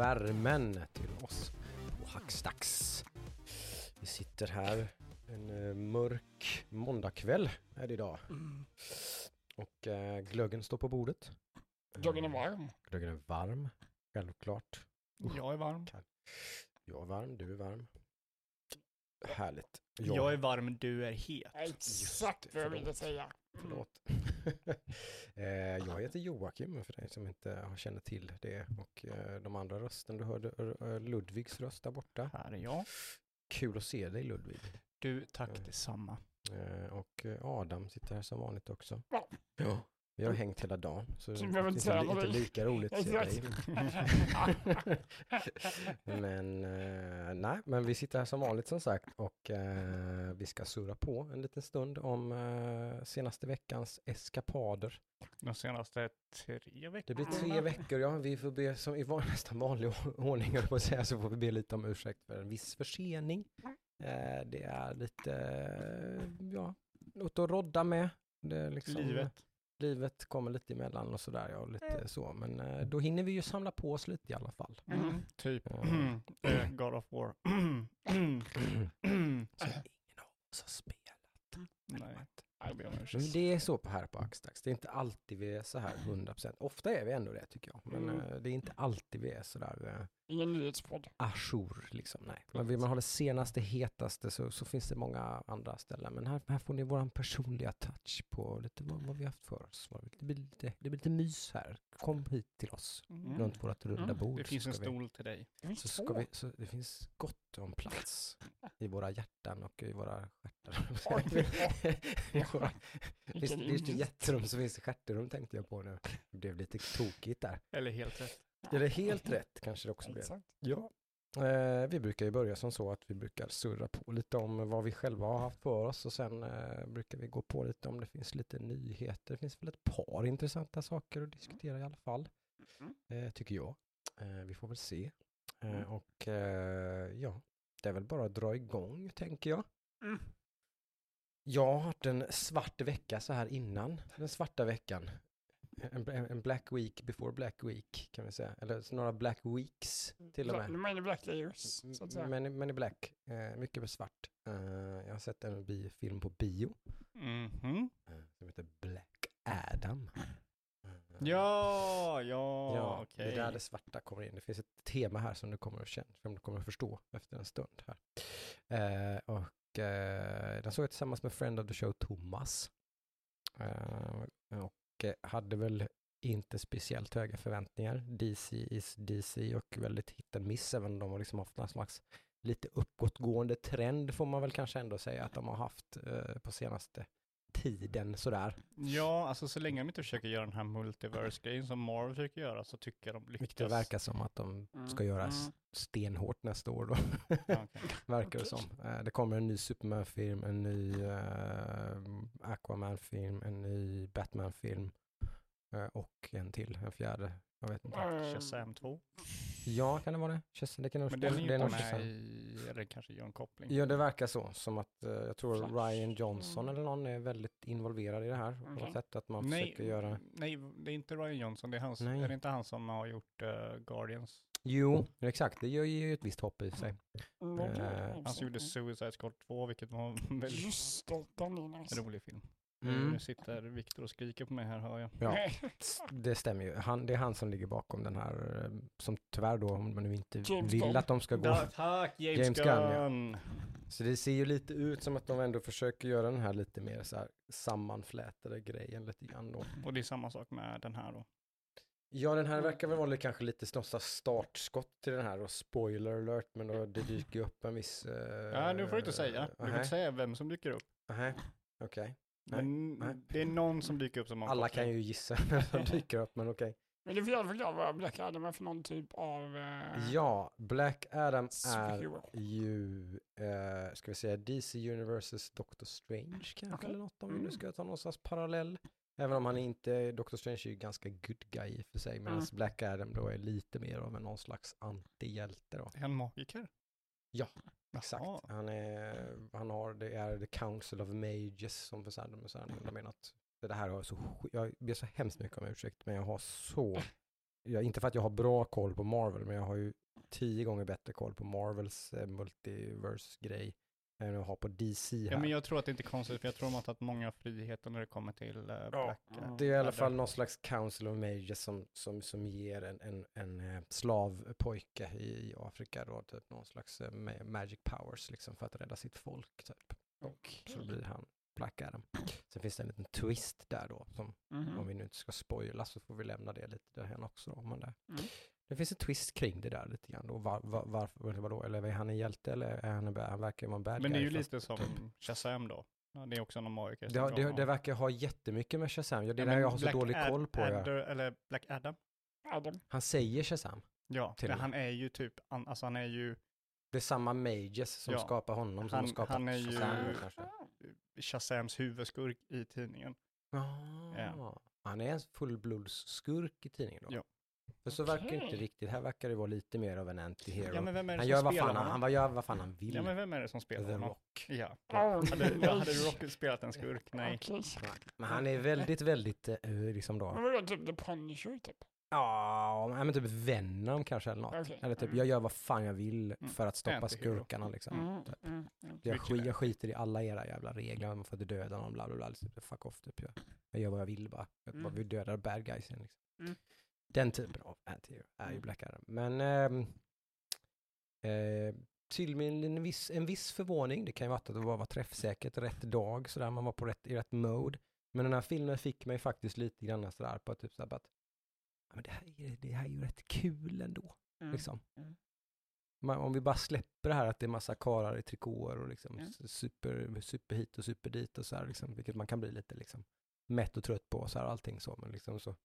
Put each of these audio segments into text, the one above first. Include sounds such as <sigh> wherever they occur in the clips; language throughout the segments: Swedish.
värmen till oss på Hackstacks. Vi sitter här en eh, mörk måndagkväll är det idag och eh, glöggen står på bordet. Glöggen är varm. Glöggen är varm, självklart. Jag är varm. Jag är varm, du är varm. Härligt. Jag är varm, du är het. Exakt vad jag ville säga. Förlåt. <laughs> Eh, jag heter Joakim för dig som inte känner till det och eh, de andra rösten du hörde eh, Ludvigs röst där borta. Här är jag. Kul att se dig Ludvig. Du, tack Mm. detsamma. Eh, och eh, Adam sitter här som vanligt också. Ja. Ja. Vi har hängt hela dagen så det är inte, lika roligt att se dig. <laughs> Men eh, nej, men vi sitter här som vanligt som sagt och eh, vi ska surra på en liten stund om eh, senaste veckans eskapader. De senaste tre veckorna. Det blir tre veckor, ja. Vi får be, som i van, nästan vanlig <laughs> ordning, på att säga, så får vi be lite om ursäkt för en viss försening. Eh, det är lite, ja, något att rodda med. Det är liksom, Livet. Livet kommer lite emellan och sådär, ja, lite så. Men eh, då hinner vi ju samla på oss lite i alla fall. Mm. Typ Ja. <clears throat> eh, God of War. <clears throat> Så ingen <clears throat> av oss har spelat. Nej, Men det är så på här på Axdax. Det är inte alltid vi är så här 100%. Ofta är vi ändå det tycker jag. Men Mm. eh, det är inte alltid vi är så där Ingen nyhetspodd. ajour liksom. Nej. Men vill man ha det senaste, hetaste så, så finns det många andra ställen. Men här, här får ni våran personliga touch på lite vad, vad vi haft för oss. Det blir, lite, det blir lite mys här. Kom hit till oss Mm. runt vårt runda Mm. bord. Det finns en ska vi- stol till dig. Det finns så, ska vi, så det finns gott om plats i våra hjärtan och i våra stjärtar. <laughs> Våra- visst i invit. hjärterum så finns det stjärterum tänkte jag på nu. Det blev lite tokigt där. Eller helt rätt. Är det helt rätt kanske det också. Exakt. Ja. Eh, vi brukar ju börja som så att vi brukar surra på lite om vad vi själva har haft för oss och sen eh, brukar vi gå på lite om det finns lite nyheter. Det finns väl ett par intressanta saker att diskutera i alla fall, Mm. eh, tycker jag. Eh, vi får väl se. Eh, Mm. och eh, ja, det är väl bara att dra igång tänker jag. Mm. Jag har haft en svart vecka så här innan den svarta veckan. En, en black week before black week kan vi säga. Eller några black weeks till och med. Many Black Layers, så att säga. Men, men i black, eh, mycket med svart. Eh, jag har sett en bi film på bio Mhm. eh, som heter Black Adam. Eh, Ja, ja, ja okej. det är där det svarta kommer in. Det finns ett tema här som du kommer att känna, som du kommer att förstå efter en stund här. Eh, och eh, den såg jag tillsammans med friend of the show Thomas. Eh, och Eh, hade väl inte speciellt höga förväntningar. DC is DC och väldigt hit and miss, även om de har liksom haft någon slags lite uppåtgående trend får man väl kanske ändå säga att de har haft eh, på senaste tiden sådär. Ja, alltså så länge de inte försöker göra den här multiverse-grejen som Marvel försöker göra så tycker jag de lyckas. Vilket det verkar som att de ska Mm, göra mm. stenhårt nästa år då. Ja, okej. <laughs> verkar det som. Eh, det kommer en ny Superman-film, en ny eh, Aquaman-film, en ny Batman-film eh, och en till, en fjärde. Jag vet inte. Shazam 2. Ja, kan det vara det? Shazam- Det kan nog Men den är ju det inte med i, eller kanske gör en koppling. Ja, det verkar så. Som att eh, jag tror Flash. Ryan Johnson Mm. eller någon är väldigt involverad i det här. På något Okej. sätt att man nej, försöker göra... nej, det är inte Ryan Johnson, det är, hans, Nej. är det inte han som har gjort eh, Guardians? Jo, exakt. Det gör ju ett visst hopp i sig. mm, Eh, okej, Han som gjorde. Suicide Squad 2, vilket var en väldigt Just det, den är nice. rolig film. Mm. Nu sitter Viktor och skriker på mig här hör jag. Ja, <laughs> det stämmer ju. Han, det är han som ligger bakom den här, eh, som tyvärr då, om man nu inte James vill Gunn. att de ska gå. Da, tack James, James Gunn, Gunn! ja. Så det ser ju lite ut som att de ändå försöker göra den här lite mer så här sammanflätade grejen lite grann då. Och det är samma sak med den här då. Ja, den här verkar väl vara kanske lite slags startskott till den här och spoiler alert, men då det dyker upp en viss... Uh, Ja, nu får du inte säga. Du får inte säga vem som dyker upp. Nej, okej. Nej, nej. det är någon som dyker upp som Alla kan ju gissa <laughs> vem som dyker upp, men okej. Men du får gärna förklara vad Black Adam är för någon typ av eh, Ja, Black Adam är superhero. ju, eh, ska vi säga DC Universes Doctor Strange kanske Okej. eller något om vi nu Mm. ska ta någon slags parallell. Även om han inte, Doctor Strange är ju ganska good guy i och för sig, medan Mm. Black Adam då är lite mer av en någon slags antihjälte då. Är han magiker? Ja, Exakt. Jaha. Han, är, han har, det är the Council of Mages som för de, menar att det här har så, jag ber så hemskt mycket om ursäkt, men jag har så jag, inte för att jag har bra koll på Marvel, men jag har ju tio gånger bättre koll på Marvels eh, multiverse-grej än jag har på DC här. Ja, men jag tror att det inte är konstigt, för jag tror de har tagit många friheter när det kommer till uh, Black. eh, Det är i alla fall någon slags Council of Majors som, som, som ger en, en, en eh, slavpojke i, i Afrika då, typ någon slags eh, ma- magic powers liksom för att rädda sitt folk typ. Och så blir han Black Adam. Sen finns det en liten twist där då, som Mhm. om vi nu inte ska spoila så får vi lämna det lite därhen också. Då, men det, Mm. Det finns en twist kring det där lite grann då. Var, var, varför, eller vadå, eller är han en hjälte eller är han en han verkar vara en bad Men det är guy, ju lite som typ. Shazam då. Ja, det är också någon magiker. Det, har- det, det verkar ha jättemycket med Shazam. Ja, det är Ja, där men jag har så Black dålig Ad- koll på. Ja. Adder, eller Black Adam. Adam. Han säger Shazam. Ja, Till det, och med. han är ju typ, an, alltså han är ju Det är samma Mages som Ja. skapar honom som Han- har skapat han är ju- Shazam kanske. Shazams huvudskurk i tidningen. Ja. Han är en fullblodsskurk i tidningen då? Ja. För så verkar det inte riktigt. Här verkar det vara lite mer av en anti-hero. Ja, men vem är det han som gör vad spelar fan han, honom? han gör vad fan han vill. Ja, men vem är det som The spelar honom? Rock. Ja. Oh, Hade, nej. hade Rocket spelat en skurk? Nej. Okej. Men han är väldigt, väldigt, eh, liksom Men då. vadå, typ The Punisher typ? Ja, men typ Venom kanske eller något. Okej. Eller typ, Mm. jag gör vad fan jag vill Mm. för att stoppa Antihero. skurkarna liksom. Mm, Typ. mm, mm. Jag, mer. jag skiter i alla era jävla regler, man får inte döda någon, bla bla bla. Typ, fuck off, typ. Jag, jag gör vad jag vill bara. Jag bara Mm. vill döda bad guysen. Liksom. Den typen av anti är ju Mm. Black Adam. Men ehm, eh, till min en viss, en viss förvåning, det kan ju vara att det var, var träffsäkert rätt dag, sådär, man var på rätt, i rätt mode. Men den här filmen fick mig faktiskt lite grann sådär på typ såhär, att ja, men det, här, är- det här är ju rätt kul ändå. Mm. Liksom. Mm. Man, om vi bara släpper det här att det är massa karar i trikåer och liksom Mm. super, super hit och super dit och så här, liksom, vilket man kan bli lite liksom mätt och trött på och så här, allting så, men liksom så.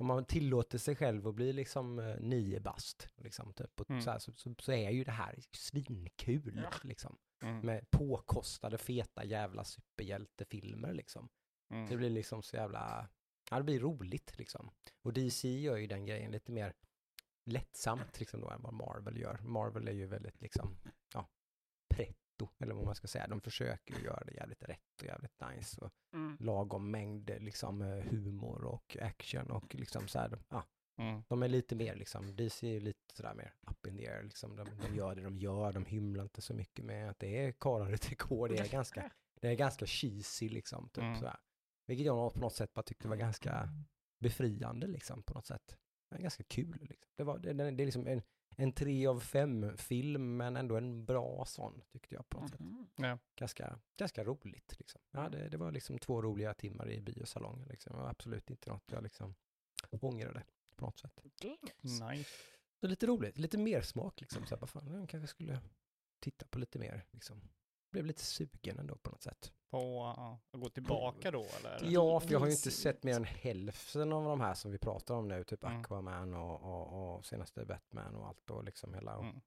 Om man tillåter sig själv att bli liksom eh, nio bast, liksom, typ, och Mm. så, här, så, så, så är ju det här svinkul, Ja. liksom. Mm. Med påkostade, feta jävla superhjältefilmer, liksom. Mm. Det blir liksom så jävla, ja det blir roligt liksom. Och DC gör ju den grejen lite mer lättsamt liksom då än vad Marvel gör. Marvel är ju väldigt liksom, ja, pretto, eller vad man ska säga. De försöker ju göra det jävligt rätt och jävligt nice och Mm. lagom mängd liksom eh, humor och action och liksom så här, ja, Mm. de är lite mer liksom, DC är ju lite sådär mer up in the air liksom. De, de gör det de gör, de hymlar inte så mycket med att det är karlar i trikå, det är <laughs> ganska, det är ganska cheesy liksom, typ Mm. sådär. Vilket jag på något sätt bara tyckte var ganska befriande liksom på något sätt. Det är ganska kul liksom. Det, var, det, det är liksom en, en tre av fem film, men ändå en bra sån tyckte jag på något sätt. Mhm. Ja. Ganska, ganska roligt liksom. Ja, det, det var liksom två roliga timmar i biosalongen liksom. Det var absolut inte något jag liksom ångrade på något sätt. Det är nice. Så lite roligt, lite mer smak liksom. Så här, vad fan, jag kanske skulle titta på lite mer liksom. Blev lite sugen ändå på något sätt. På att gå tillbaka då eller? Ja, för jag har ju inte sett mer än hälften av de här som vi pratar om nu. Typ Mm. Aquaman och, och, och senaste Batman och allt och liksom hela. Mm.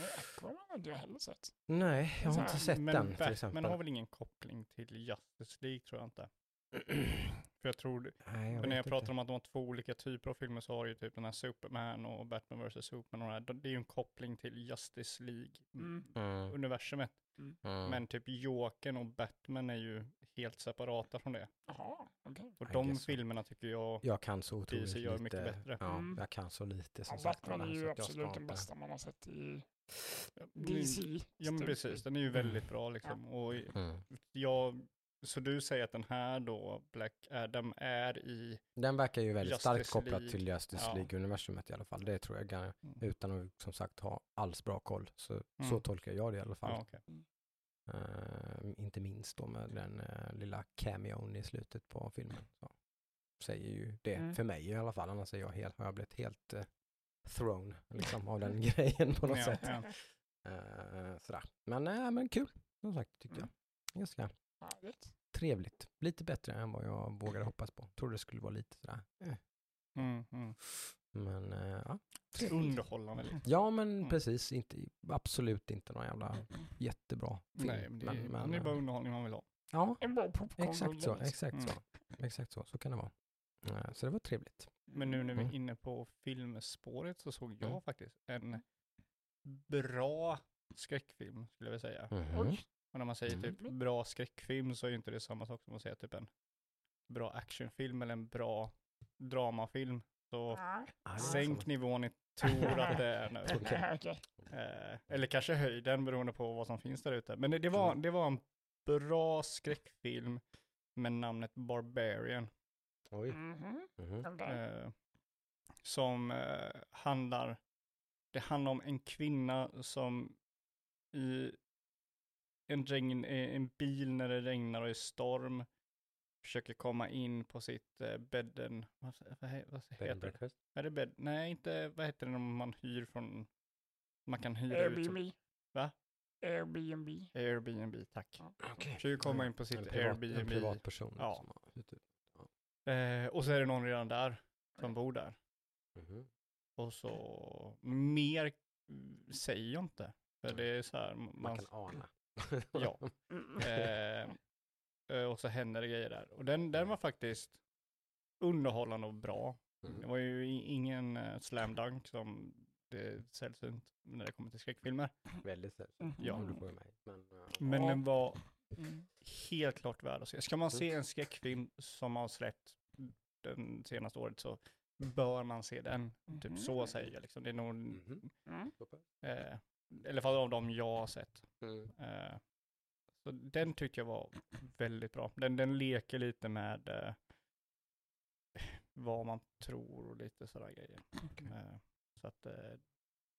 Nej, Aquaman har inte jag heller sett. Nej, jag har inte här, sett Men den till Batman exempel. har väl ingen koppling till Justice League tror jag inte. <clears throat> För jag tror, Nej, jag för när jag pratar inte. om att de har två olika typer av filmer så har du ju typ den här Superman och Batman vs Superman och det, här. det är ju en koppling till Justice League-universumet. Mm. Mm. Mm. Men typ Jokern och Batman är ju helt separata från det. Jaha, okej. Och I de guess filmerna tycker jag, jag kan så otroligt DC gör lite. mycket bättre. Ja, Mm. jag kan så lite som Ja, sagt. Batman är ju absolut den bästa man har sett i ja DC. men typ. precis, den är ju väldigt bra liksom. Och Mm. jag, så du säger att den här då, Black Adam, är i, Den verkar ju väldigt starkt Justice kopplad League. till Justice Ja. League-universumet i alla fall. Det tror jag, Mm. utan att som sagt ha alls bra koll. Så, så Mm. tolkar jag det i alla fall. ja okej. Eh, inte minst då med den uh, lilla cameon i slutet på filmen. Så. Säger ju det Mm. för mig i alla fall. Annars är jag helt, har jag blivit helt uh, thrown liksom, av den <laughs> grejen på något Ja, sätt. ja. Eh, sådär. Men, uh, men kul, som sagt tyckte Mm. jag. Ganska Härligt. trevligt. Lite bättre än vad jag vågade hoppas på. Trodde det skulle vara lite sådär. Eh. Mm, mm. Men uh, ja. trevligt. Underhållande lite. Ja men Mm. precis, inte, absolut inte någon jävla jättebra film. Nej, men det är, men, men, det är eh, bara underhållning man vill ha. Ja, exakt så, exakt Mm. så. Exakt så, så kan det vara. Eh, Så det var trevligt. Men nu när vi är Mm. inne på filmspåret så såg jag Mm. faktiskt en bra skräckfilm skulle jag vilja säga. Oj. Och när man säger Mm. typ bra skräckfilm så är ju inte det samma sak som att säga typ en bra actionfilm eller en bra dramafilm. Så Ja. Ah, sänk samma. nivån ni tror att det är nu. <laughs> Okej. Eh, eller kanske höjden beroende på vad som finns där ute. Men det, det, var, Mm. det var en bra skräckfilm med namnet Barbarian. Oj. Mhm. Mhm. Okej. Eh, som eh, handlar, det handlar om en kvinna som i en, regn, eh, en bil när det regnar och är storm försöker komma in på sitt eh, bädden, vad, vad, vad Bed heter det? Är det bädd? Nej, inte, vad heter det när man hyr från, man kan hyra ut. Airbnb. Va? Airbnb. Airbnb, tack. Ja. Okej. Försöker komma in på sitt En privat, En Airbnb. privatperson. Ja. som har hyrt ut. Eh, och så är det någon redan där som bor där. Mhm. Och så mer mm, säger jag inte. För det är så här, Man man, kan ana. <laughs> ja. Mm. Eh, eh, och så händer det grejer där. Och den, den var faktiskt underhållande och bra. Det Mhm. var ju ingen uh, slam dunk som det är sällsynt när det kommer till skräckfilmer. Väldigt sällsynt. Frågar mig. Men, eh, Men Ja. den var Mm. helt klart värd att se. Ska man se en skräckfilm som har släppt den senaste året så bör man se den. Typ så säger jag liksom. Det är nog, Mhm. Mm. Eh, alla fall av de jag har sett. Mm. Eh, så den tyckte jag var väldigt bra. Den, den leker lite med eh, vad man tror och lite sådana grejer. Eh, så att, eh,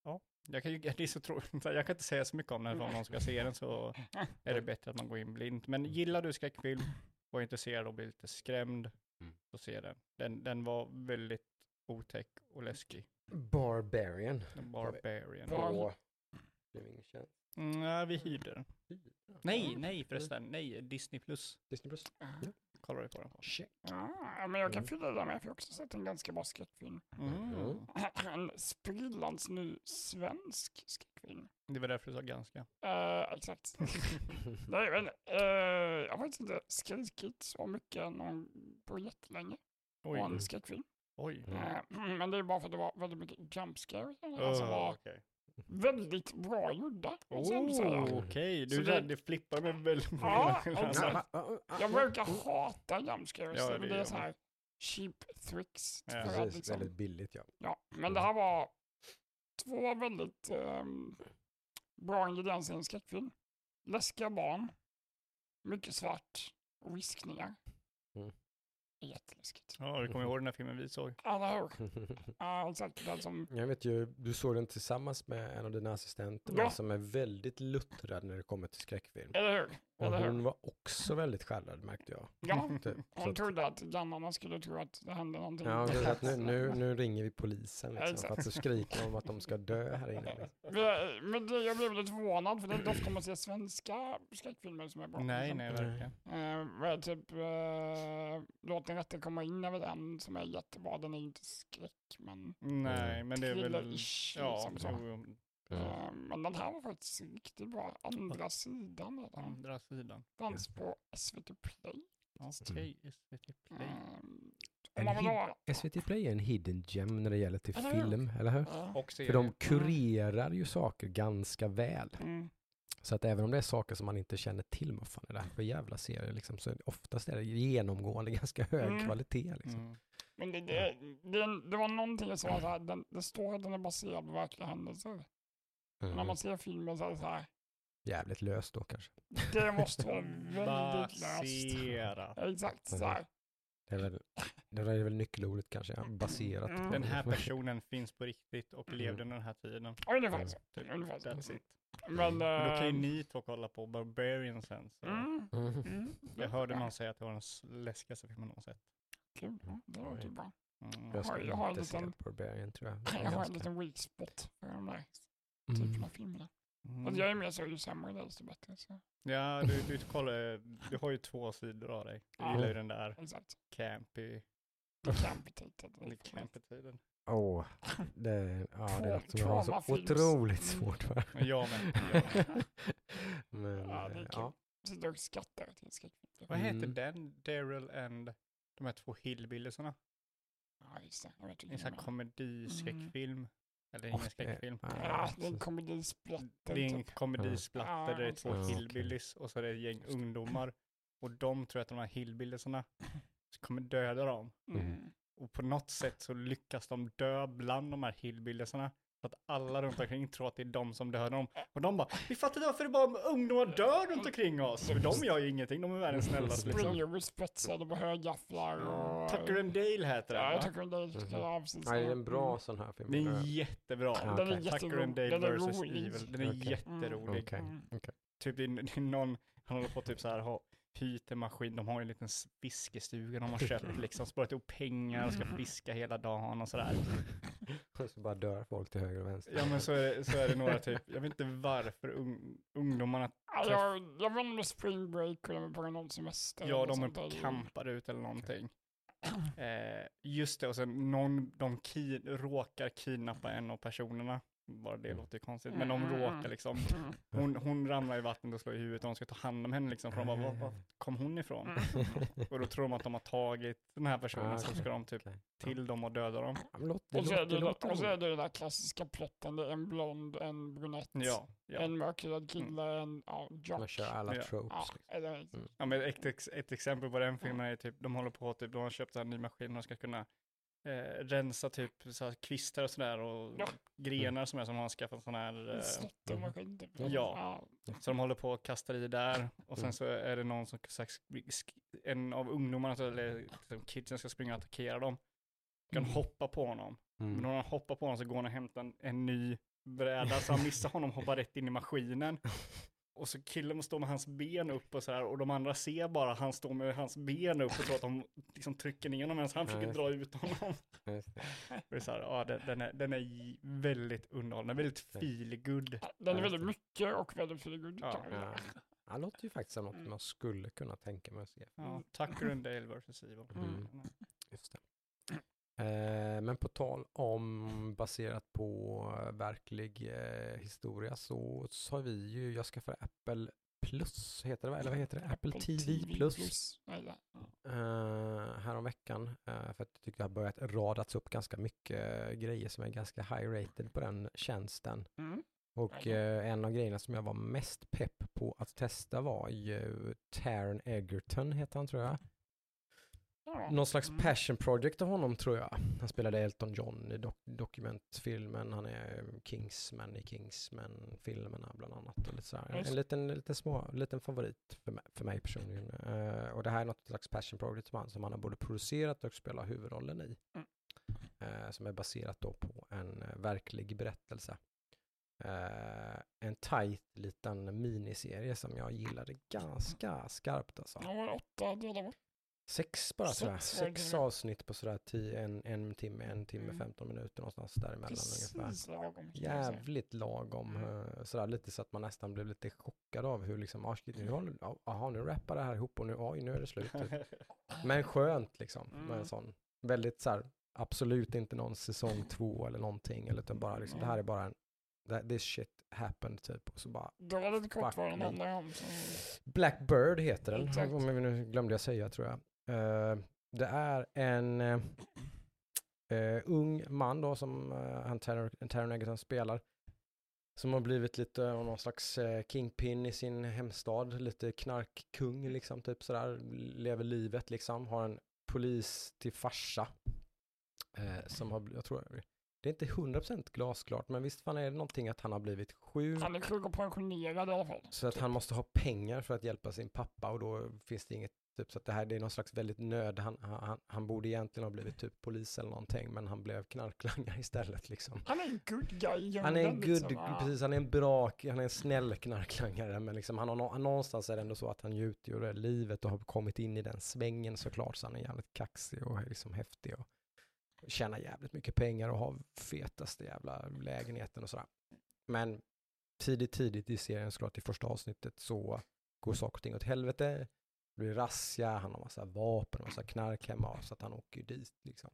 ja, jag kan, ju- <laughs> det är så tråkigt. Jag kan inte säga så mycket om den, för om någon ska se den så är det <laughs> bättre att man går in blint. Men gillar du skräckfilm och är intresserad och blir lite skrämd, Mm. så se den. den. Den var väldigt otäck och läskig. Barbarian. Barbarian. Ja. På streaming tjänst. Mm, nej, vi hyrde den. Nej, nej förresten. Nej, Disney plus. Disney Plus. Kollar vi på den på. Check. Ja, men jag kan Mm. fylla det med, för jag har också sett en ganska bra skräckfilm. Mm. En sprillans ny svensk skräckfilm. Det var därför du sa ganska. Uh, exakt. <laughs> Nej, men uh, jag har faktiskt inte skrikit så mycket någon på jättelänge på Oj, en skräckfilm. oj. Mm. Eh, <clears throat> men det är bara för att det var väldigt mycket jump scares i den här som Oh, var okej. Väldigt bra gjorda. Oh, okej. Så Du, det- det, det flippar med väldigt många Ja. Jag brukar hata jump scares, Ja, men det det gör är så här cheap tricks. Ja. för att Precis, liksom, väldigt billigt ja. ja, men det här var två väldigt ehm, bra ingredienser i en skräckfilm. Läskiga barn, mycket svart och viskningar. Mm. Jätteläskigt. Ja, du kommer ihåg den här filmen vi såg? Ja, exakt. Den som... Jag vet ju, du såg den tillsammans med en av dina assistenter Ja. som är väldigt luttrad när det kommer till skräckfilm. Eller hur? Och Eller hur? hon var också väldigt skärrad märkte jag. Ja, Typ. Så hon trodde att grannarna skulle tro att det hände någonting. ja, så att nu, nu, nu ringer vi polisen liksom, för att så skriker de att de ska dö här inne. Liksom. <laughs> Men det, jag blev lite förvånad, för det är inte ofta man ser svenska skräckfilmer som är bra. Nej, liksom. nej, verkligen. Eh, vad är typ uh, Låt den rätte komma in över den som är jättebra. Den är inte skräck, men Nej, men det är väl... thriller-ish. Ja, liksom så. Eh, men den här var faktiskt riktigt bra. Andra sidan är den. andra sidan. Fanns på SVT Play. Okej, SVT Play. Eh, hid- ha... SVT Play är en hidden gem när det gäller till Eller hur? film, eller hur? Ja. För de serie. kurerar ju saker ganska väl. Mm. Så att även om det är saker som man inte känner till, vad fan är det här för jävla serie, liksom, så är det oftast är det genomgående <laughs> ganska hög Mm. kvalitet. Liksom. Mm. Men det, det, det, det var någonting som var så här, den, det står att den är baserad på verkliga händelser. Men när Mm. man ser filmen så är det så här, Jävligt löst då kanske. det <laughs> måste vara väldigt löst. Baserat. Exakt så här. Det är väl, det är väl nyckelordet kanske, ja, baserat. Mm. på- Den här <laughs> personen finns på riktigt och Mm. levde den här tiden. Ungefär så. Typ. Ungefär så. That's it. Men... Men då kan ju eh, ni två kolla på Barbarian sen. Så. Mm, Mm. mm, Jag hörde någon säga att det var den läskigaste filmen någon sett. Kul, det låter ju bra. Mm. Jag ska har- jag har en liten- Barbarian tror jag. <laughs> Jag har en liten weak spot för de där typen Mm. av filmerna. Mm. Och jag är med så ju sämre desto bättre. Så. Ja, du, du, kollar, du har ju två sidor av dig. Du Ja. gillar ju den där Exakt. campy, campy-tiden. Åh, <laughs> det, ja, det är något som jag har så otroligt Mm. svårt för. Men jag med. <laughs> Men, Ja, det är eh, kul. ja. Sitter och skrattar till en skräckfilm. Vad heter Mm. den? Daryl and de här två hillbilliesarna? Ja, just det. Jag vet En inte. sån här komediskräckfilm. Eller ingen skräckfilm. ja, Ja, det är en komedisplatter. Det är en typ. komedisplatter där det är två Ja, okej. hillbillies och så är det ett gäng ungdomar. Och de tror att de här hillbilliesarna kommer döda dem. Mm. Och på något sätt så lyckas de dö bland de här hillbilliesarna. Så att alla runt omkring tror att det är de som dödar dem. Och de bara, vi fattar inte varför det bara ungdomar dör runt omkring oss. För de gör ju ingenting, de är världens snällaste liksom. Springer med spetsade med högafflar och... Tucker and Dale heter den Ja, tycker det är ja, precis. Nej, det är en bra sån här film. Den är jättebra. Ja, Den är Tucker and Dale den är vs. rolig. Evil. Den är Okej. jätterolig. Okej, Mm. okej. Typ det är, det någon, han håller på typ så här, ha, hyrt en maskin, de har ju en liten fiskestuga de har köpt liksom, sparat ihop pengar och ska fiska hela dagen och sådär. <laughs> Och så bara dör folk till höger och vänster. Ja men så är det, så är det några typ, jag vet inte varför ung, ungdomarna, Ja, jag, jag vet inte är spring break eller om det är på någon semester. ja de är campar ut eller någonting. Eh, just det, och sen någon, de ki, råkar kidnappa en av personerna. Bara det Mm. låter ju konstigt, men de Mm. råkar liksom. Mm. <laughs> Hon, hon ramlar i vattnet och slår i huvudet och de ska ta hand om henne liksom. För de bara, var, var kom hon ifrån? <laughs> Och då tror de att de har tagit den här personen, Ah, så ska de typ till dem och döda dem. Och så, är det, och så är det den där klassiska plotten, det är en blond, en brunett, Ja, ja. en mörkhyad kille, en ja, jock. Man kör alla Ja. tropes. Ja, liksom. ja men ett, ett exempel på den filmen är typ, de håller på typ, de har köpt en ny maskin och de ska kunna eh, rensa typ så här kvistar och sådär och Ja. grenar som är som har skaffat sån här, eh, slottermaskin typ. Ja. så de håller på och kastar i där och sen Mm. så är det någon som, en av ungdomarna, så- eller liksom kidsen ska springa och attackera dem. Kan Mm. hoppa på honom. Men Mm. när han hoppar på honom så går han och hämtar en, en ny bräda så han missar honom och hoppar rätt in i maskinen. <laughs> Och så killen står med hans ben upp och så här och de andra ser bara han står med hans ben upp och tror att de liksom trycker ner honom medan han försöker dra ut honom. Det. Är så här, ja, den, den, är, den är väldigt underhållande, väldigt Ja. feel good. Den är väldigt mycket och väldigt feelgood. Ja. Ja. Det låter ju faktiskt som något Mm. man skulle kunna tänka mig att se. Ja, Tucker and Dale vs. Evil. Mm. Just det. Eh, men på tal om baserat på eh, verklig eh, historia så sa vi ju, jag skaffade Apple Plus, heter det? Eller vad heter det? Apple, TV, Plus. Eller, ja. Uh, häromveckan. Uh, för att jag tyckte det har börjat radats upp ganska mycket grejer som är ganska high rated på den tjänsten. Mm. Och eh, en av grejerna som jag var mest pepp på att testa var ju Taron Egerton heter han tror jag. Någon slags Mm. passion project av honom tror jag. Han spelade Elton John i dok- dokumentfilmen. Han är Kingsman i Kingsman-filmerna bland annat. Och lite sådär. Just. En liten, liten, små, liten favorit för mig, för mig personligen. Eh, och det här är något slags passion project som han, som han har både producerat och spelat huvudrollen i. Mm. Eh, som är baserat då på en eh, verklig berättelse. Eh, en tight liten miniserie som jag gillade ganska skarpt alltså. Ja, åtta delar? Sex bara sådär. var Sex det. avsnitt på sådär tio, en, en timme, en timme, Mm. 15 minuter någonstans däremellan ungefär. Precis lagom. man säga. Jävligt lagom. Mm. eh, Sådär lite så att man nästan blev lite chockad av hur liksom, ah, shit, nu håller, ja, aha, nu rappar det här ihop och nu, oj, nu är det slut. Typ. <laughs> Men skönt liksom. Med Mm. en sån. Väldigt så här, absolut inte någon säsong två eller någonting. Eller utan bara liksom, det här är bara en, this shit happened typ. Och så bara, Dra lite kort vad den om. Blackbird heter den, om jag nu glömde jag säga tror jag. Eh, det är en eh, eh, ung man då som han Taron Taron Egerton spelar. Som har blivit lite av någon slags kingpin i sin hemstad, lite knarkkung liksom, typ sådär, lever livet liksom, har en polis till farsa. Eh, som har, jag tror, det är inte 100% glasklart, men visst fan är det någonting att han har blivit sjuk. Han är sjuk och pensionerad i alla fall. Så att han måste ha pengar för att hjälpa sin pappa och då finns det inget, typ så att det här det är någon slags väldigt nöd. Han, han, han borde egentligen ha blivit typ polis eller någonting men han blev knarklangare <laughs> istället liksom. Han är en good guy Han är en good, liksom. Ja. precis, han är en bra, han är en snäll knarklangare men liksom han har nå- någonstans är det ändå så att han njuter ju av livet och har kommit in i den svängen såklart så han är jävligt kaxig och liksom häftig och tjänar jävligt mycket pengar och har fetaste jävla lägenheten och sådär. Men tidigt, tidigt i serien såklart i första avsnittet så går saker och ting åt helvete. Det blir razzia, han har massa vapen och massa knark hemma så att han åker ju dit liksom.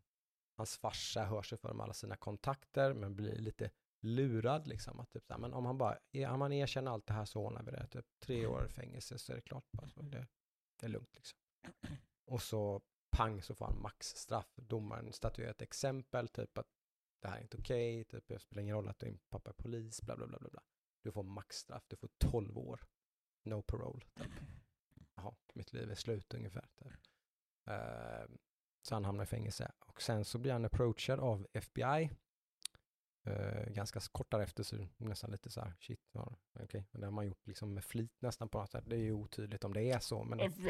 Hans farsa hör sig för med alla sina kontakter men blir lite lurad liksom. Att typ så här, men om han bara, om han erkänner allt det här så ordnar vi det. Typ tre år i fängelse så är det klart. Alltså, det, det är lugnt liksom. Och så pang så får han maxstraff. Domaren statuerar ett exempel, typ att det här är inte okej, typ det spelar ingen roll att din pappa är polis, bla bla bla bla. bla. Du får maxstraff, du får 12 år. No parole. Typ. Jaha, mitt liv är slut ungefär. Typ. Eh, så han hamnar i fängelse och sen så blir han approachad av FBI. Eh, ganska kort därefter så det nästan lite så här, shit, ja, okej, det har man gjort liksom med flit nästan på något sätt. Det är ju otydligt om det är så, men FBI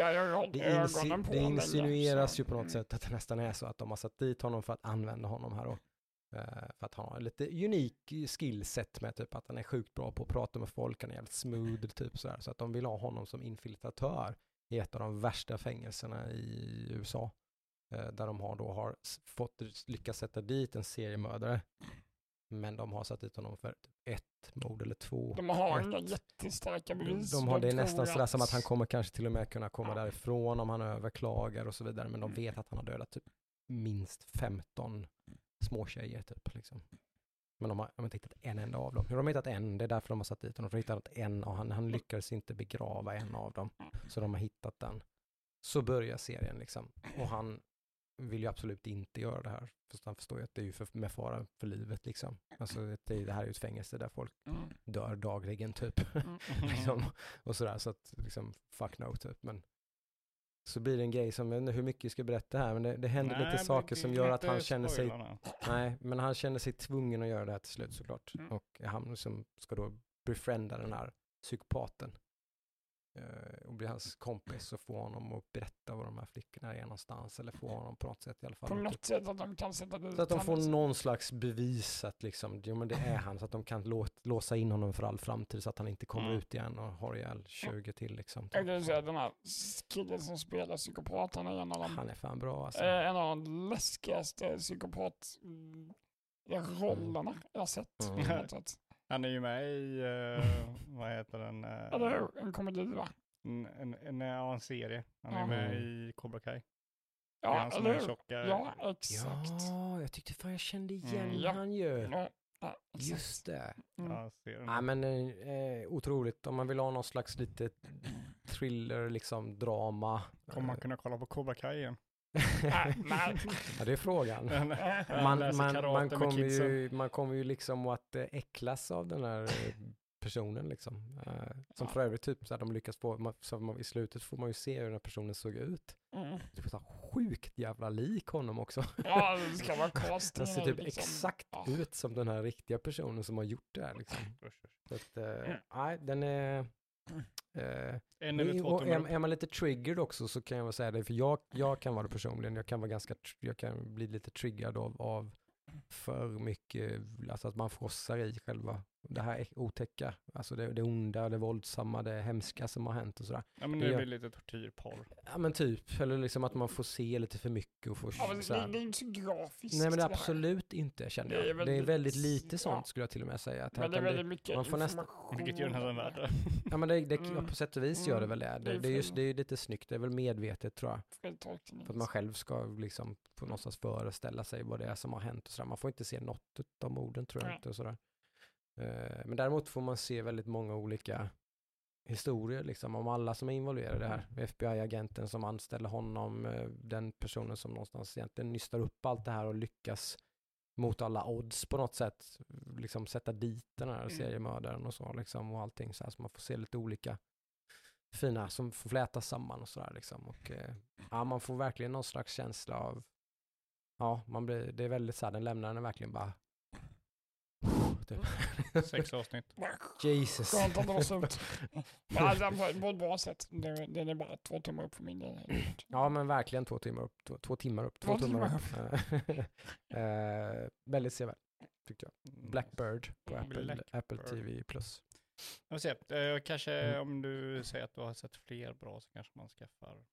det, ögonen insi- det insinueras länge, ju på något så- sätt att det nästan är så att de har satt dit honom för att använda honom här då. Eh, för att har lite unik skillset med typ att han är sjukt bra på att prata med folk, han är jävligt smooth typ sådär. Så att de vill ha honom som infiltratör i ett av de värsta fängelserna i USA. Eh, där de har då har fått lyckas sätta dit en seriemördare. Men de har satt dit honom för typ ett mord eller två. De har Ett. inga jättestarka bevis. De har, det är nästan sådär som att han kommer kanske till och med kunna komma Ja. därifrån om han överklagar och så vidare. Men de vet att han har dödat typ minst 15 småtjejer typ. Liksom. Men de har, de har inte hittat en enda av dem. De har hittat en, det är därför de har satt dit honom. De har hittat en och han, han lyckades inte begrava en av dem. Så de har hittat den. Så börjar serien liksom. Och han vill ju absolut inte göra det här. För han förstår ju att det är ju för, med fara för livet liksom. Alltså det, är- det här är ju ett fängelse där folk Mm. dör dagligen typ. Mm. <laughs> liksom, och sådär, så att liksom, fuck no typ. Men så blir det en grej som, jag vet inte hur mycket jag ska berätta här, men det, det händer Nej, lite saker som gör att han känner sig, nej, men han känner sig tvungen att göra det här till slut såklart. Mm. Och han som ska då befrienda den här psykopaten och bli hans kompis och få honom att berätta var de här flickorna är någonstans eller få honom på något sätt i alla fall. På något typ- sätt att de kan sätta dit så att de får någon slags bevis att liksom, jo men det är han, så att de kan lå- låsa in honom för all framtid så att han inte kommer Mm. ut igen och har ihjäl 20 till liksom. Jag kan säga den här killen som spelar psykopat, han är en av de, Han är fan bra alltså. eh, en av de läskigaste psykopat mm, rollerna jag har sett. Mm. Han är ju med i, eh, vad heter den? eh, Eller hur? En komedi va? En, en, en, ja, en serie. Han är Ja. med Mm. i Cobra Kai. Ja, han som eller hur? tjocka. Ja, exakt. Ja, jag tyckte fan jag kände igen Mm. Ja. han ju. Ja, ja, exakt. Just det. Mm. Ja. Nej men eh, otroligt, om man vill ha någon slags lite thriller, liksom drama. Kommer man kunna kolla på Cobra Kai igen? Ja, det är frågan. Man, man, man, kommer ju, man kommer ju liksom att eh, äcklas av den här eh, personen liksom. Eh, som Ja. för övrigt typ så här, de lyckas få, så man, i slutet får man ju se hur den här personen såg ut. Mm. Det är så här sjukt jävla lik honom också. Ja, det ska vara <laughs> casting. Den ser typ liksom. exakt Ja. ut som den här riktiga personen som har gjort det här liksom. Så att, nej, den är... Eh, En eller två och är, är man lite triggered också så kan jag säga det, för jag, jag kan vara det personligen, jag kan vara ganska, jag kan bli lite triggad av, av för mycket, alltså att man frossar i själva det här är otäcka, alltså det, det onda, det våldsamma, det hemska som har hänt och sådär. Ja men det det gör- blir lite tortyrporr. Ja men typ, eller liksom att man får se lite för mycket och får Ja, men det, det är inte så grafiskt. Nej men det är absolut inte känner Det är jag. Det är väldigt- väldigt lite sånt ja. skulle jag till och med säga. Att, Men det är väldigt mycket man får nästan- information. Vilket gör den här värre. Ja men det, det, Mm. på sätt och vis gör det Mm. väl det. Det Det, är det, är just, det är lite snyggt, det är väl medvetet tror jag. För att man själv ska liksom på någonstans föreställa sig vad det är som har hänt och sådär. Man får inte se något av morden tror jag Nej. inte och sådär. Eh, Men däremot får man se väldigt många olika historier liksom om alla som är involverade här. FBI-agenten som anställer honom, eh, den personen som någonstans egentligen nystar upp allt det här och lyckas mot alla odds på något sätt liksom sätta dit den här Mm. seriemördaren och så liksom och allting så här så man får se lite olika fina som får flätas samman och sådär liksom och eh, ja man får verkligen någon slags känsla av ja man blir det är väldigt så här den lämnar den verkligen bara typ. <laughs> Sex avsnitt. Jesus Skönt att det var slut. <laughs> Men på, ett bra sätt. Det, den är bara två tummar upp för min del. Ja men verkligen två timmar upp, två, två timmar upp, två, Två timmar timmar upp. <laughs> Eh, väldigt sevärd tyckte jag. Blackbird på Mm, Apple, Blackbird. Apple TV+. Plus. Jag se, eh, kanske Mm. om du säger att du har sett fler bra så kanske man skaffar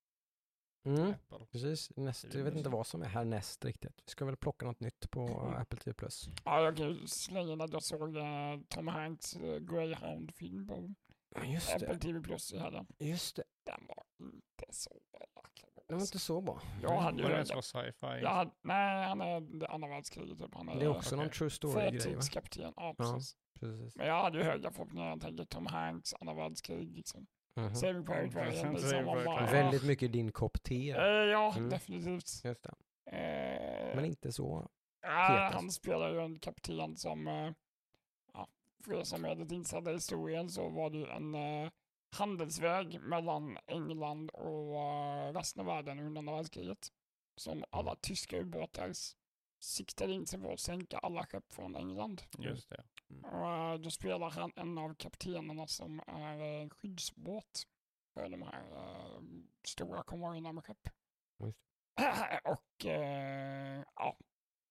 Mm, Apple. precis, näst, jag vet inte vad som är härnäst riktigt. Vi ska väl plocka något nytt på Mm. Apple TV+. Plus. Ja, jag kan ju slänga in att jag såg eh, Tom Hanks uh, Greyhound-film på Ja, Just Apple det, TV Plus i helgen. just det. Den var inte så jäkla bra. Det var inte så bra. Jag hade ju Var det var sci-fi? hade, Nej, han är andra världskriget typ. Han är, Det är också någon okej. true story-grej va? fartygskapten. Ja, Ja. precis. Precis. Men jag hade ju höga förhoppningar. Jag tänkte Tom Hanks, andra världskrig liksom. Saving Private Ryan. Saving man Private bara, Ryan. Väldigt mycket din kopp te. Eh, ja, Mm. definitivt. Just det. Eh, Men inte så. Petas. han spelar ju en kapten som, eh, ja, för er som är lite insatta i historien så var det en eh, handelsväg mellan England och eh, resten av världen under andra världskriget. som alla tyska ubåtar siktade in sig på att sänka alla skepp från England. Just det. Och eh, då spelar han en av kaptenerna som är eh, skyddsbåt för de här eh, stora konvojerna med skepp. <clears throat> Och eh, ja,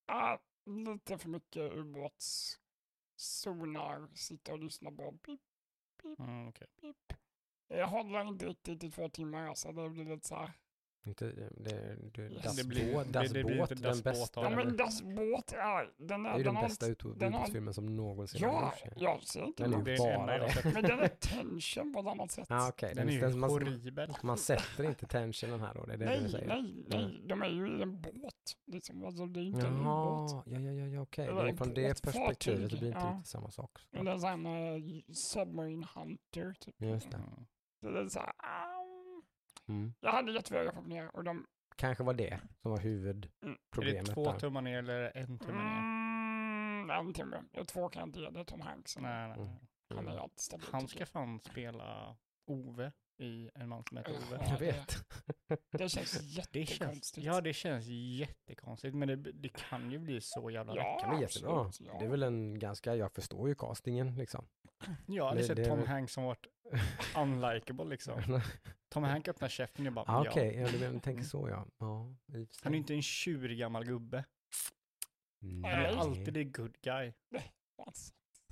ah, lite för mycket ubåtssonar, sitta och lyssna på pip, Mm, okej. pip. Jag håller inte riktigt i två timmar alltså, det blir lite så här. Inte, det, det, det, das Det blir- Båt, det- das det blir Båt, inte den Das bästa. Ja det, men Das Båt är, den Det är, är ju den har bästa den har- ubåtsfilmen som någonsin har Ja, gjorts. ju. jag ser inte Den är Det är den bara har det. Men den är tension på ett annat sätt. Ah, okej. Den är ju den, man, horribel. man sätter inte tensionen här då, det är det du nej, säger? nej, nej, de är ju i en båt. Liksom. Alltså, det är inte en ubåt. Jaha, ja, ja, ja, ja okej. Det är ett från det perspektivet, det blir inte ja. riktigt samma sak. Men det är sån uh, Submarine Hunter. Typ. Just det. Mm. Så det är så här, au. Mm. Jag hade jättehöga förhoppningar och de... Kanske var det som var Är det huvudproblemet två där. tummar ner eller en tumme ner? Mm, en timme. Och två kan jag inte ge. Det är Tom Hanks. Nej, nej. Mm. nej. Han är Mm. alltid stabil. Han ska fan spela Ove i En man som heter Ja. Ove. Jag vet. Det känns <laughs> Det känns, jättekonstigt. ja, det känns jättekonstigt, men det, det kan ju bli så jävla Ja. läckert. Det kan bli jättebra. absolut, ja. Det är väl en ganska, jag förstår ju castingen liksom. Jag hade Det- är Tom Hanks som varit <laughs> unlikable liksom. <laughs> Tom Hanks öppnar käften och bara, ah, ja. Okej, ja, du tänker så ja. ja. Han är inte en tjurig gammal gubbe. Han Nej. är alltid the good guy.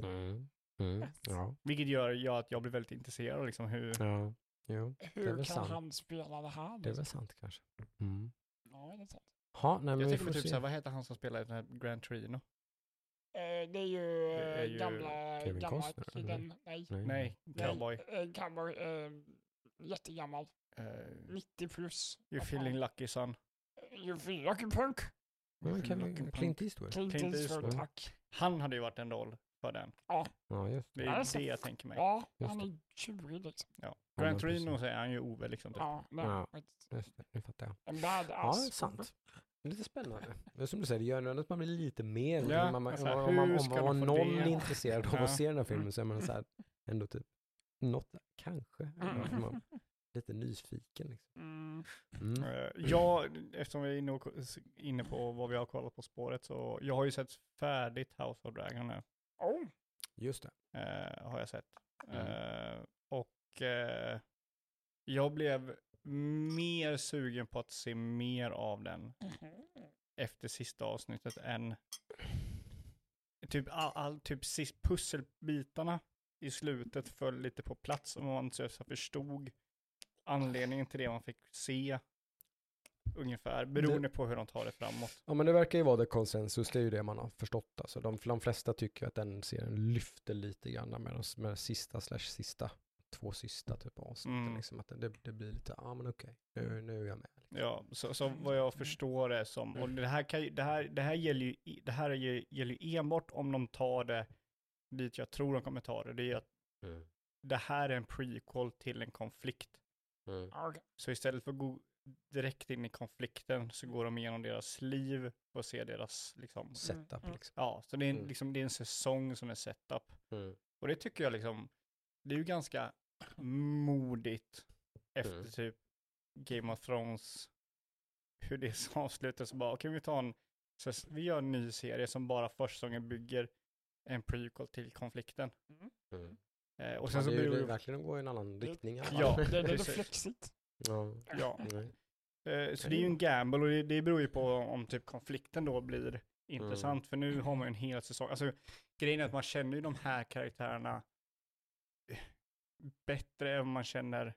Mm. Mm. Ja, Vilket gör, gör att jag blir väldigt intresserad av liksom hur, ja, jo, Hur väl kan sant. han spela det här? det är liksom? väl sant kanske. Mm. Ja, det är sant. Ha, nej, men jag vi tänker typ se. såhär, vad heter han som spelar i den här Grand Torino? Eh, det är ju, Det är eh, ju gamla, Kevin gamla Costner, killen. Nej, Nej. Nej, cowboy. nej eh, cowboy. Eh, jättegammal. Uh, 90 plus. you're feeling lucky son. You feel like a punk. Men kan and Clint. Eastwood? Clint Clint Eastwood, Eastwood. tack. Han hade ju varit en roll för den. Ja, just Det det. är Alltså, det jag tänker mig. Ja, Just han är tjurig liksom. Ja. men Torino precis. så är han ju Ove liksom. Typ. Ja, nej, Ja. Just det, nu fattar jag. En Ja, badass. sant. Lite spännande. Det är som du säger, det gör nog att man blir lite mer. Ja, man, man, alltså, om, man, om, någon det? är intresserad av Ja. att se den här filmen så är man så här, ändå typ, något, kanske. Mm. Man, <laughs> lite nyfiken liksom. Mm. Mm. Eh, jag, eftersom vi är inne, på vad vi har kollat på spåret, så jag har ju sett färdigt House of Dragon nu. Oh, Just det. eh, har jag sett. Mm. Eh, och eh, jag blev mer sugen på att se mer av den efter sista avsnittet än typ, all, all, typ sist, pusselbitarna i slutet föll lite på plats och man så förstod anledningen till det man fick se ungefär, beroende på hur de tar det framåt. Ja men det verkar ju vara det konsensus, det är ju det man har förstått. Alltså, de, de flesta tycker att den serien lyfter lite grann med de med de sista slash sista, två sista typ av avsnitten. Mm. Liksom, att det, det blir lite, ja men okej, nu, nu är jag med. Liksom. Ja, så, så vad jag förstår det som, och det här, kan, det här, det här gäller ju, det här gäller ju enbart om de tar det dit jag tror de kommer ta det, det är att det här är en prequel till en konflikt. Mm. Så istället för att gå direkt in i konflikten så går de igenom deras liv och ser deras, liksom, Setup Mm. liksom. ja, så det är, en, Mm. liksom, det är en säsong som är setup. Mm. Och det tycker jag liksom, det är ju ganska modigt efter Mm. typ Game of Thrones, hur det <laughs> avslutas, bara, okej vi tar en, så vi gör en ny serie som bara första säsongen bygger en prequel till konflikten. Mm. Eh, och sen så det beror ju det, verkligen att gå i en annan riktning. Ja. <laughs> Det, det är flexigt. ja. ja. Eh, Så det är ju en gamble och det, det beror ju på om typ konflikten då blir intressant. För nu har man ju en hel säsong. Alltså grejen är att man känner ju de här karaktärerna eh, bättre än man känner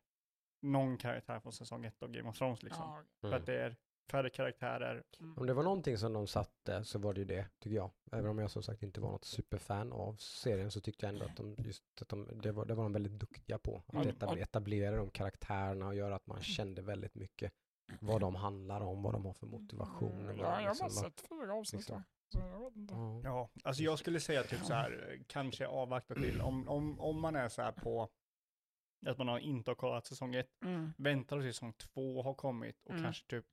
någon karaktär från säsong ett av Game of Thrones liksom. Ja, För Mm. att det är färre karaktärer. Om det var någonting som de satte så var det ju det, tycker jag. Även om jag som sagt inte var något superfan av serien så tyckte jag ändå att de, just att de, det, var, det var de väldigt duktiga på. Att Mm. etab- etablera de karaktärerna och göra att man kände väldigt mycket vad de handlar om, vad de har för motivation. vad Ja, jag har bara liksom sett fyra avsnitt. liksom. va? Så jag vet inte. Ja. Ja, alltså jag skulle säga typ så här, kanske avvakta till, om, om, om man är så här på att man har inte har kollat säsong ett, Mm. väntar tills säsong två har kommit och Mm. kanske typ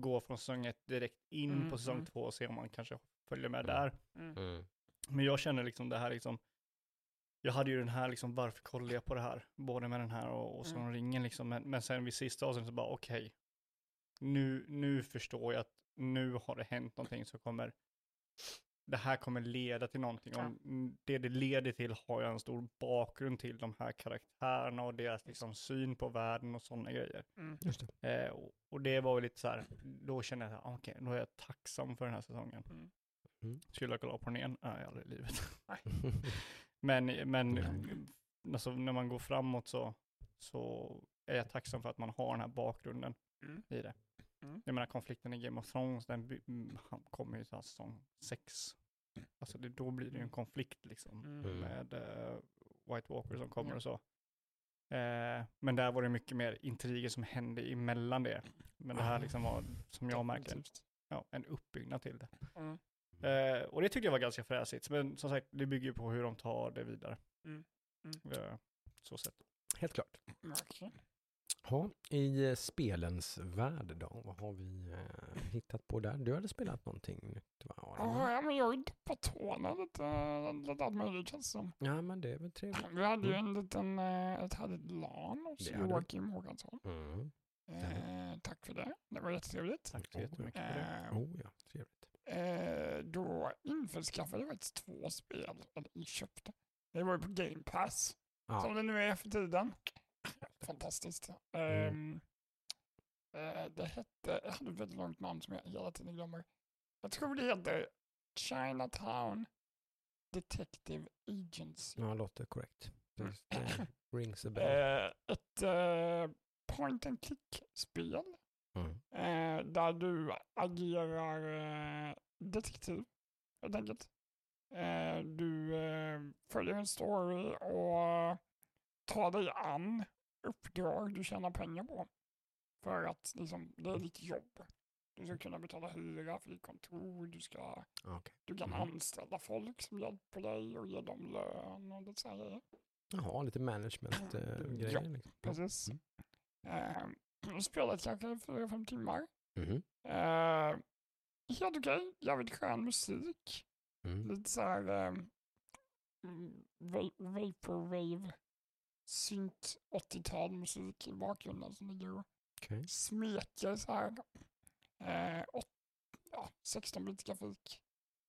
gå från säsong ett direkt in Mm, på säsong mm. två och se om man kanske följer med Mm. där. Mm. Mm. Men jag känner liksom det här liksom, jag hade ju den här liksom, varför kollar jag på det här? Både med den här och, och så Mm. ringen liksom, men, men sen vid sista avsnittet så bara okej, nu, nu förstår jag att nu har det hänt någonting som kommer, det här kommer leda till någonting. Ja. Om det det leder till har jag en stor bakgrund till de här karaktärerna och deras liksom, syn på världen och sådana grejer. Mm. Just det. Eh, och, och det var ju lite så här, då kände jag, ah, okej, då är jag tacksam för den här säsongen. Mm. Mm. Skulle jag kolla på den igen? Nej, aldrig i livet. <laughs> <laughs> Men, men Mm. alltså, när man går framåt så, så är jag tacksam för att man har den här bakgrunden Mm. i det. Mm. Jag menar konflikten i Game of Thrones, den mm, kommer ju säsong sex. Alltså det, då blir det ju en konflikt liksom Mm. Mm. med eh, White Walker som kommer Ja. och så. Eh, men där var det mycket mer intriger som hände emellan det. Men det här liksom var, som jag märker, ja, en uppbyggnad till det. Mm. Eh, och det tyckte jag var ganska fräsigt. Men som sagt, det bygger ju på hur de tar det vidare. Mm. Mm. Eh, så sett. Helt klart. Verkligen. Ja, I eh, spelens värld då, vad har vi eh, hittat på där? Du hade spelat någonting nytt va? Aron? Ja, men jag ju dippat tårna lite, lite allt möjligt känns som. Ja, men det är väl trevligt. Vi hade ju en liten, eh, ett härligt LAN hos. Joakim Håkansson. Mm. Eh, tack för det, det var jättetrevligt. Tack så jättemycket för det. Eh, Oh ja, trevligt. eh, då införskaffade jag faktiskt två spel, eller köpte. Det var ju på Game Pass, Ja. som det nu är för tiden. Fantastiskt. Ehm, eh, det hette, jag hade ett väldigt långt namn som jag hela tiden glömmer. Jag tror det heter Chinatown Detective Agency. Ja, låter korrekt. Mm. Precis, <clears throat> rings a bell. Eh, ett eh, point and click-spel Mm. eh, där du agerar eh, detektiv helt enkelt. Eh, du följer en story och tar dig an uppdrag du tjänar pengar på. För att liksom, det är ditt jobb. Du ska kunna betala hyra för ditt kontor, du, ska, Okej. du kan Mhm. anställa folk som hjälper dig och ge dem lön och lite sådana grejer. Jaha, lite management-grejer. Ja, liksom. Precis. Mm. <clears throat> Eh, spelet kanske fyra, fem timmar. Mhm. Eh, helt okej, jävligt skön musik. Mm. Lite så här eh, mm, va- vaporwave, synt 80-tal musik i bakgrunden som ligger och Okej. smeker så här. Eh, åt, ja, 16-bit grafik.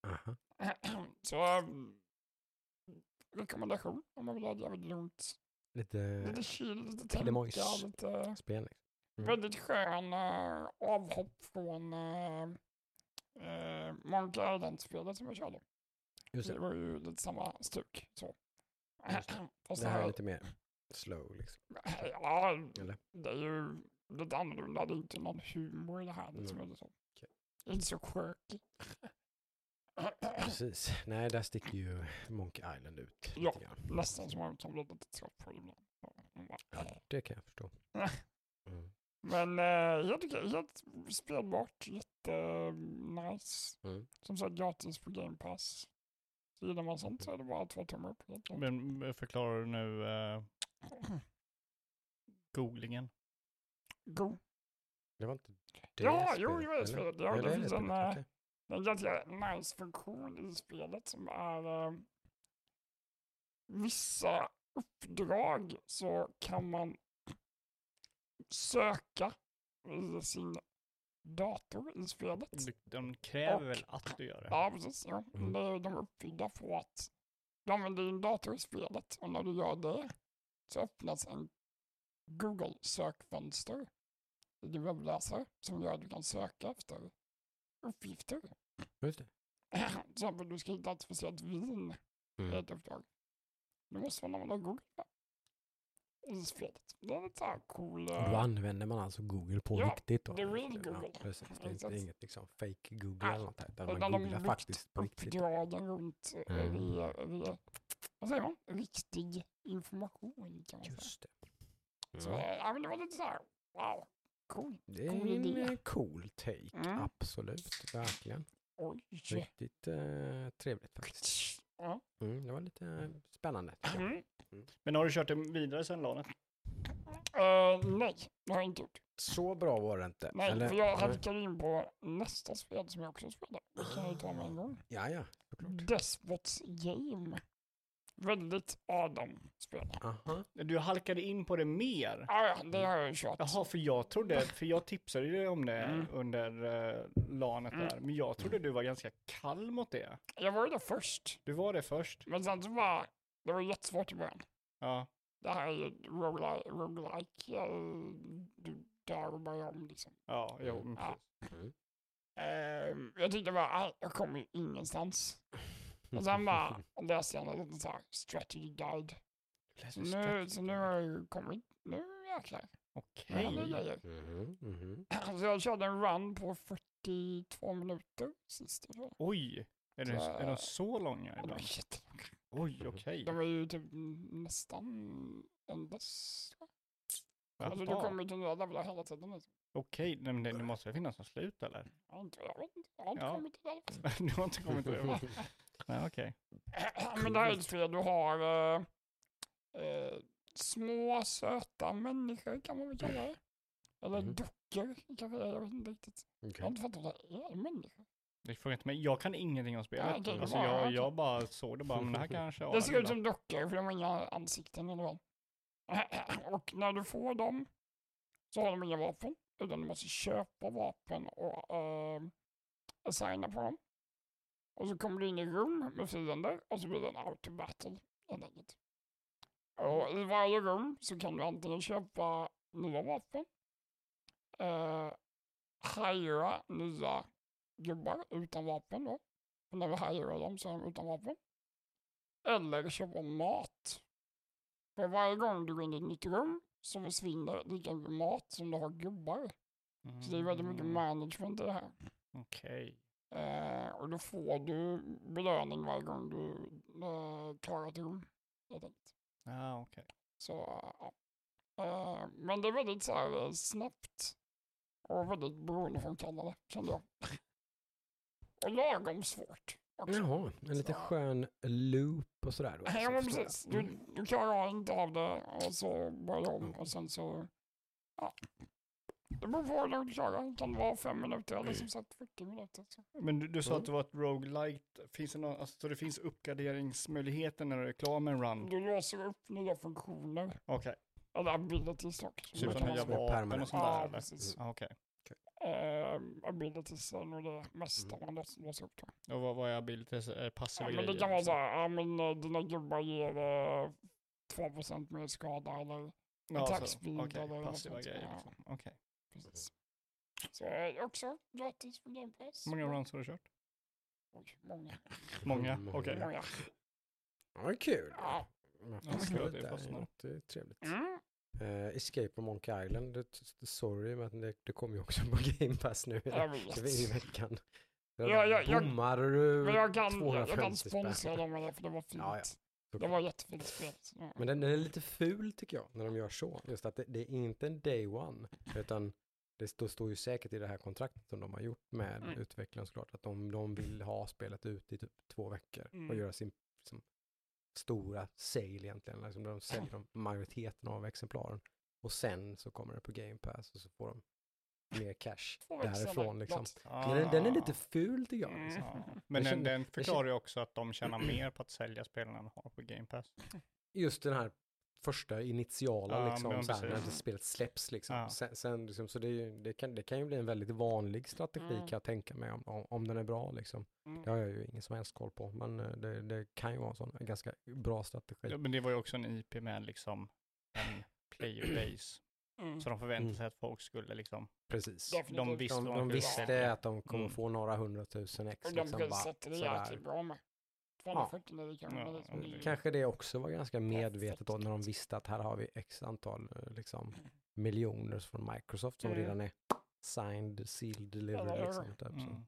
Aha. <clears throat> så mm, rekommendation om man vill ha ett jävligt lugnt, Lite lite chill, lite tänka, lite spel. Liksom. Mm. väldigt skön eh, avhopp från uh, uh, Monkey Island-spelet som jag körde. Just Det det. var ju lite samma stuk. Så. Det. <clears throat> Det här är lite mer slow liksom. ja, Eller? det är ju lite annorlunda. Det är inte någon humor i det här. Liksom, Mm. så. Okej. Inte så quirky. Precis. Nej, där sticker ju Monkey Island ut. Ja. Lite grann. Nästan som man kan bli lite trött på det ibland. Ja, det kan jag förstå. <laughs> Mm. Men eh, helt okej, helt spelbart, jätte nice. Mm. Som sagt gratis på Game Pass. Så gillar man sånt så är det bara två tummar upp. Men eh, förklarar du nu eh, googlingen? Go. Det var inte det Ja, spelet, jo, det var det spelet. Ja, det är finns en, eh. Det är en ganska nice funktion i spelet som är eh, vissa uppdrag så kan man söka i sin dator i spelet. De kräver Och- väl att du gör det? Ja, precis. Ja. Mm. Det är de är uppbyggda på att du använder din dator i spelet och när du gör det så öppnas en Google-sökfönster i din webbläsare som gör att du kan söka efter uppgifter. Just det. <clears throat> Till exempel du ska hitta ett speciellt vin i Mm. ett uppdrag. Då måste man använda Google i spelet. Det är lite så här cool. Och Då eh, använder man alltså Google på Ja, riktigt då? the real Ja, Google. precis. Det är inte, inget liksom fake Google eller något här, utan man googlar faktiskt på riktigt. uppdragen runt eh, Mm. via, via, vad säger man, riktig information kan man säga. Just det. Så Ja. eh, ja, men det var lite så här, wow, cool. Det är cool en idé. eh, cool take, Mm. absolut, verkligen. Oj. Riktigt eh, trevligt faktiskt. Ja. Mm, det var lite eh, spännande. tycker jag. Mm. Men har du kört det vidare sen LANet? Eh, nej, det har jag inte gjort. Så bra var det inte. Nej, eller? för jag Nej. halkade in på nästa spel som jag också spelar. Det kan jag ju ta med en gång. Ja, ja, såklart. Despots Game. Väldigt Adam-spel. Aha. Du halkade in på det mer? Ja, det har jag ju kört. Jaha, för jag trodde, <laughs> för jag tipsade ju om det Mm. under uh, lanet Mm. där, men jag trodde du var ganska kall mot det. Jag var ju där först, Du var det först? men sen så var det var jättesvårt i början. Ja. Det här är ju roguelike, roguelike eh, du dör och börjar om liksom. Ja, jo, Mm. men Ja. precis. Mm. Ehm, jag tyckte bara, nej, jag kommer ju ingenstans. Och sen bara läste jag en liten så här strategy guide. Så nu, så nu har jag ju kommit, nu jäklar. Okej. Händer grejer. Mhm, mhm. <clears throat> Så jag körde en run på 42 minuter sist. Oj, är, det, är de så långa Ja, ibland? Oj, okej. De var ju typ nästan ändas. Alltså du kommer till nya levlar hela tiden. Liksom. Okej, men det, det måste finnas något slut eller? Jag, vet inte, jag har inte Ja. kommit till det. <laughs> du har inte kommit till det? <laughs> Nej, okej. <clears throat> Men det här är ett spel du har eh, eh, små söta människor kan man väl kalla det. Eller Mhm. dockor kanske jag vet inte riktigt. Jag har inte fattat vad det är, människor. Det frågar inte mig. Jag kan ingenting om spelet. Ja, okej, alltså, var- jag, jag bara såg det bara, men det här kanske Det ser ut som dockor för de har inga ansikten eller <clears throat> vad. Och när du får dem så har de inga vapen. Utan du måste köpa vapen och uh, assigna på dem. Och så kommer du in i rum med fiender och så blir det en auto battle helt enkelt. Och i varje rum så kan du antingen köpa nya vapen, hyra nya gubbar utan vapen då. Och när vi hyrar dem så är de utan vapen. Eller köpa mat. För varje gång du går in i ett nytt rum så försvinner lika mycket mat som du har gubbar. bara. Så det är väldigt mycket Mm, management i det här. Okej. Eh, och då får du belöning varje gång du eh, klarar ett rum. Ja, okej. Så, ja. Eh, men det är väldigt så här, eh, snabbt och väldigt beroendeframkallande kände jag. Och lagom svårt. också. Jaha, en lite Så- skön loop och sådär då. Ja så men precis. Du, Mm. du klarar inte av det och så börjar om och sen så... Ja. Det beror på hur långt du klarar. Det kan vara fem minuter eller som sagt 40 minuter. Så. Men du, du sa Mm. att det var ett roguelite. Finns det någon, alltså, så det finns uppgraderingsmöjligheter när du är klar med en run? Du låser upp nya funktioner. Okej, Eller abilities dock. typ som kan nya vapen och sånt Ja, där eller? precis. Ja, Okej. Uh, abilities är nog det mesta Mm. man låser, låser upp. Då. Och vad, vad är abilities? Är det passiva Ja, grejer? men det kan vara så liksom? här, ja men eh, dina gubbar ger uh, 2% mer skada eller Ja, attack så, speed Okej, eller något passiva sånt. grejer. Ja. Liksom. Okej. Precis. Så också gratis för Game Pass. Hur många runs har du kört? Oj, många. <laughs> Många? Okej. många. Ja, kul. Ja. Fastnar det är det är trevligt. Mm. Eh, Escape på Monkey Island, det, det- sorry men det, det kommer ju också på <laughs> Game Pass nu Jag vet. i veckan. Ja, ja, jag- Bommar du Men jag kan, jag, jag 250 kan sponsra dem med det för det var fint. Ja, ja. Det var jättefint spel. Men den, den är lite ful tycker jag när de gör så. Just att det, det är inte en day one utan det står, står ju säkert i det här kontraktet som de har gjort med Mm. utvecklaren såklart att de, de vill ha spelet ut i typ två veckor och Mm. göra sin liksom, stora sale egentligen, liksom, där de säljer de majoriteten av exemplaren. Och sen så kommer det på Game Pass och så får de mer cash <laughs> Två därifrån liksom. Men den, den är lite Ah. ful tycker jag. Liksom. Mm. Ja. <laughs> Men den, den förklarar ju också att de tjänar mer på att sälja spelen än de har på Game Pass. Just den här första initiala Ja, liksom, så här, när det spelet släpps liksom. Ja. Sen, sen liksom, så det, är ju, det, kan, det kan ju bli en väldigt vanlig strategi Mm. kan jag tänka mig om, om, om den är bra liksom. Mm. Det har jag ju ingen som helst koll på, men eh, det, det kan ju vara en sån en ganska bra strategi. Ja, Men det var ju också en IP med liksom en player <clears throat> base. Mm. Så de förväntade Mm. sig att folk skulle liksom, Precis. Definitivt. de visste De, de skulle visste att de kommer Mm. få några hundratusen ex. Och de Liksom, bara, prissätter det jäkligt bra med. 249 kronor. Ja, det-. Kanske det också var ganska medvetet då när de visste att här har vi x antal eh, liksom, <laughs> miljoner från Microsoft som Mm. redan är signed, sealed, delivered. Liksom, typ, mm.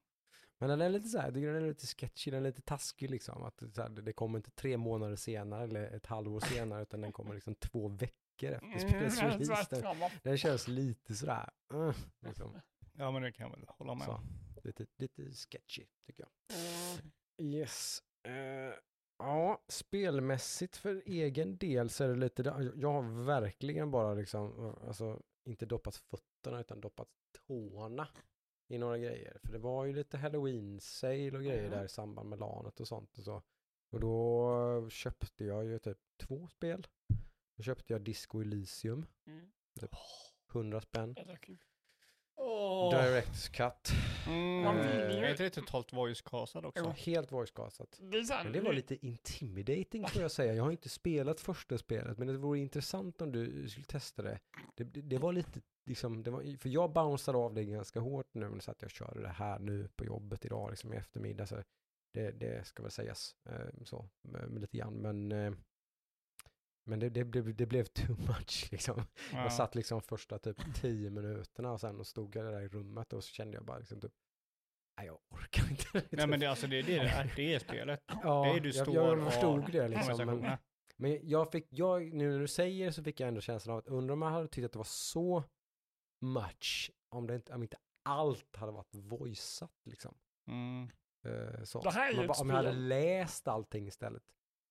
Men den är lite så här, den är lite sketchy, den är lite taskig liksom. Att det, så här, det kommer inte tre månader senare eller ett halvår senare utan den kommer liksom två veckor efter spelets Mm, release. exakt, Den, den känns lite sådär, uh, liksom. ja men det kan jag väl hålla med om. lite, lite sketchy tycker jag. Mm. Yes. Eh, ja, spelmässigt för egen del så är det lite, jag har verkligen bara liksom, alltså inte doppat fötterna utan doppat tårna i några grejer. För det var ju lite halloween-sale och grejer Mhm. där i samband med lanet och sånt och så. Och då köpte jag ju typ två spel. Då köpte jag Disco Elysium, Mm. 100 spänn. Åh. Directs cut. Mm, Man vill ju- är inte det totalt voice-castad också? Jo. Helt voice-castat. Det Men det var lite intimidating får jag säga. Jag har inte spelat första spelet, men det vore intressant om du skulle testa det. Det, det, det var lite, liksom, det var, för jag bounceade av det ganska hårt nu, men så att jag körde det här nu på jobbet idag, liksom i eftermiddag. Så det, det ska väl sägas eh, så, med, med lite grann. Men, eh, men det, det, blev, det blev too much <laughs> liksom. Ja. Jag satt liksom första typ tio minuterna och sen och stod jag där i rummet och så kände jag bara liksom typ, nej jag orkar inte. <laughs> Nej men det, alltså, det, det, är, det är spelet. <laughs> ja, det är du jag, står jag och förstod har det liksom. Men, men jag fick, jag, nu när du säger så fick jag ändå känslan av att undra om jag hade tyckt att det var så much, om, det inte, om inte allt hade varit voiceat liksom. Mm. Eh, så. Det här är om, ju jag ett om jag hade läst allting istället.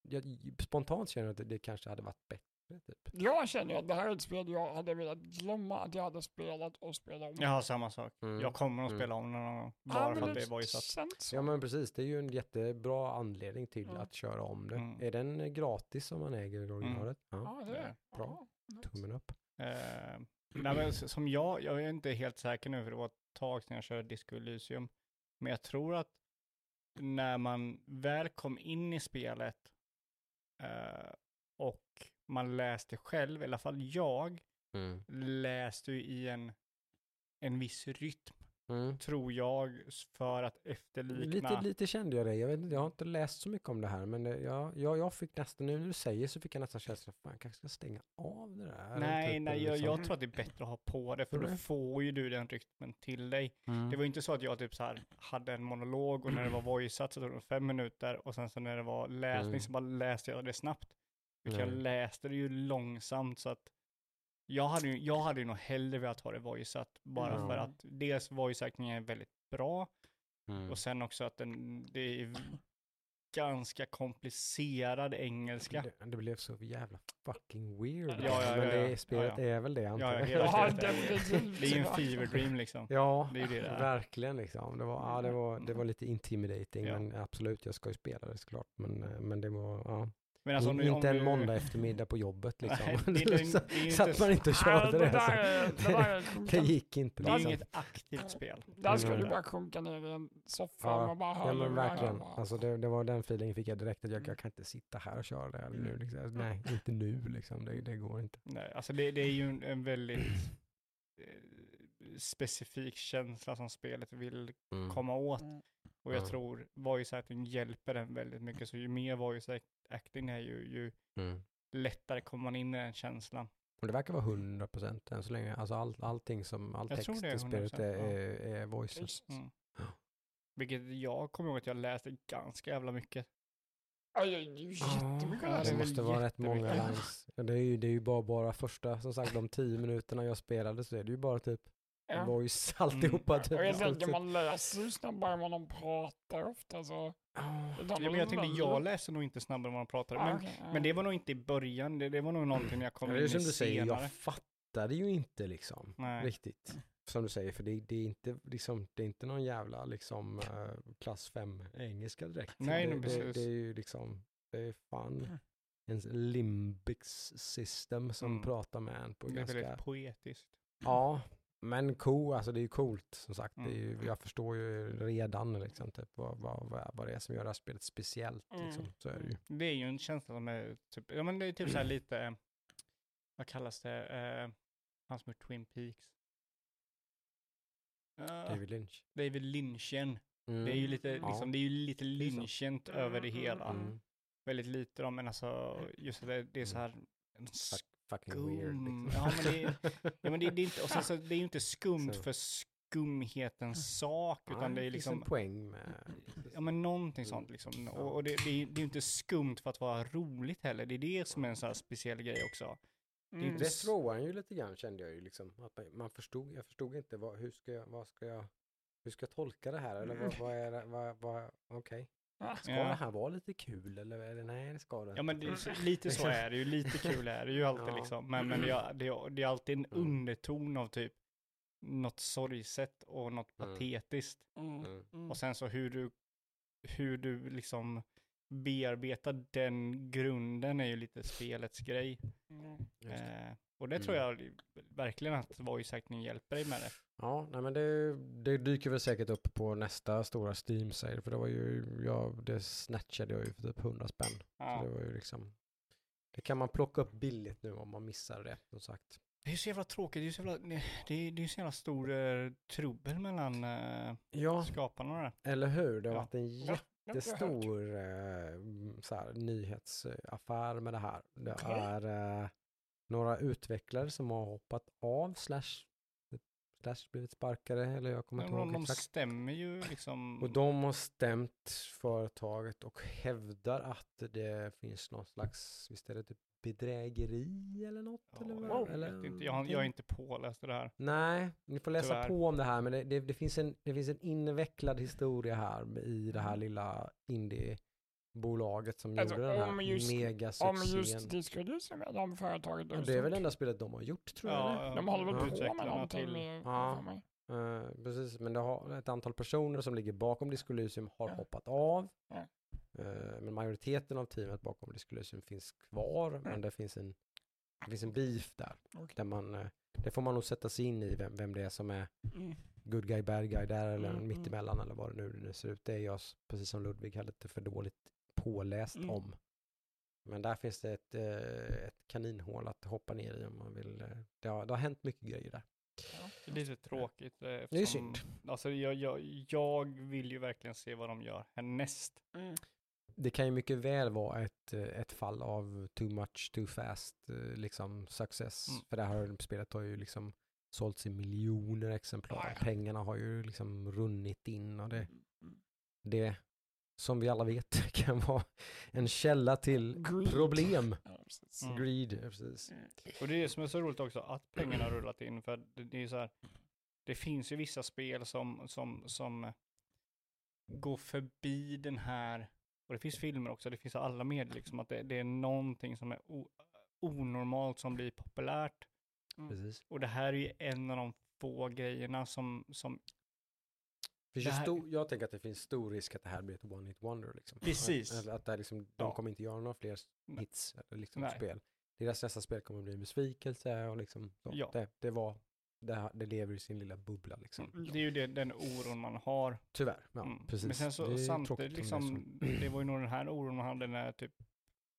Jag, spontant känner jag att det, det kanske hade varit bättre. Typ. Jag känner att det här är ett spel jag hade velat glömma att jag hade spelat och spela om. Jag har samma sak. Mm. Jag kommer att Mm. spela om den någon gång. Bara för att det är voiceat. Ja men precis, det är ju en jättebra anledning till Ja. att köra om det. Mm. Är den gratis om man äger originalet? Ja, Ja, det är bra. Ja, tummen upp. Eh, nej, men som jag, jag är inte helt säker nu för det var ett tag sedan jag körde Disco Elysium. Men jag tror att när man väl kom in i spelet eh, och man läste själv, i alla fall jag, Mm. läste ju i en, en viss rytm, Mm. tror jag, för att efterlikna. Lite, lite kände jag det. Jag, vet, inte, jag har inte läst så mycket om det här, men det, jag, jag, jag fick nästan, nu när du säger så fick jag nästan känslan, fan kanske ska stänga av det där. Nej, typ, nej, jag, liksom. jag tror att det är bättre att ha på det, för Tror då du? får ju du den rytmen till dig. Mm. Det var ju inte så att jag typ så här hade en monolog och när det var voiceat så tog det fem minuter och sen så när det var läsning Mm. så bara läste jag det snabbt. Utan jag läste det ju långsamt så att jag hade ju, jag hade nog hellre velat ha det voiceat bara Ja. för att dels voice-actingen är väldigt bra Mm. och sen också att den, det är ganska komplicerad engelska. Det, det blev så jävla fucking weird. Ja, ja, men ja, det, ja. spelet Ja, ja. är väl det antar Ja, ja, jag. hela Ja. Det är ju en fever dream liksom. Ja, Det är det verkligen liksom. Det var, ja, det var, det var lite intimidating, Ja. men absolut, jag ska ju spela det såklart. Men, eh, men det var, ja. Men alltså, om In, du- om inte en du- måndag eftermiddag på jobbet <laughs> liksom. Nej, det så, <laughs> det inte att man inte körde det det. där så. är- det där <laughs> det gick inte Det är liksom. inget aktivt spel. Där ska Mm. du bara sjunka ner i en soffa Ja, och bara Ja men verkligen. Alltså det, det var den feelingen fick jag direkt att jag, jag kan inte sitta här och köra det här nu. Liksom. Nej, inte nu liksom. Det, det går inte. Nej, alltså det, det är ju en, en väldigt eh, specifik känsla som spelet vill komma åt. Mm. Och jag Ja. tror voice acting hjälper den väldigt mycket. Så ju mer voice acting är ju, ju Mm. lättare kommer man in i den känslan. Och det verkar vara 100% än så länge. Alltså all, allting som, all Jag text i spelet 100%, är, är, är voices. Mm. Ja. Vilket jag kommer ihåg att jag läste ganska jävla mycket. Aj, aj, ju jättemycket att det det måste vara rätt många lines. Ja, Det är ju, det är ju bara, bara första, som sagt, de tio minuterna jag spelade så är det ju bara typ Ja. voice alltihopa. Typ, Och jag tänker man läser ju snabbare än vad de pratar ofta så. Ja. Men jag tänkte, jag läste nog inte snabbare än vad de pratade. Ah, Men, ja. men det var nog inte i början, det, det var nog någonting jag kom Ja, in det är i som du säger, senare. jag fattade ju inte liksom Nej. riktigt. Som du säger, för det, det, är inte, liksom, det är inte någon jävla liksom, eh, klass 5 engelska direkt. Nej, det, precis. det är ju liksom, det är fan Mm. ens limbics system som Mm. pratar med en på Det är ganska... väldigt poetiskt. Ja, men cool, alltså det är ju coolt som sagt. Det är ju, Mm. jag förstår ju redan liksom, typ, vad, vad, vad, det är som gör det här spelet speciellt. Liksom. Mm. Så är det ju. Det är ju en känsla som är typ, ja men det är typ så här lite, vad kallas det, eh, han som Twin Peaks. Uh, David Lynch. David Lynchen. Mm. Det är ju lite, Ja. liksom, det är ju lite lynchent över det hela. Mm. Väldigt lite då, men alltså just det, det är så här en Fuck, fucking weird. skum, Liksom. ja men det är, ja, men det, det är inte, och sen så, det är ju inte skumt Så. för skumhetens sak, utan Ja, det är finns en liksom, poäng med... Ja men någonting Mm. sånt liksom. Och, och det, det, är, det är ju inte skumt för att vara roligt heller. Det är det som är en sån här speciell grej också. Mm. Det s- slår en ju lite grann kände jag ju liksom. Att man- förstod, jag förstod inte vad, hur ska jag, vad ska jag, hur ska jag tolka det här? Eller vad, vad är det, vad, vad, okej. Ska Ja. det här vara lite kul eller är det, nej det ska det Ja men det, är lite så är det ju, lite kul är det ju <laughs> alltid Ja. liksom. Men, men det, är, det, är, det är alltid en Mm. underton av typ något sorgset och något Mm. patetiskt. Mm. Mm. Mm. Och sen så hur du, hur du liksom bearbeta den grunden är ju lite spelets grej. Mm. Eh, och det tror jag verkligen att voice acting hjälper dig med det. Ja, nej men det, det dyker väl säkert upp på nästa stora steam sale för det var ju, ja, det snatchade jag ju för typ 100 spänn. Så Ja. det var ju liksom, det kan man plocka upp billigt nu om man missar det, som sagt. Det är så jävla tråkigt, det är så jävla, det, är det är så jävla stor eh, trubbel mellan eh, Ja, skaparna där. eller hur? Det har Ja. varit en jag hört. jättestor eh, så nyhetsaffär med det här. Det är eh, några utvecklare som har hoppat av slash, slash blivit sparkade eller jag kommer inte ihåg de exakt. stämmer ju liksom. Och de har stämt företaget och hävdar att det finns någon slags, visst är det typ bedrägeri eller något? Ja, eller vad? jag, eller inte. Jag, jag är inte påläst i det här. Nej, ni får läsa Tyvärr. på om det här, men det, det, det, finns en, det finns en invecklad historia här i det här Mm. lilla indiebolaget som Alltså, gjorde den här om just- Om megasuccén. just Disco Elysium, är de företaget Ja, det är väl det enda spelet de har gjort tror jag. eller? Ja, De håller väl på utvecklarna med någonting Ja. Eh, precis, men det har ett antal personer som ligger bakom Disco Elysium har Ja. hoppat av. Ja. Eh, men majoriteten av teamet bakom Disco Elysium finns kvar, men det finns en, det finns en beef där. Okej. där man, eh, det får man nog sätta sig in i vem, vem det är som är Mm. good guy, bad guy där eller Mm, mm. mittemellan eller vad det nu, ser ut. Det är jag, precis som Ludvig, hade lite för dåligt påläst Mm. om. Men där finns det ett, eh, ett kaninhål att hoppa ner i om man vill. eh, Det har, det har hänt mycket grejer där. Det är lite tråkigt. eh, Det är eftersom- synd. Alltså jag, jag, jag vill ju verkligen se vad de gör härnäst. Mm. Det kan ju mycket väl vara ett, eh, ett fall av too much, too fast, eh, liksom success. Mm. För det här spelet har ju liksom sålts i miljoner exemplar. Ja, ja. Pengarna har ju liksom runnit in och det, Mm. det som vi alla vet <laughs> kan vara en källa till Greed. problem. Ja, precis. Mm. Greed, ja, precis. Mm. Och det är det som är så roligt också, att pengarna har rullat in. För det, det är så här, det finns ju vissa spel som, som, som går förbi den här, och det finns filmer också, det finns alla medier, liksom, att det, det är någonting som är o, onormalt som blir populärt. precis. Och det här är ju en av de få grejerna som, som Finns Det här- stor, jag tänker att det finns stor risk att det här blir ett one hit wonder. Liksom. Precis. Att, att det liksom, de Ja. kommer inte göra några fler hits liksom Nej. spel. Deras nästa spel kommer bli en besvikelse och liksom så. Ja. Det, det var, det, det lever i sin lilla bubbla liksom. det är ju det, den oron man har. Tyvärr, ja Mm. precis. Men sen så samtidigt, liksom, det var ju nog den här oron man hade när typ,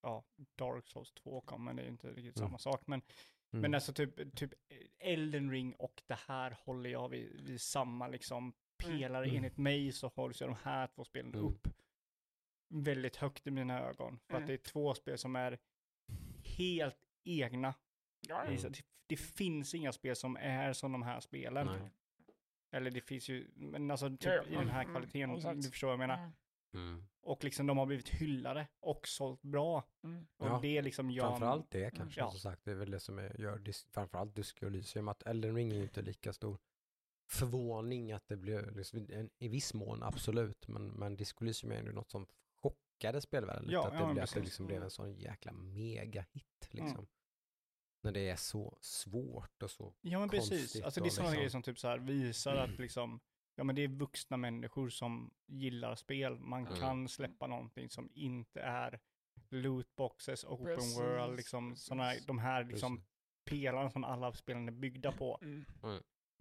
ja, Dark Souls 2 kom, men det är ju inte riktigt Mm. samma sak. Men, Mm. men alltså typ, typ Elden Ring och det här håller jag vid, vid samma liksom pelare. Mm. Enligt mig så hålls ju de här två spelen Mm. upp väldigt högt i mina ögon. För att Mm. det är två spel som är helt egna. Mm. Det, det finns inga spel som är som de här spelen. Nej. Eller det finns ju, men alltså typ Ja, i den här mm, kvaliteten, exakt. du förstår vad jag menar. Mm. Mm. Och liksom de har blivit hyllade och sålt bra. Mm. Och Ja, det liksom gör... Framförallt det kanske, Ja. som sagt. Det är väl det som är, gör dis, framförallt Disco Elysium. Att Elden Ring är ju inte lika stor förvåning att det blev, liksom, en, i viss mån absolut, men, men Disco Elysium är ändå något som chockade spelvärlden lite. Ja, att det, ja, blev, att det liksom blev Mm. en sån jäkla megahit liksom. Mm. När det är så svårt och så. Ja men precis. Alltså det är sådana liksom- grejer som typ så här visar att <clears throat> liksom, ja men det är vuxna människor som gillar spel. Man Mm. kan släppa någonting som inte är lootboxes, open Precis, world, liksom sådana de här liksom Precis. pelarna som alla spelen är byggda på.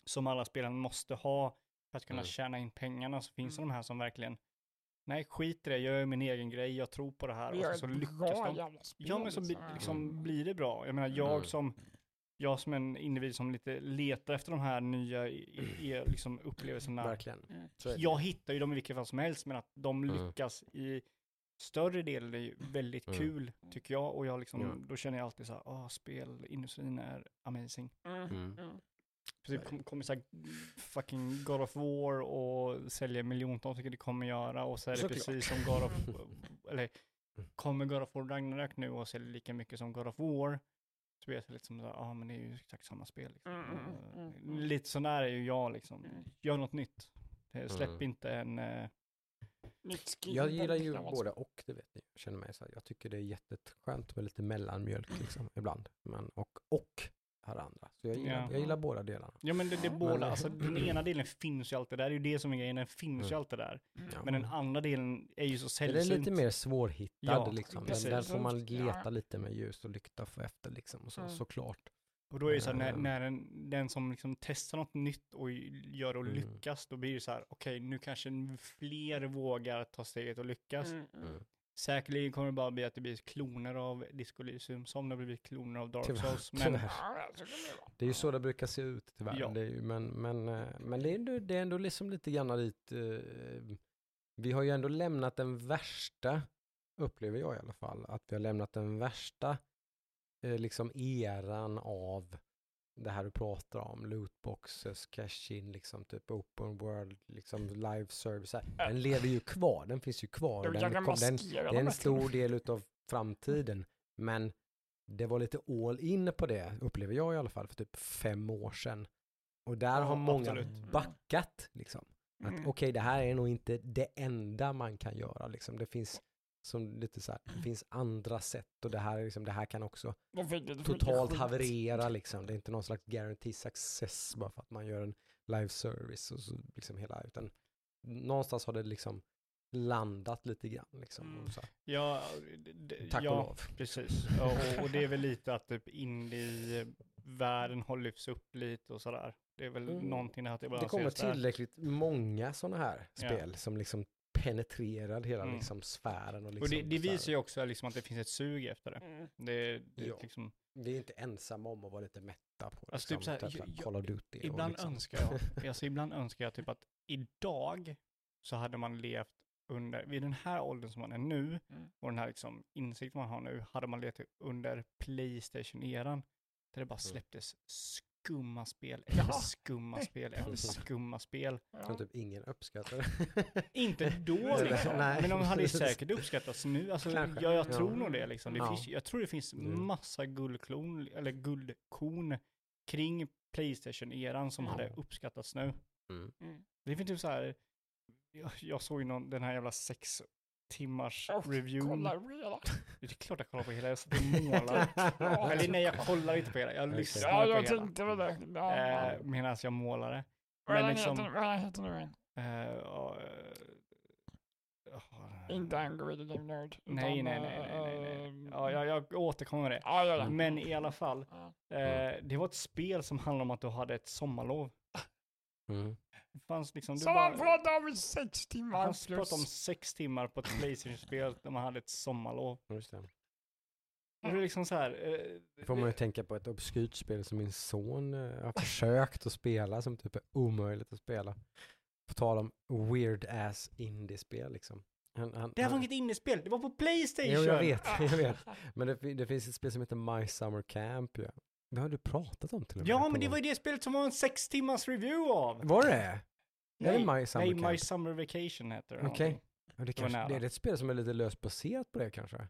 Mm. Som alla spelen måste ha för att kunna Mm. tjäna in pengarna. Så finns det Mm. de här som verkligen, nej skit i det, jag gör min egen grej, jag tror på det här. Vi Och så, så lyckas de. Ja men så bli, liksom. liksom blir det bra. Jag menar jag Mm. som, jag som en individ som lite letar efter de här nya i, i, i, liksom upplevelserna. Verkligen. Mm. Det. Jag hittar ju dem i vilket fall som helst men att de Mm. lyckas i större delen är ju väldigt Mm. kul tycker jag. Och jag liksom, Ja. då känner jag alltid så här, ah spelindustrin är amazing. Mm. För det kom- kommer så här fucking God of War och säljer miljontals, vilket det kommer göra. Och så är det Såklart. precis som God of <laughs> eller kommer God of War Ragnarök nu och säljer lika mycket som God of War. Så blir jag så lite som så här, ja ah, men det är ju exakt samma spel. Liksom. Mm, mm, mm, Eh, mm. Lite sån där är ju jag liksom. Mm. Gör något nytt. Eh, Släpp Mm. inte en, eh, Jag gillar ju både och, det vet ni. Jag känner mig så här, jag tycker det är jätteskönt med lite mellanmjölk liksom ibland. Men, och, och andra. Så jag gillar, Ja. jag gillar båda delarna. Ja men det, det är Men- båda, alltså <clears throat> den ena delen finns ju alltid där, det är ju det som är grejen, den finns ju Mm. alltid där. Ja. Men den andra delen är ju så Den sällsynt. är lite mer svårhittad Ja, liksom. Den, där får man Ja. leta lite med ljus och lykta för efter liksom. Och så, Mm. Såklart. Och då är det så här, när, Mm. när den, den som liksom testar något nytt och gör och Mm. lyckas, då blir det så här, okej nu kanske fler vågar ta steget och lyckas. Mm, mm. Mm. Säkerligen kommer det bara bli att det blir kloner av Disco Elysium, som det har blivit kloner av Dark Tyvärr, Souls. <laughs> Men tyvärr. Det är ju så det brukar se ut tyvärr. Ja. Det är ju, men men, eh, men det, är ändå, det är ändå liksom lite grann dit. Eh, vi har ju ändå lämnat den värsta, upplever jag i alla fall, att vi har lämnat den värsta eh, liksom eran av det här du pratar om, lootboxes, cash-in, liksom typ open world, liksom live service. Den lever ju kvar, den finns ju kvar. Den, den, maskera det är en stor del utav <laughs> framtiden. Men det var lite all in på det, upplever jag i alla fall, för typ fem år sedan. Och där Ja, har många absolut. backat liksom. Att Mm. okej, det här är nog inte det enda man kan göra liksom. Det finns som lite så här, det finns andra sätt och det här, är liksom, det här kan också totalt haverera liksom. Det är inte någon slags guarantee success bara för att man gör en live service och så liksom hela, utan någonstans har det liksom landat lite grann liksom. Mm. Och så här, ja, tack ja, och lov. precis. Ja, och, och det är väl lite att typ indie-världen har lyfts upp lite och sådär. Det är väl Mm. någonting att det Det kommer tillräckligt många sådana här spel som liksom penetrerar hela Mm. liksom sfären. Och, liksom Och det, det visar ju också liksom att det finns ett sug efter det. Mm. Det, det liksom, Vi är inte ensamma om att vara lite mätta på Alltså, typ liksom, typ så här jag- Call of Duty. ibland liksom. önskar jag, <laughs> alltså ibland önskar jag typ att idag så hade man levt under, vid den här åldern som man är nu, Mm. och den här liksom insikten man har nu, hade man levt under Playstation-eran, där det bara släpptes skumma spel <laughs> efter Ja. skumma spel efter skumma spel. Ja. Som typ ingen uppskattar. <laughs> Inte då liksom, nej. men de hade ju säkert uppskattats nu. Alltså, Kanske. jag, jag Ja. tror nog det liksom. Det Ja. finns, jag tror det finns Mm. massa guldklon, eller guldkorn kring Playstation-eran som Ja. hade uppskattats nu. Mm. Mm. Det finns typ så här, jag, jag såg ju någon, den här jävla sex timmars Och review. Kolla. <laughs> Det är klart jag kollar på hela, jag satt och målade. <laughs> Eller nej, jag kollar inte på hela, jag lyssnar Ja, på jag hela. tänkte väl det. Ja. Eh, Medan jag målade. Men liksom- heter du igen? Eh, eh, Inte Angry the Nerd. Nej, utan, nej, nej, nej, nej, nej. ehm, Ja, jag, jag återkommer med det. Ja, ja, ja. Men i alla fall, Ja. eh, det var ett spel som handlade om att du hade ett sommarlov. Mm. Det fanns liksom, bara, han pratar om sex timmar han pratade om sex timmar på ett Playstation-spel där man hade ett sommarlov. Just det. Det är liksom så här, eh, får man ju tänka på ett obskyrt spel som min son eh, har försökt att spela som typ är omöjligt att spela. På tal om weird ass indie-spel liksom. Han, han, det här var inget innerspel, det var på Playstation! Jo, jag vet, <laughs> jag vet. Men det, det finns ett spel som heter My Summer Camp ju. Det har du pratat om till och med. Ja, men det var ju det spelet som var en sex timmars review av. Var det? Är det Nej, My Summer nej, Camp? My Summer Vacation heter det. Okej. Ja, det, kanske, det är ett spel som är lite löst baserat på det kanske.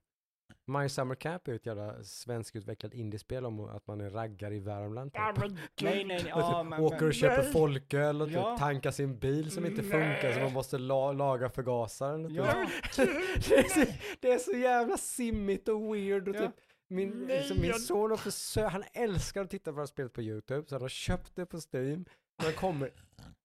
My Summer Camp är ju ett jävla svenskutvecklat indiespel om att man är raggare i Värmland. Ja, Typ. men Nej, nej, nej. <laughs> Ja, typ men, åker och men, köper Nej. folköl och typ Ja. tankar sin bil som inte funkar så Nej. man måste la laga förgasaren. typ. Ja. <laughs> det, är så, det är så jävla simmigt och weird och Ja. typ min, Nej, liksom min jag- son har försökt, han älskar att titta på det här spelet på YouTube så han har köpt det på Steam. Men kommer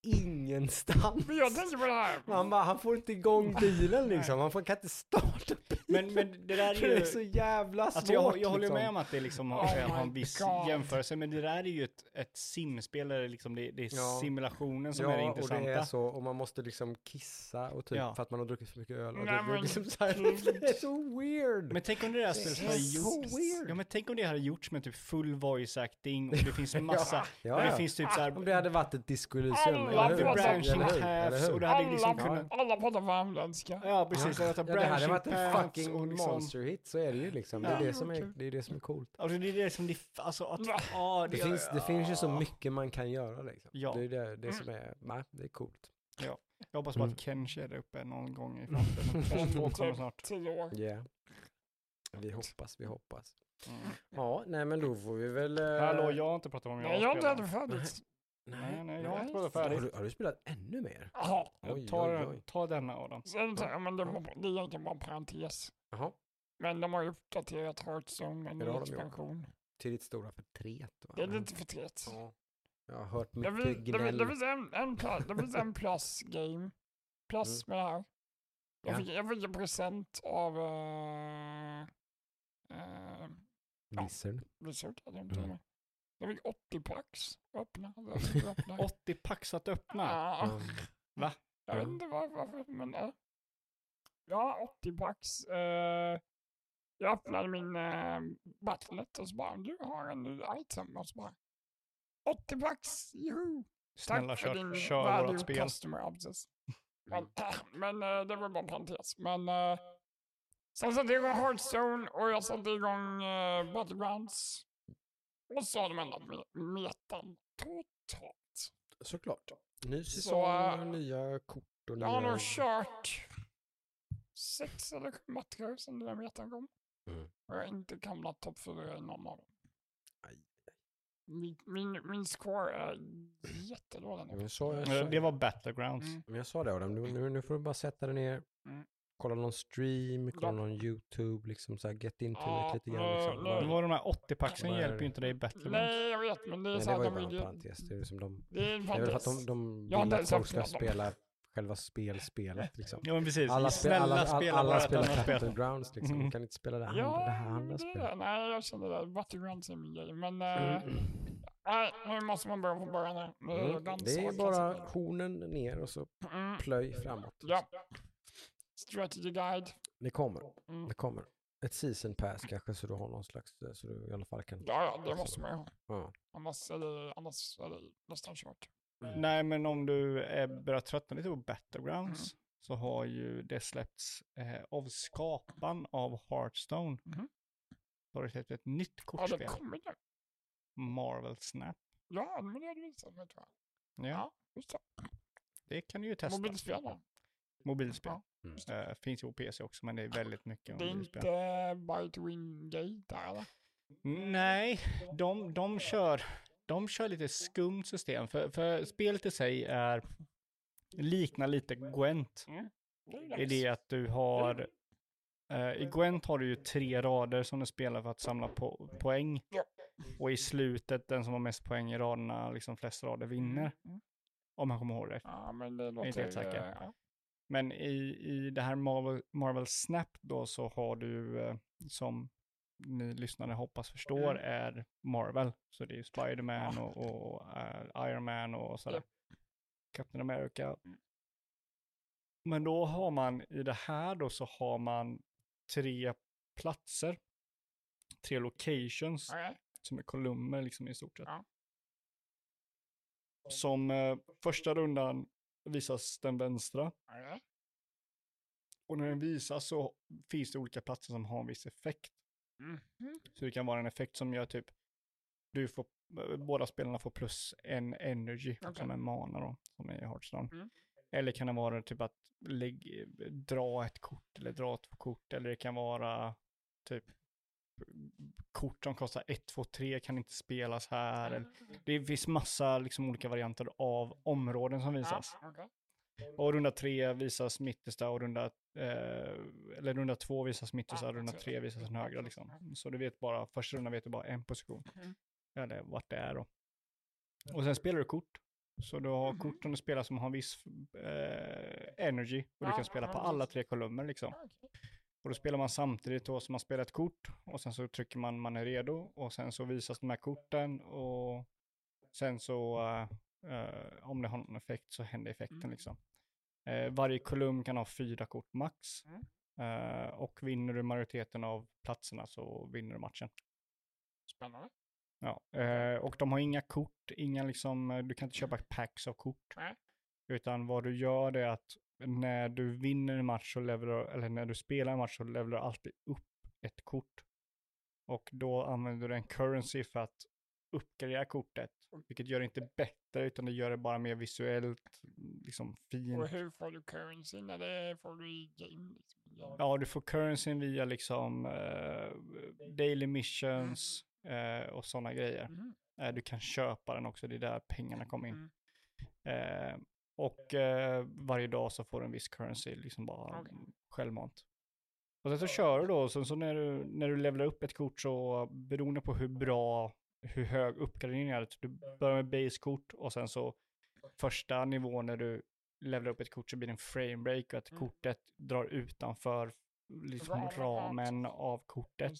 ingenstans. Men jag tänker på det här. Han, bara, han får inte igång bilen liksom, han får, kan inte starta bilen. men, men det där är det är ju... så jävla svårt. Alltså jag, jag håller liksom. med om att det liksom Oh har, har en viss God. jämförelse, men det där är ju ett, ett simspel, där det, liksom, det, det är Ja. simulationen som ja, är det och intressanta. det är så, och man måste liksom kissa och typ Ja. för att man har druckit för mycket öl. Och Nej, det, men liksom så här, <laughs> det är så weird. Men tänk om det där spelet är hade så gjorts... weird. Ja men tänk om det hade gjorts med typ full voice acting och det finns <laughs> massa... ja, och det ja. finns typ såhär... Om det hade varit ett disco Elysium, Alla eller hur? pratar- branching och det hade liksom alla, kunnat... alla pratar värmländska. Ja precis, Ja. att Ja, det hade varit en fucking liksom... monster hit, så är det ju liksom. Det är Ja. det som är, det är, det som är coolt. Alltså det är det som det... Alltså att... Va? Ja, Det, finns, det finns ju så mycket man kan göra liksom. Ja. Det är det, det som är, nej, det är coolt. Jag hoppas på Mm. att Kenshi är där uppe någon gång i framtiden. Kenshi 2 kommer snart. Tio år. Yeah. Vi hoppas, vi hoppas. Mm. Ja, nej men då får vi väl... eh, Hallå, jag har inte pratat om jag Nej, jag har inte ätit färdigt. Nej, nej, jag har inte Har färdigt. du, har du spelat ännu mer? Oj, ta, oj, oj. ta denna Adam. Sen, ja, men det, var- det är egentligen bara en parentes. Jaha. Men de har ju uppdaterat Hearthstone med en Ja, har expansion. till ditt stora förtret. Va? Det är lite förtret. Ja. Jag har hört Det, mycket finns, det, finns, gnäll. det, finns en, en, plus, det finns en plus game. Plus med det här. Jag, Ja. fick, jag fick en present av uh, uh, Blizzard. Blizzard. Jag, inte Mm. Jag fick 80 packs öppna. Öppna. <laughs> 80 pax att öppna. Mm. Va? jag vet inte var- varför, men uh, ja, 80 packs. Uh, jag öppnade min uh, Battlenet och så bara, du har en ny item. Och så bara, 80 packs, juhu! Snälla Tack för kör, din kör value spel. customer obsess. Men, men eh, det var bara en parentes. Men uh, sen satte jag igång Hearthstone och jag satte igång uh, Battlegrounds. Och så har de ändrat me- metan totalt. Såklart. Ny Så, säsong, äh, nya kort och Jag har nya... nog kört sex eller sju matcher sedan den där metan kom. Mm. Och jag har inte hamnat topp fyra i någon av dem. Aj. Min, min, min score är jättedålig nu. jag, sa, jag, Eh, sa, Det var Battlegrounds. Mm. men jag sa det Adam, nu, nu, nu får du bara sätta dig ner, Mm. Kolla någon stream, kolla Ja. någon YouTube, liksom så här, get into Ja, it lite grann. nej, Liksom. nej. Det var de här 80 paxen Vad är hjälper det? ju inte dig i Battlegrounds. Nej, jag vet, men det är Nej, så det att var ju de bara en parentes. Det är ju som de, Det är en det är väl för att parentes. de, de vill att folk ska spela själva spelspelet liksom. Ja men precis. Alla, spe, Snälla alla, alla, spela alla spelar. Battlegrounds liksom, Mm. kan inte spela det, andra, Ja, det här andra det är spelet. det. Nej, jag känner det. Battlegrounds är min grej. Men Mm. nej, nu måste man börja från början här. Mm. Det är bara hornen ner och så Mm. plöj framåt. Ja. Strategy guide. Det kommer, Mm. det kommer. Ett season pass kanske så du har någon slags, eh, så du i alla fall kan... Ja, ja, det måste man ju ha. Ja. Annars är det, annars är det nästan kört. Nej men om du är, börjar tröttna lite på Battlegrounds så har ju det släppts eh, av skapan av Hearthstone. Mhm. Så har det släppts ett nytt Ja, kortspel. det kommer nu. Marvel Snap. Ja, men det har du visat mig tror jag. Ja, Ja, just det. det kan du ju testa. Mobilspel då. Mobilspel. Ja. Mm. Eh, finns ju på PC också men det är väldigt mycket Det är mobilspel. inte Buy to Win Gate där eller? Nej, de, de, kör, de kör lite skumt system. För, för spelet i sig är, liknar lite Gwent. Det är I det att du har, eh, i Gwent har du ju tre rader som du spelar för att samla po poäng. Och i slutet, den som har mest poäng i raderna, liksom flest rader, vinner. Mm. Om jag kommer ihåg rätt. Ja, men det låter... inte helt säker. ja. Men i, i det här Marvel, Marvel Snap då så har du, eh, som ni lyssnare hoppas förstår, Mm. är Marvel. Så det är ju Spider-Man och, och eh, Iron Man och sådär. Japp. Captain America. Mm. Men då har man i det här då så har man tre platser. Tre locations Okej. som är kolumner liksom i stort sett. Ja. Som eh, första rundan visas den vänstra. Okej. Och när den visas så finns det olika platser som har en viss effekt. Mhm. Så det kan vara en effekt som gör typ, du får, eh, båda spelarna får plus en energy, Okej. som en mana då, som är i Hearthstone. Mm. Eller kan det vara typ att lägg, dra ett kort eller dra två kort, eller det kan vara typ kort som kostar 1, 2, 3 kan inte spelas här. Eller, det finns massa liksom olika varianter av områden som visas. Ja, okej. Och runda tre visas mittersta och runda, eh, eller runda två visas mittersta Ja, runda så- tre visas den högra liksom. Så du vet bara, första rundan vet du bara en position. Mm. Eller vart det är då. Och sen spelar du kort. Så du har Mhm. kort som du spelar som har en viss eh, energy. Och du kan spela på alla tre kolumner liksom. Okej. Och då spelar man samtidigt då som man spelar ett kort. Och sen så trycker man man är redo. Och sen så visas de här korten. Och sen så eh, eh, om det har någon effekt så händer effekten Mm. liksom. Eh, varje kolumn kan ha fyra kort max. Mm. Och vinner du majoriteten av platserna så vinner du matchen. Spännande. Ja, och de har inga kort, inga liksom, du kan inte köpa packs av kort. Nej. Utan vad du gör är att när du vinner en match så levelar, eller när du spelar en match så levelar du alltid upp ett kort. Och då använder du en currency för att uppgradera kortet. Vilket gör det inte bättre utan det gör det bara mer visuellt liksom fint. Och hur får du currency när det får du i game? Liksom? Ja. Ja, du får currencyn via liksom eh, daily missions eh, och sådana grejer. Mhm. Eh, du kan köpa den också, det är där pengarna kommer in. Mm. Och eh, varje dag så får du en viss currency, liksom bara Okej. självmant. Och sen så kör du då, och sen så när du, när du levlar upp ett kort så beroende på hur bra, hur hög uppgradering är, du börjar med base-kort och sen så första nivån när du levlar upp ett kort så blir det en frame break och att Mm. kortet drar utanför liksom Ramen, av kortet.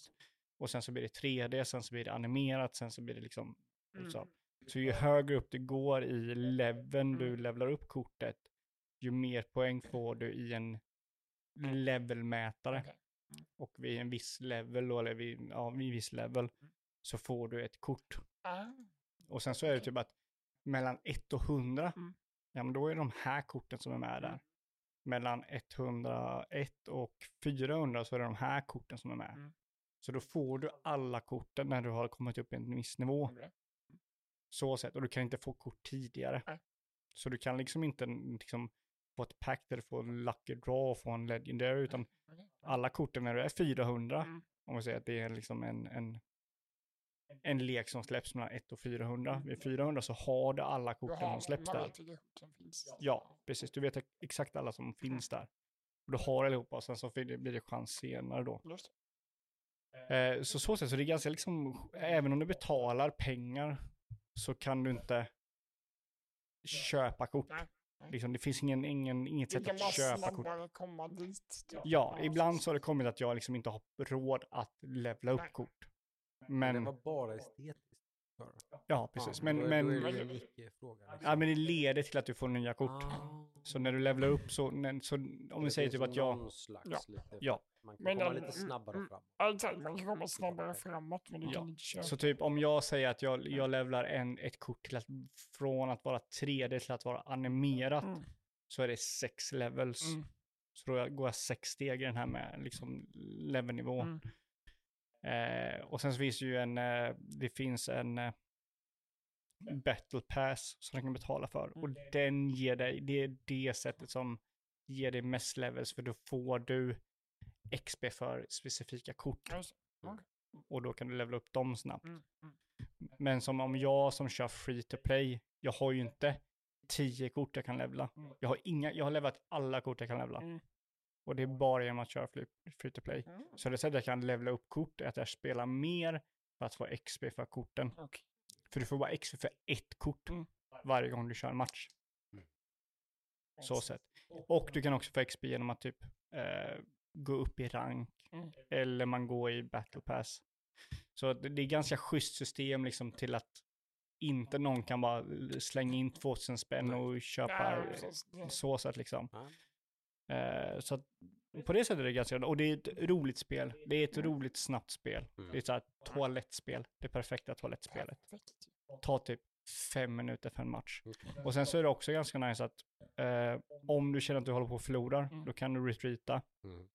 Och sen så blir det 3D, sen så blir det animerat, sen så blir det liksom Mm. så. Så ju högre upp du går i leveln du Mm. levlar upp kortet, ju mer poäng får du i en Mm. levelmätare. Okej. Och vid en viss level, då, eller vid, ja, vid en viss level, så får du ett kort. Ah, Och sen så är det typ att mellan 1 och 100, Mm. ja men då är de här korten som är med där. Mm. Mellan 101 och 400 så är det de här korten som är med. Mm. Så då får du alla korten när du har kommit upp i en viss nivå. okej. Så sett. Och du kan inte få kort tidigare. Nej. Så du kan liksom inte liksom få ett pack där du får en lucky draw och få en legendary, utan alla korten när du är 400, Mm. om vi säger att det är liksom en, en, en lek som släpps mellan 1 och 400. Vid 400 så har du alla korten som släpps där. Ja, precis. Du vet exakt alla som finns där. Och du har allihopa och sen så blir det- chans senare då. Eh, så så sätt så det är ganska liksom, även om du betalar pengar så kan du inte köpa kort. Liksom, det finns ingen, ingen, inget sätt att köpa kort. komma dit. typ. Ja, ibland så har det kommit att jag liksom inte har råd att levla upp Nej. kort. Det Men, var bara estetiskt. ja precis. Ja, Men, då men, då är det men- liksom. ja, men det leder till att du får nya kort. Ah. Så när du levlar upp så, när, så om vi Det säger typ att jag, Ja. lite, Ja. Man kan Men komma den- lite snabbare mm, fram. Ja, exakt. Man kan komma snabbare framåt, men du Ja, kan inte köra. så typ om jag säger att jag, jag levlar en, ett kort till att, från att vara 3D till att vara animerat, Mm. så är det sex levels. Mm. Så då går jag sex steg i den här med liksom levelnivå. Mm. Eh, och sen så finns det ju en, eh, det finns en eh, battle pass som du kan betala för. Och Mm. den ger dig, det är det sättet som ger dig mest levels, för då får du XP för specifika kort. Just Och då kan du levela upp dem snabbt. Mm. Mm. Men som om jag som kör free to play, jag har ju inte tio kort jag kan levla. Mm. Jag har inga, jag har levlat alla kort jag kan levla. Mm. Och det är bara genom att köra free, free to play. Mm. Så det sättet jag kan levla upp kort är att jag spelar mer för att få XP för korten. Okej. För du får bara XP för ett kort Mm. varje gång du kör en match. Så sett. Och du kan också få XP genom att typ eh, gå upp i rank. Mm. Eller man går i battle pass. Så det, det är ganska schysst system liksom till att inte någon kan bara slänga in 2000 spänn och köpa Ja, precis. Det- så sätt liksom. Ja. Eh, så att på det sättet är det ganska, och det är ett roligt spel. Det är ett roligt snabbt spel. Mm. Det är ett så här toalettspel. Det perfekta toalettspelet. Ta typ fem minuter för en match. Och sen så är det också ganska nice att eh, om du känner att du håller på att förlora, Mm. då kan du retreata. Mm.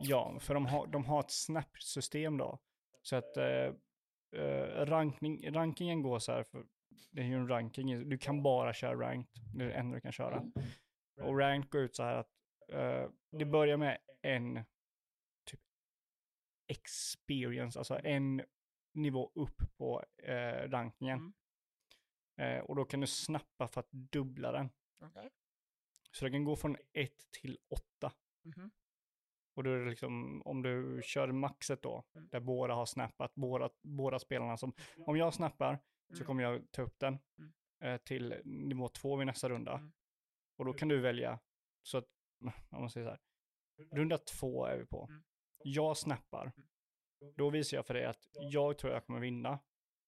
Ja, för de har, de har ett snap-system då. Så att eh, eh, rankning, rankingen går så här, för det är ju en ranking, du kan bara köra ranked, det är det enda du kan köra. Och ranked går ut så här att eh, det börjar med en typ experience, alltså en nivå upp på eh, rankingen. Mm. Eh, och då kan du snappa för att dubbla den. Okej. Så det kan gå från 1 till 8. Mhm. Och då är det liksom, om du kör maxet då, Mm. där båda har snappat, båda, båda spelarna som, om jag snappar så Mm. kommer jag ta upp den Mm. eh, till nivå 2 vid nästa runda. Mm. Och då kan du välja, så att, <laughs> om man säger så här, runda 2 är vi på. Mm. Jag snappar, då visar jag för dig att jag tror jag kommer vinna.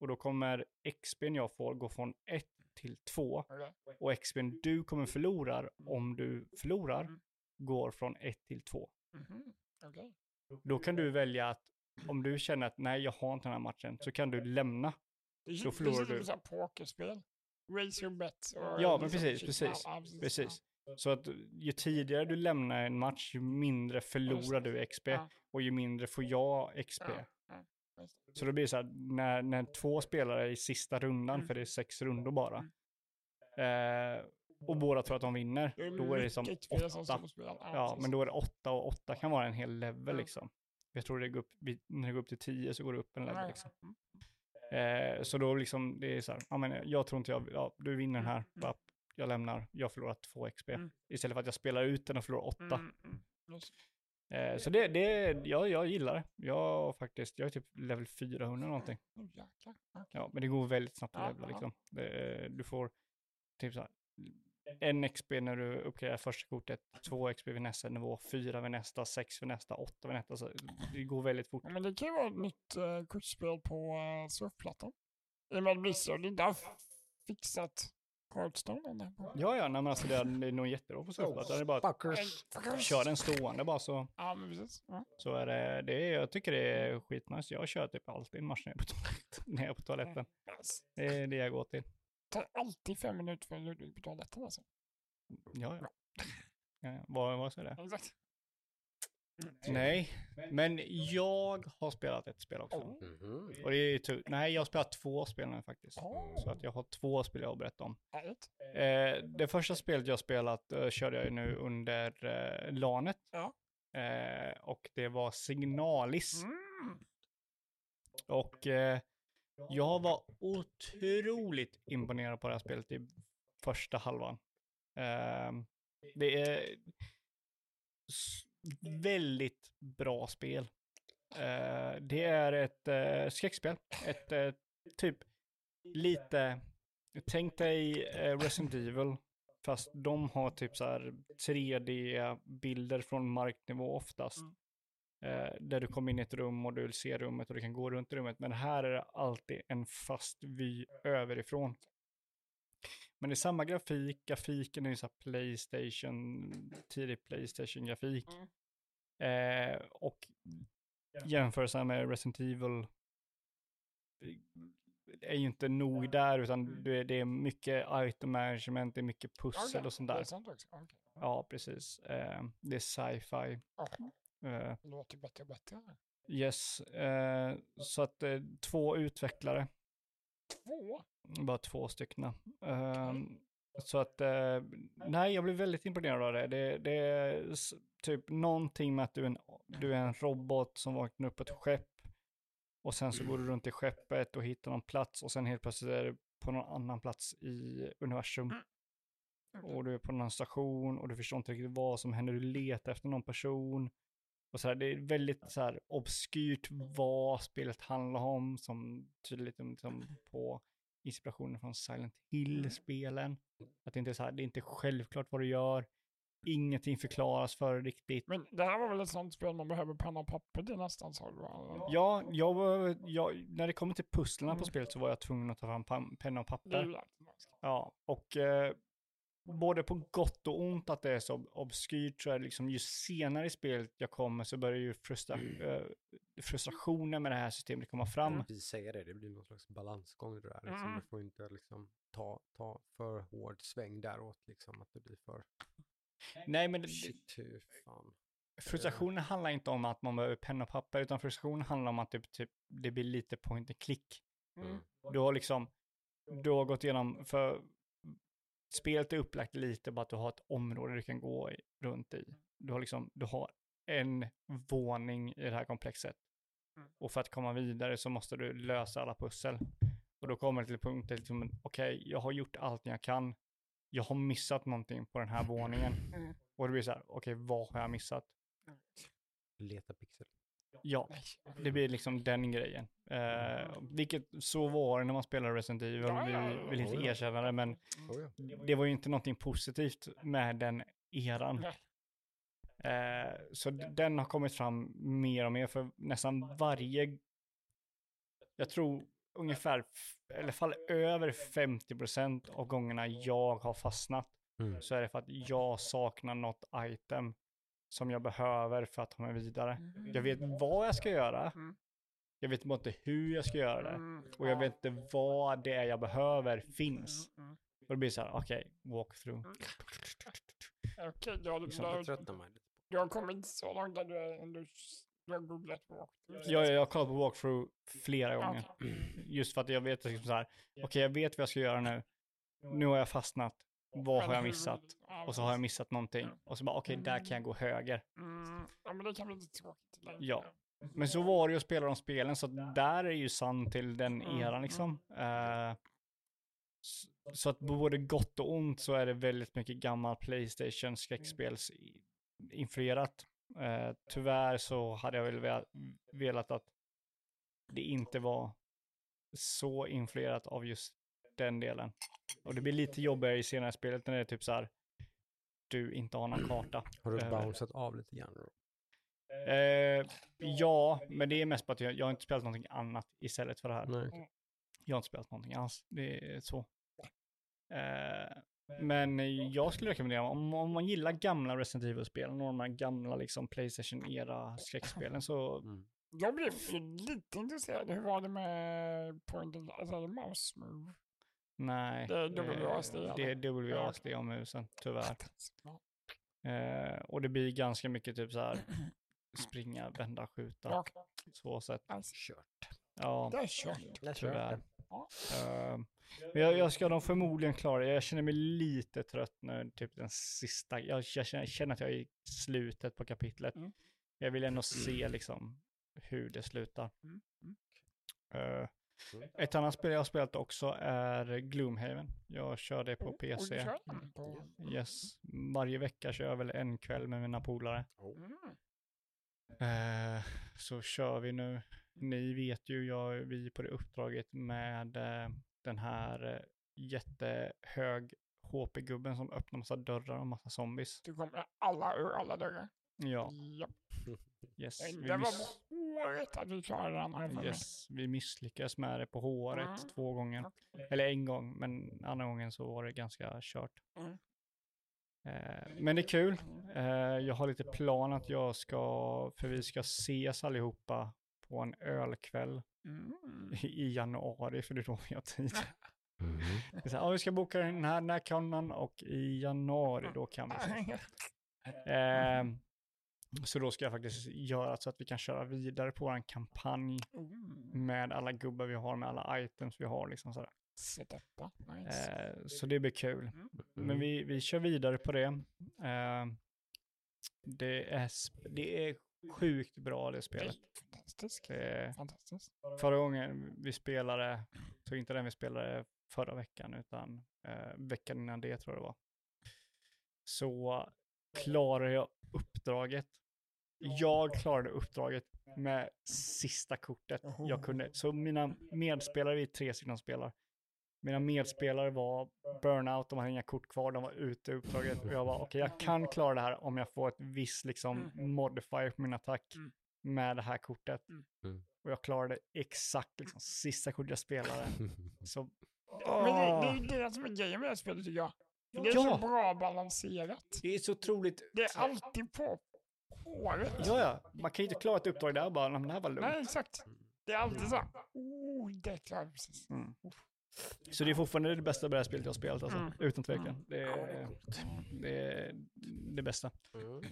Och då kommer XP'n jag får gå från 1 till 2. Okej. Och XP'n du kommer förlora om du förlorar Mm. går från 1 till 2. Mhm. Då kan du välja att om du känner att nej, jag har inte den här matchen, så kan du lämna. Det Då förlorar det är du. ju här pokerspel. Raise your bet. och Ja, men liksom precis, precis, Precis. Så att ju tidigare du lämnar en match, ju mindre förlorar du XP. Ja. Och ju mindre får jag XP. Ja, ja. Så då blir det så här, när, när två spelare är i sista rundan, Mm. för det är sex rundor bara. Eh, och båda tror att de vinner, Det är då är det som åtta. Ja, men då är det åtta och åtta kan vara en hel level liksom. Jag tror det går upp, när det går upp till tio så går det upp en level liksom. mm. Eh, så då liksom, det är så här, ja men jag tror inte jag, ja du vinner den här, Mm, mm. Jag lämnar, jag förlorar två XP. Mm. Istället för att jag spelar ut den och förlorar åtta. Mm, mm. Eh, så det, det jag, jag gillar det. Jag faktiskt, jag är typ level 400 någonting. Ja, men det går väldigt snabbt att levla liksom. Det, du får typ så här, en XP när du uppgraderar första kortet, två XP vid nästa nivå, fyra vid nästa, sex vid nästa, åtta vid nästa. Så det går väldigt fort. Ja, Men det kan ju vara ett nytt uh, kortspel på uh, surfplattan. I och med att Blizzard inte har fixat Där på. Ja, ja, nej, men alltså det är, det är nog jättebra på surfplattan. Det är bara att köra den stående bara så, Ja, men precis. Ja. så är det, det är, jag tycker det är skitnice. Jag kör typ alltid en match när jag är på toaletten. När jag är på toaletten. Det är det jag går till. Det tar alltid fem minuter för Ludvig på toaletten alltså. Ja, ja. ja, ja. Vad, vad säger det? Exakt. Nej, men jag har spelat ett spel också. Oh. Mhm. Och det är tur. Nej, jag har spelat två spel nu faktiskt. Oh. Så att jag har två spel jag har berättat om. Eh, det första spelet jag spelat eh, körde jag ju nu under eh, LANet. Ja. Eh, och det var Signalis. Mm. Och eh, jag var otroligt imponerad på det här spelet i första halvan. Eh, det är väldigt bra spel. Eh, det är ett eh, skräckspel. Ett eh, typ lite, tänk dig eh, Resident Evil. Fast de har typ så här 3D-bilder från marknivå oftast. Mm. Där du kommer in i ett rum och du ser rummet och du kan gå runt i rummet. Men här är det alltid en fast vy överifrån. Men det är samma grafik, grafiken är ju så här Playstation, tidig Playstation-grafik. Mm. Eh, och jämförelsen med Resident Evil är ju inte nog där, utan det är, det är mycket item management, det är mycket pussel och sånt där. Ja, precis. Eh, det är sci-fi. Ja, Eh, låter bättre och bättre. yes, eh, så att eh, två utvecklare, Två? bara två stycken. Ehm, så att, eh, nej, jag blev väldigt imponerad av det. Det, det är typ någonting med att du är, en, du är en robot som vaknar upp på ett skepp och sen så går du runt i skeppet och hittar någon plats och sen helt plötsligt är du på någon annan plats i universum. Och du är på någon station och du förstår inte riktigt vad som händer. Du letar efter någon person. Och så här, det är väldigt så här obskyrt vad spelet handlar om, som tyder lite liksom på inspirationen från Silent Hill-spelen. Att det inte är så här, det är inte självklart vad du gör. Ingenting förklaras för riktigt. Men det här var väl ett sånt spel man behöver penna och papper till nästan sa du? Ja, jag, var- jag, när det kommer till pusslerna på Mm. spelet så var jag tvungen att ta fram penna och papper. Ja, och eh, både på gott och ont att det är så obskyrt så är det liksom ju senare i spelet jag kommer så börjar ju frustra, eh, frustrationen med det här systemet komma fram. Vi säger det, det blir någon slags balansgång det där. Liksom. Mm. Du får inte liksom ta, ta för hård sväng däråt, liksom att det blir för... Nej, men det, Shit, hur fan. frustrationen handlar inte om att man behöver penna och papper, utan frustrationen handlar om att typ, typ, det blir lite point and click. Mm. Du har liksom, du har gått igenom, för spelet är upplagt lite bara att du har ett område du kan gå i, runt i. Du har liksom, du har en våning i det här komplexet. Mm. Och för att komma vidare så måste du lösa alla pussel. Och då kommer det till punkten, liksom, okej, jag har gjort allt jag kan. Jag har missat någonting på den här våningen. Mm. Och det blir så här, okej, vad har jag missat? Leta pixel. Ja, det blir liksom den grejen. Eh, vilket så var det när man spelade Resident Evil. Ja, ja, ja. Vi vill inte Oh, erkänna det, men Oh, ja. det var ju inte någonting positivt med den eran. Eh, så den har kommit fram mer och mer för nästan varje, jag tror ungefär, i alla fall över 50% av gångerna jag har fastnat Mm. så är det för att jag saknar något item som jag behöver för att ta mig vidare. Jag vet vad jag ska göra. Mm. Jag vet bara inte hur jag ska göra det. Mm. Och jag vet inte vad det är jag behöver finns. Mm. Mm. Och det blir så här, okej, walkthrough. Okej, du, har- du, Liksom, Jag du har kommit så långt att du, är- du, har googlat på Jag, jag har kollat på walkthrough flera gånger. Okej. Just för att jag vet liksom så här, okej jag vet vad jag ska göra nu. Nu har jag fastnat. Vad har jag missat? Och så har jag missat någonting. Och så bara, okej där kan jag gå höger. Mm. Ja, men det kan bli lite tråkigt. Ja. Men så var det ju att spela de spelen, så där är ju sann till den Mm, eran liksom. Eh, så att både gott och ont så är det väldigt mycket gammal Playstation skräckspels influerat. Eh, tyvärr så hade jag väl ve- velat att det inte var så influerat av just den delen. Och det blir lite jobbigare i senare spelet när det är typ så här, du inte har någon <clears throat> karta. Har du bounceat av lite grann? Eh, ja, men det är mest på att jag, jag har inte spelat någonting annat istället för det här. Nej. Jag har inte spelat någonting alls. Det är så. Eh, men jag skulle rekommendera, om, om man gillar gamla Resident Evil-spelen och de här gamla liksom Playstation-era skräckspelen så Mm. Jag blev lite intresserad. Hur var det med point and, alltså mouse move? Nej. Det är WASD, eh? Det är WASD om musen, tyvärr. Ja. Eh, och det blir ganska mycket typ så här <clears throat> springa, vända, skjuta. Så sätt. alltså, Kört. Ja, det är kört. Jag tror tyvärr. Eh, men jag, jag ska nog förmodligen klara det. Jag känner mig lite trött nu, typ den sista. Jag, jag känner, känner att jag är i slutet på kapitlet. Mm. Jag vill ändå <clears throat> se liksom hur det slutar. Mm, mm. Eh, ett annat spel jag har spelat också är Gloomhaven. Jag kör det på du PC. på... Yes, varje vecka kör jag väl en kväll med mina polare. Mm. Eh, så kör vi nu. Ni vet ju, jag, vi är på det uppdraget med eh, den här eh, jättehög HP-gubben som öppnar massa dörrar och massa zombies. Du kommer alla ur alla dörrar. Ja, Japp. Yes. Vi, Det var miss, håret att vi klarade den här yes, vi misslyckades med det på håret Mm. två gånger. Okej. Eller en gång, men andra gången så var det ganska kört. Mm. Eh, men det är kul. Eh, jag har lite plan att jag ska, för vi ska ses allihopa på en ölkväll Mm. i januari, för det är då vi har tid. <laughs> Mm. Det är så här, ja, vi ska boka den här, den här kanon och i januari då kan vi ses. <laughs> Eh, så då ska jag faktiskt göra så att vi kan köra vidare på en kampanj Mm. med alla gubbar vi har, med alla items vi har. Liksom sådär. Så detta, nice. Eh, så det blir kul. Mm. Men vi, vi kör vidare på det. Eh, det, är, det är sjukt bra det spelet. Fantastiskt. Det, Fantastiskt. förra gången vi spelade, så inte den vi spelade förra veckan, utan eh, veckan innan det tror jag det var. Så klarade jag uppdraget. Jag klarade uppdraget med sista kortet jag kunde. Så mina medspelare, vi är tre stycken spelar. Mina medspelare var burnout, de hade inga kort kvar, de var ute i uppdraget. Och jag var okej, jag kan klara det här om jag får ett visst liksom modifier på min attack Mm. med det här kortet. Mm. Mm. Och jag klarade exakt liksom sista kortet jag spelade. <laughs> Så, Men det, det är ju det som är grejen med det här spelet tycker jag. Det är Ja. så bra balanserat. det är så otroligt. Det är alltid på håret. Ja, ja, man kan ju inte klara ett uppdrag där bara, "Nej, men det här var lugnt. Nej, exakt. Det är alltid så. Oh, det klarar precis. Mm. Så det är fortfarande det bästa brädspelet jag har spelat alltså, Mm. utan tvekan. Mm. Det är det, är det bästa. Mm.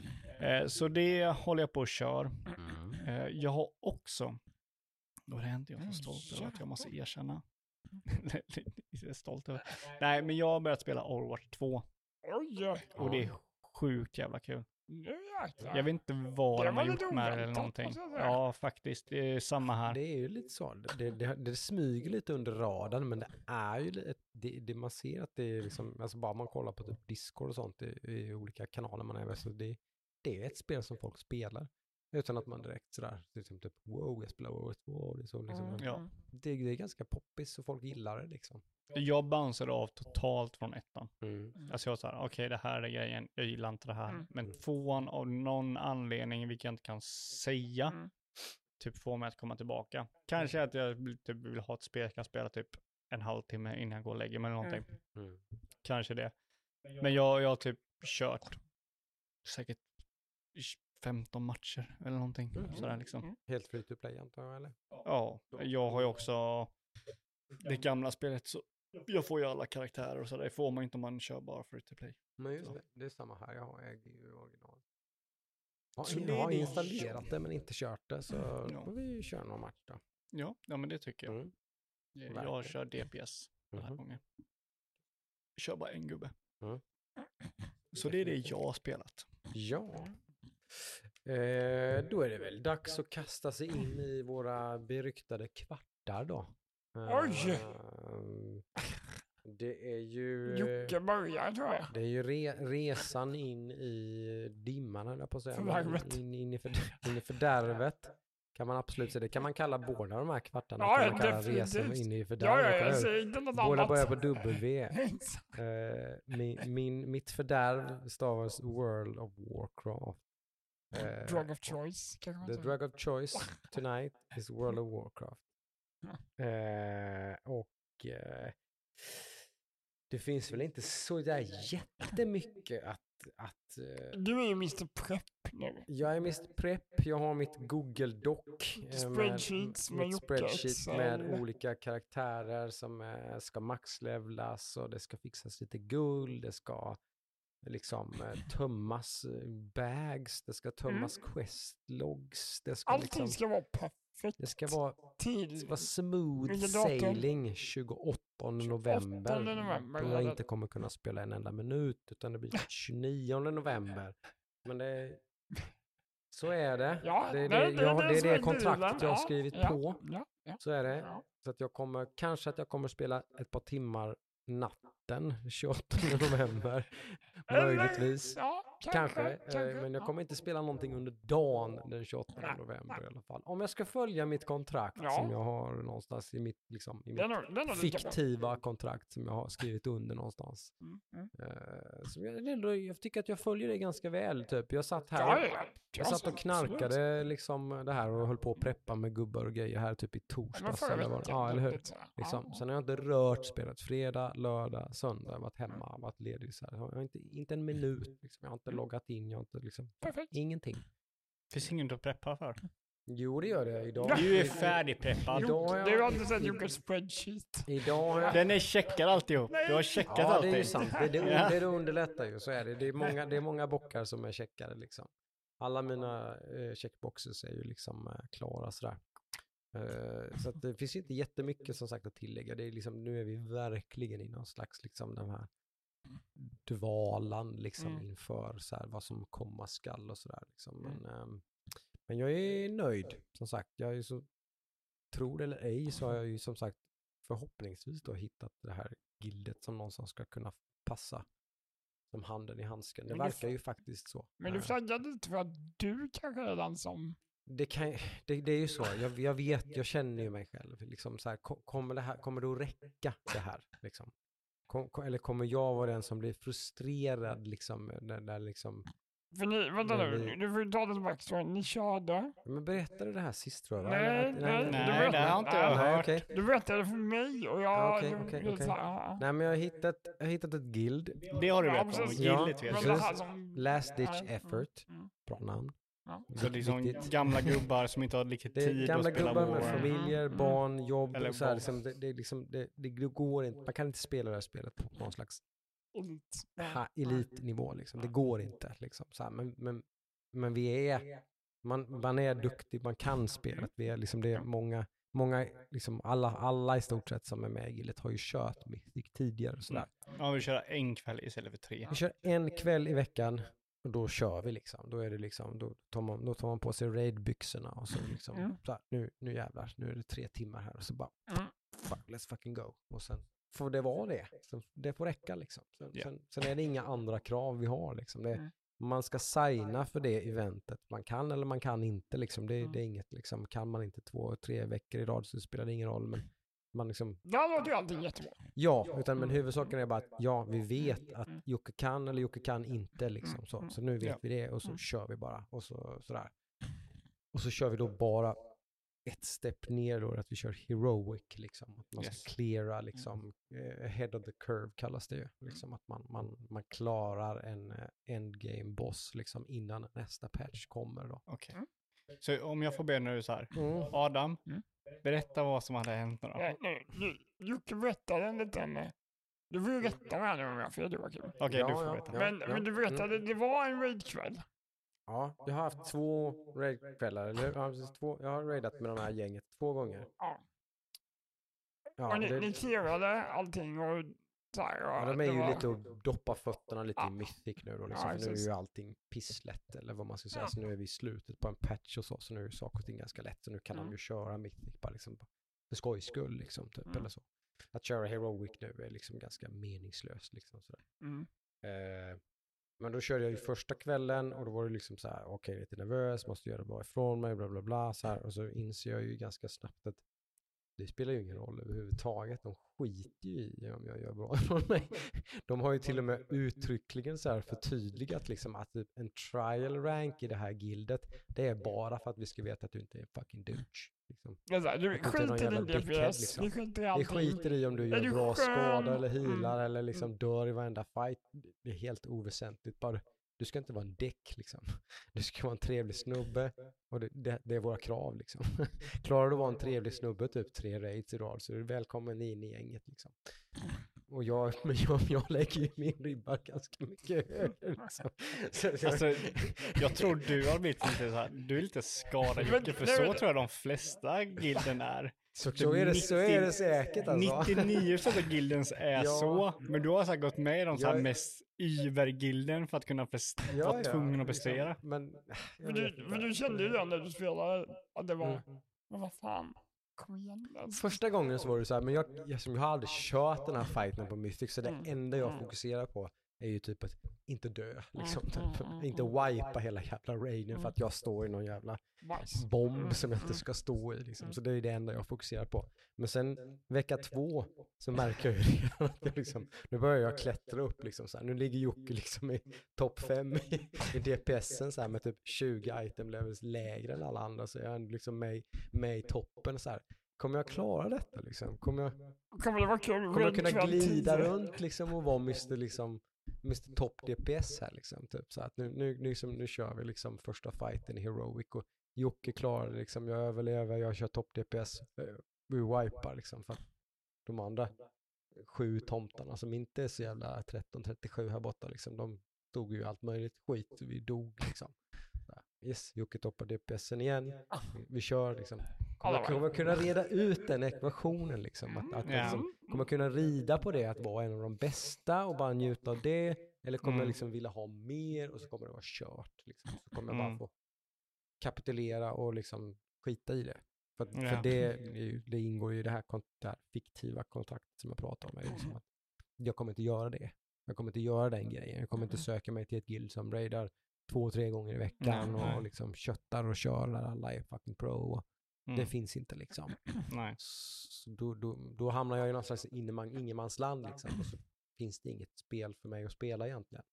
Eh, så det håller jag på och kör. Mm. Eh, jag har också, och det är inte jag så Mm, stolt över att jag måste erkänna. <laughs> Jag är stolt över. Nej, men jag har börjat spela Overwatch 2 Oj, och det är sjukt jävla kul. Jag vet inte vad Det de har gjort med det eller någonting. Ja, faktiskt. Det är samma här. Det är ju lite så. Det, det, det smyger lite under radarn, men det är ju lite, det, det man ser att det är liksom, alltså bara man kollar på typ Discord och sånt i, i olika kanaler man är med, så det, det är ett spel som folk spelar. Utan att man direkt sådär, liksom typ wow, jag spelar WoW 2, det så liksom. Mm, Ja. mm. Det, det är ganska poppis och folk gillar det liksom. Jag bounceade av totalt från ettan. Mm. Alltså jag var här, okej det här är grejen, jag gillar inte det här. Mm. Men tvåan av någon anledning, vilket jag inte kan säga, Mm. typ får mig att komma tillbaka. Kanske att jag vill- typ vill ha ett spel jag kan spela typ en halvtimme innan jag går och lägger mig eller någonting. Mm. Kanske det. Men jag, jag har typ kört säkert 15 matcher eller någonting. Mm. Sådär liksom. Mm. Helt free to play antar jag eller? Ja, jag har ju också det gamla spelet så jag får ju alla karaktärer och sådär. Det får man inte om man kör bara free to play. Men just Så. det, det är samma här, jag har äger ju original. Ja, Så jag har det- installerat det men inte kört det så Ja. får vi köra någon match då. Ja, ja men det tycker jag. Mm. Jag verkligen. kör DPS den här Mhm. gången. Jag kör bara en gubbe. Mm. Så det är det jag har spelat. Ja. Eh, då är det väl dags att kasta sig in i våra beryktade kvartar då. Oj! Eh, Det är ju... Jocke börjar tror jag. Det är ju re, resan in i dimman, höll jag på att säga. Fördärvet. In, in, i för, in i fördärvet. Kan man absolut säga. Det kan man kalla båda de här kvartarna. Ja, kan man kalla resan in i Ja, fördärvet. ja, eller jag säger inte något Båda annat. börjar på W. <laughs> Eh, min, min, mitt fördärv stavas World of Warcraft. Eh, Drug of choice kanske The drug of choice <laughs> tonight is World of Warcraft. Eh, och eh, det finns väl inte så där jättemycket att... att eh, Du är ju Mr Prep nu. jag är Mr Prep, jag har mitt Google Doc. eh, Spreadsheets med Jocke, spreadsheet med olika karaktärer som ska maxlevlas och det ska fixas lite guld, det ska liksom eh, tömmas eh, bags, det ska tömmas questlogs, det ska Mm. Allting liksom... ska vara perfekt Det ska vara, det ska vara smooth sailing 28 november. november, Då ja, jag det- inte kommer kunna spela en enda minut, utan det blir 29 november. Men det, så är det. Ja, det, är nej, det, jag, det är det är kontraktet jag har skrivit ja, på. Ja, Så är det. Så att jag kommer, kanske att jag kommer spela ett par timmar natten 28 november. <laughs> Möjligtvis. Ja, Kanske, kanske. eh, kanske, men jag ja. kommer inte spela någonting under dagen den 28 Nej, november i alla fall. Om jag ska följa mitt kontrakt Ja. som jag har någonstans i mitt, liksom, i mitt är nog lika bra. fiktiva kontrakt som jag har skrivit under någonstans. Mm, mm. Som jag, ändå, jag tycker att jag följer det ganska väl. Typ. Jag satt här och, ja, ja. jag satt och knarkade liksom det här och höll på att preppa med gubbar och grejer här typ i torsdags. Eller veckan, ja, eller hur? Liksom. Sen har jag inte rört spelet. Fredag, lördag, söndag. Jag har varit hemma, varit ledig. Så här. Jag har inte, inte en minut. Liksom. Jag har inte loggat in. Jag har inte liksom, Perfekt. ingenting. Finns inget att preppa för. Jo, det gör det. Idag, Du är färdigpreppad. Idag Du har inte sett Jockes spreadsheet. Idag har jag... Den är checkad alltihop. Du har checkat Ja, det allting. är ju sant. Det, det, <laughs> Ja. det, det underlättar ju. Så är det. Det är många, det är många bockar som är checkade liksom. Alla mina eh, checkboxes är ju liksom eh, klara sådär. Eh, så att det finns ju inte jättemycket som sagt att tillägga. Det är liksom, nu är vi verkligen i någon slags liksom den här dvalan liksom Mm. inför så här, vad som komma skall och sådär. Liksom. Mm. Men, ehm, men jag är nöjd, som sagt. Jag är så, tror eller ej, så har jag ju som sagt förhoppningsvis då hittat det här gildet som någonstans ska kunna passa som handen i handsken. Det Men verkar ju faktiskt så. Men du Eh, flaggar lite för att du kanske den som... det, kan, det, det är ju så, jag, jag vet, <laughs> jag känner ju mig själv. Liksom så här, ko- kommer, det här, kommer det att räcka det här? Liksom? Kom, kom, eller kommer jag vara den som blir frustrerad liksom, när, när liksom För ni, vänta nu, vi- du får ju ta det tillbaka. Så Ni körde. Men berättade du det här sist tror jag? Nej, att- nej, nej, Nej, det har inte jag nej, hört. okej. Du berättade för mig och jag... Ja, jag- okej. så här. Nej, men jag har hittat, jag har hittat ett guild. Det har du Ja, berättat om. Gilligt vet jag. Last ditch Ja, mm, effort. mm. Bra namn. Ja. Så det är som gamla gubbar som inte har riktigt är tid gamla att spela gubbar med familjer, Mm. barn, jobb. Eller så här, liksom, det, det, liksom, det, det går inte. Man kan inte spela det här spelet på någon slags Elit. ha, elitnivå. Liksom. Det går inte. Liksom. Så här, men, men, men vi är, man, man är duktig, man kan spelet. Vi är liksom, det är många, många liksom alla, alla i stort sett som är med i gillet har ju kört Mythic tidigare. Och sådär. Ja, vi kör en kväll istället för tre. Vi kör en kväll i veckan och då kör vi liksom. Då, är det liksom, då, tar, man, då tar man på sig raidbyxorna och så liksom, Mm. så här, nu, nu jävlar, nu är det tre timmar här och så bara, Mm. fuck, let's fucking go. Och sen får det vara det. Så det får räcka liksom. Sen, Ja. sen, sen är det inga andra krav vi har liksom. Det, Mm. Man ska signa för det eventet. Man kan eller man kan inte liksom. Det, Mm. det är inget liksom, kan man inte två, tre veckor i rad så spelar det ingen roll. Men man liksom, låter ju allting jättebra. Ja, utan men huvudsaken är bara att ja, vi vet att Mm. Jocke kan eller Jocke kan inte liksom så. Mm. Så nu vet Ja. vi det och så Mm. kör vi bara och så sådär. Och så kör vi då bara ett steg ner då, att vi kör heroic liksom. Att man Yes. ska cleara liksom, eh, head of the curve kallas det ju. Liksom att man, man, man klarar en eh, endgame boss liksom innan nästa patch kommer då. Okej. Mm. Så om jag får be nu så här. Mm. Adam, Mm. Berätta vad som hade hänt nu då. Nej, nej, nu, Jocke berättade en liten... Du får ju rätta mig här nu om jag har fel Joakim. Okej, Ja, du får ja, berätta. ja. Men, men du berättade, det var en raidkväll. Ja, jag har haft två raidkvällar, eller jag har, precis två, jag har raidat med de här gänget två gånger. Ja. Ja, och ni, det- ni clearade allting och här. Ja, de är ju var, lite att doppa fötterna lite Ja. i Mythic nu då. Ja, Liksom, för nu är ju allting pisslätt eller vad man ska säga. Ja. Så nu är vi i slutet på en patch och så. Så nu är saker och ting ganska lätt. Så nu kan Mm. de ju köra Mythic bara liksom på- för skojs skull liksom. Typ, Mm. eller så. att köra Heroic nu är liksom ganska meningslöst. Liksom, sådär. Mm. Eh, men då körde jag ju första kvällen och då var det liksom så här, okej, lite nervös, måste göra bra ifrån mig, bla bla bla, så här. Och så inser jag ju ganska snabbt att det spelar ju ingen roll överhuvudtaget. De skiter ju i om jag gör bra <laughs> ifrån mig. De har ju till och med uttryckligen så här förtydligat liksom att typ en trial rank i det här gildet, det är bara för att vi ska veta att du inte är en fucking douche. Liksom. Det här, Du det skiter i dickhead, DPS, liksom. vi skiter i skiter om du gör du bra skada eller healar Mm. eller liksom dör i varenda fight. Det är helt oväsentligt. Bara, du ska inte vara en dick liksom. <laughs> Du ska vara en trevlig snubbe och det, det, det är våra krav liksom. <laughs> Klarar du att vara en trevlig snubbe typ tre raids i rad så är du välkommen in i gänget liksom. Och jag, <laughs> men jag, jag lägger ju min ribba ganska mycket högre liksom. Alltså, jag tror du har blivit lite så här, du är lite skadad Men- Jocke, för så tror jag de flesta gilden är. Så, så, är det, så är det 90 säkert alltså. 99% av gildens är <laughs> Ja. så, men du har så gått med i de så här Jag- mest yver-gilden för att kunna Ja, vara ja, tvungen att liksom. prestera. Men, jag För vet du, för du kände ju det när du spelade, att det var, Mm. men vad fan, kom igen. Första gången så var det så här, men jag, jag, jag har aldrig kört den här fighten på Mythic, så det Mm, enda jag mm. fokuserar på är ju typ att inte dö, liksom. mm, typ. mm, Inte mm. wipa hela jävla raiden för att jag står i någon jävla bomb Mm, som jag inte mm. ska stå i, liksom. Mm. Så det är det enda jag fokuserar på. Men sen vecka två så märker jag ju <laughs> redan att jag liksom, nu börjar jag klättra upp liksom så här. Nu ligger Jocke liksom i topp fem i, i DPSen så här med typ 20 item levels lägre än alla andra, så jag är liksom med, med i toppen så här. Kommer jag klara detta liksom? Kommer jag, Kommer kul? kommer jag kunna glida runt liksom och vara Mr. liksom Mr. Top DPS här liksom. Typ, så att nu, nu, nu, liksom, nu kör vi liksom första fighten i Heroic och Jocke klarar det liksom. Jag överlever, jag kör top DPS. eh, Vi wipar liksom för att de andra sju tomtarna som inte är så jävla 13-37 här borta liksom. De tog ju allt möjligt skit. Vi dog liksom. Yes, Jocke toppar DPSen igen. Vi kör liksom. Kommer, Alla kommer kunna reda ut den ekvationen liksom. Att, att Ja. liksom, kommer kunna rida på det att vara en av de bästa och bara njuta av det. Eller kommer jag Mm. liksom vilja ha mer och så kommer det vara kört. Liksom. Så kommer jag bara Mm. få kapitulera och liksom skita i det. För, Ja. för det, det ingår ju i det här, det här fiktiva kontraktet som jag pratar om. Liksom att jag kommer inte göra det. Jag kommer inte göra den grejen. Jag kommer inte söka mig till ett guild som raidar två, tre gånger i veckan Nej, nej. och liksom köttar och kör när alla är fucking pro. Och Mm. Det finns inte liksom. <clears throat> Nej. Så då, då, då hamnar jag i någon slags ingenmansland liksom. Och så finns det inget spel för mig att spela egentligen.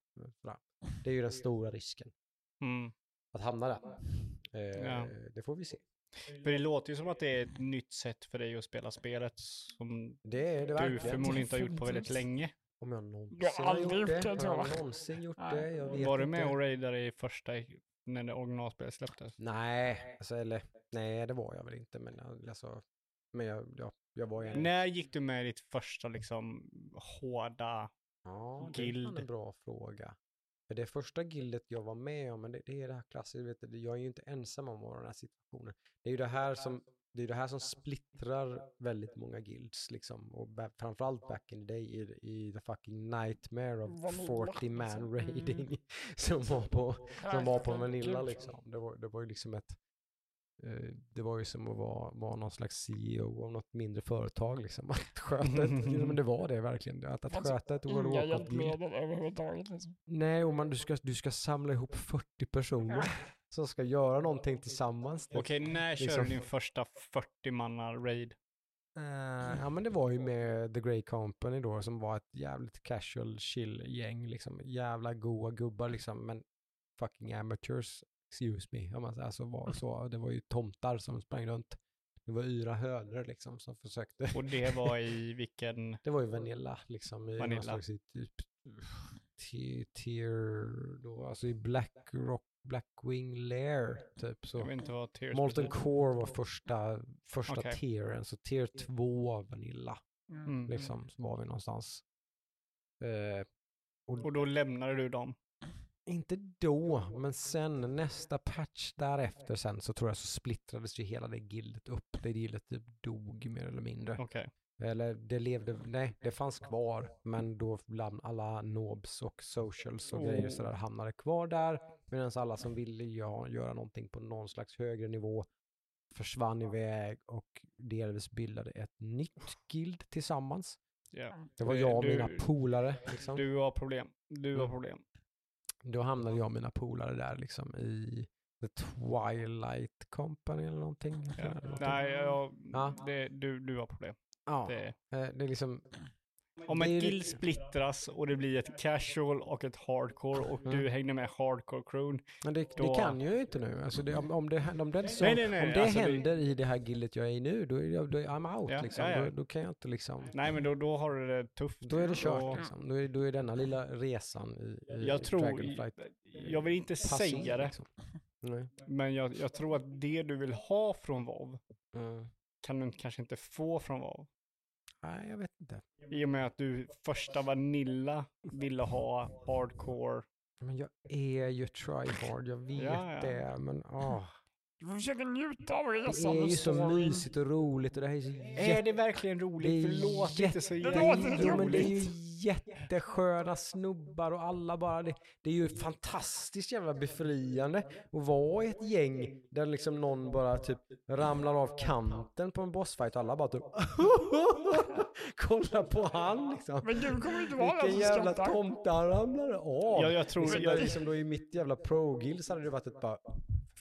Sådär. Det är ju den stora risken, Mm. att hamna där. Eh, Ja. Det får vi se. För det låter ju som att det är ett nytt sätt för dig att spela spelet som Det är det du verkligen. förmodligen inte har gjort på väldigt länge. Om jag någonsin Du har har aldrig gjort gjort det. det, Har tror jag jag. någonsin gjort Nej. det? Jag vet Var du inte. med och raidade i första, när det originalspelet släpptes? Nej, alltså, eller nej det var jag väl inte. Men, alltså, men jag, jag, jag var ju. När gick du med i ditt första liksom hårda... Ja, det är fan Guild. en bra fråga. För det första gildet jag var med om, men det, det är det här klassiska, vet du, jag är ju inte ensam om den här situationen. Det är ju det här som, det är det här som splittrar väldigt många guilds liksom. Och framförallt back in the day i, i the fucking nightmare of Vanilla, 40 man liksom. raiding <laughs> som var på, som var på Vanilla Herregud. liksom. Det var, det var ju liksom ett, eh, det var ju som att vara, vara någon slags CEO av något mindre företag liksom. <laughs> Att sköta ett, ja, men det var det verkligen. Att, att Alltså, sköta ett World Inga hjälpmedel överhuvudtaget. Liksom. Nej, och man, du, ska, du ska samla ihop 40 personer som ska göra någonting tillsammans. Okej, när körde Liksom- du din första 40-manna raid? Eh, ja men det var ju med The Grey Company då som var ett jävligt casual chill gäng liksom. Jävla goa gubbar liksom men fucking amateurs, excuse me. Om man säger så var så. Det var ju tomtar som sprang runt. Det var yra hönor liksom som försökte. Och det var i vilken... <laughs> Det var ju Vanilla liksom. I någon Vanilla. slags i typ ti- tier då, alltså i Black Rock, Blackwing Lair typ så. Jag vet inte vad Tears Molten betyder. Core var första, första Okej. tieren, så tier 2 Vanilla Mm. liksom så var vi någonstans. Eh, Och då lämnade du dem? inte då, men sen nästa patch därefter sen så tror jag så splittrades ju hela det gildet upp. Det gildet typ dog mer eller mindre. Okej. Eller det levde, nej det fanns kvar, men då bland alla nobs och socials och grejer Oh. sådär hamnade kvar där. Medan alla som ville göra, göra någonting på någon slags högre nivå försvann iväg och delvis bildade ett nytt guild tillsammans. Ja. Det var jag och du- mina polare. Liksom. Du har problem. Du har Mm. problem. Då hamnade jag och mina polare där liksom i The Twilight Company eller någonting. Någonting. Nej, jag, Ja. det, du, du har problem. Ja, Det, eh, det är liksom, om ju- guild splittras och det blir ett casual och ett hardcore och Mm. du hänger med hardcore crewn. men det, Då- det kan ju inte nu. Alltså det, om, om det, om det, så, Nej, nej, nej, om det alltså händer i det här gildet jag är i nu, då är jag, då I'm out Ja, liksom. ja, ja. Då, då kan jag inte liksom, Nej, men då, då har du det tufft. då är det kört Och liksom. Då är, då är denna lilla resan i, i Jag tror, Dragonflight jag vill inte passé, säga det, Liksom. Men jag, jag tror att det du vill ha från WoW Mm. kan du kanske inte få från WoW. Nej, jag vet inte. I och med att du första Vanilla ville ha hardcore. Men jag är ju tryhard, jag vet Ja, ja. det. Men åh, Du får försöka njuta av det resan. är ju så storyn. mysigt och roligt och det här är så Är jätte... det verkligen roligt? det är För låt inte så jätte- Det jävla låter Jo, men det är ju roligt. jättesköna snubbar och alla bara, det, det är ju fantastiskt jävla befriande att vara i ett gäng där liksom någon bara typ ramlar av kanten på en bossfight och alla bara typ <laughs> kolla på han liksom. Men du kommer inte vara Vilken jävla tomte han ramlade av. Ja, jag tror- liksom, jag- där, liksom då i mitt jävla pro-gill så hade det varit ett bara,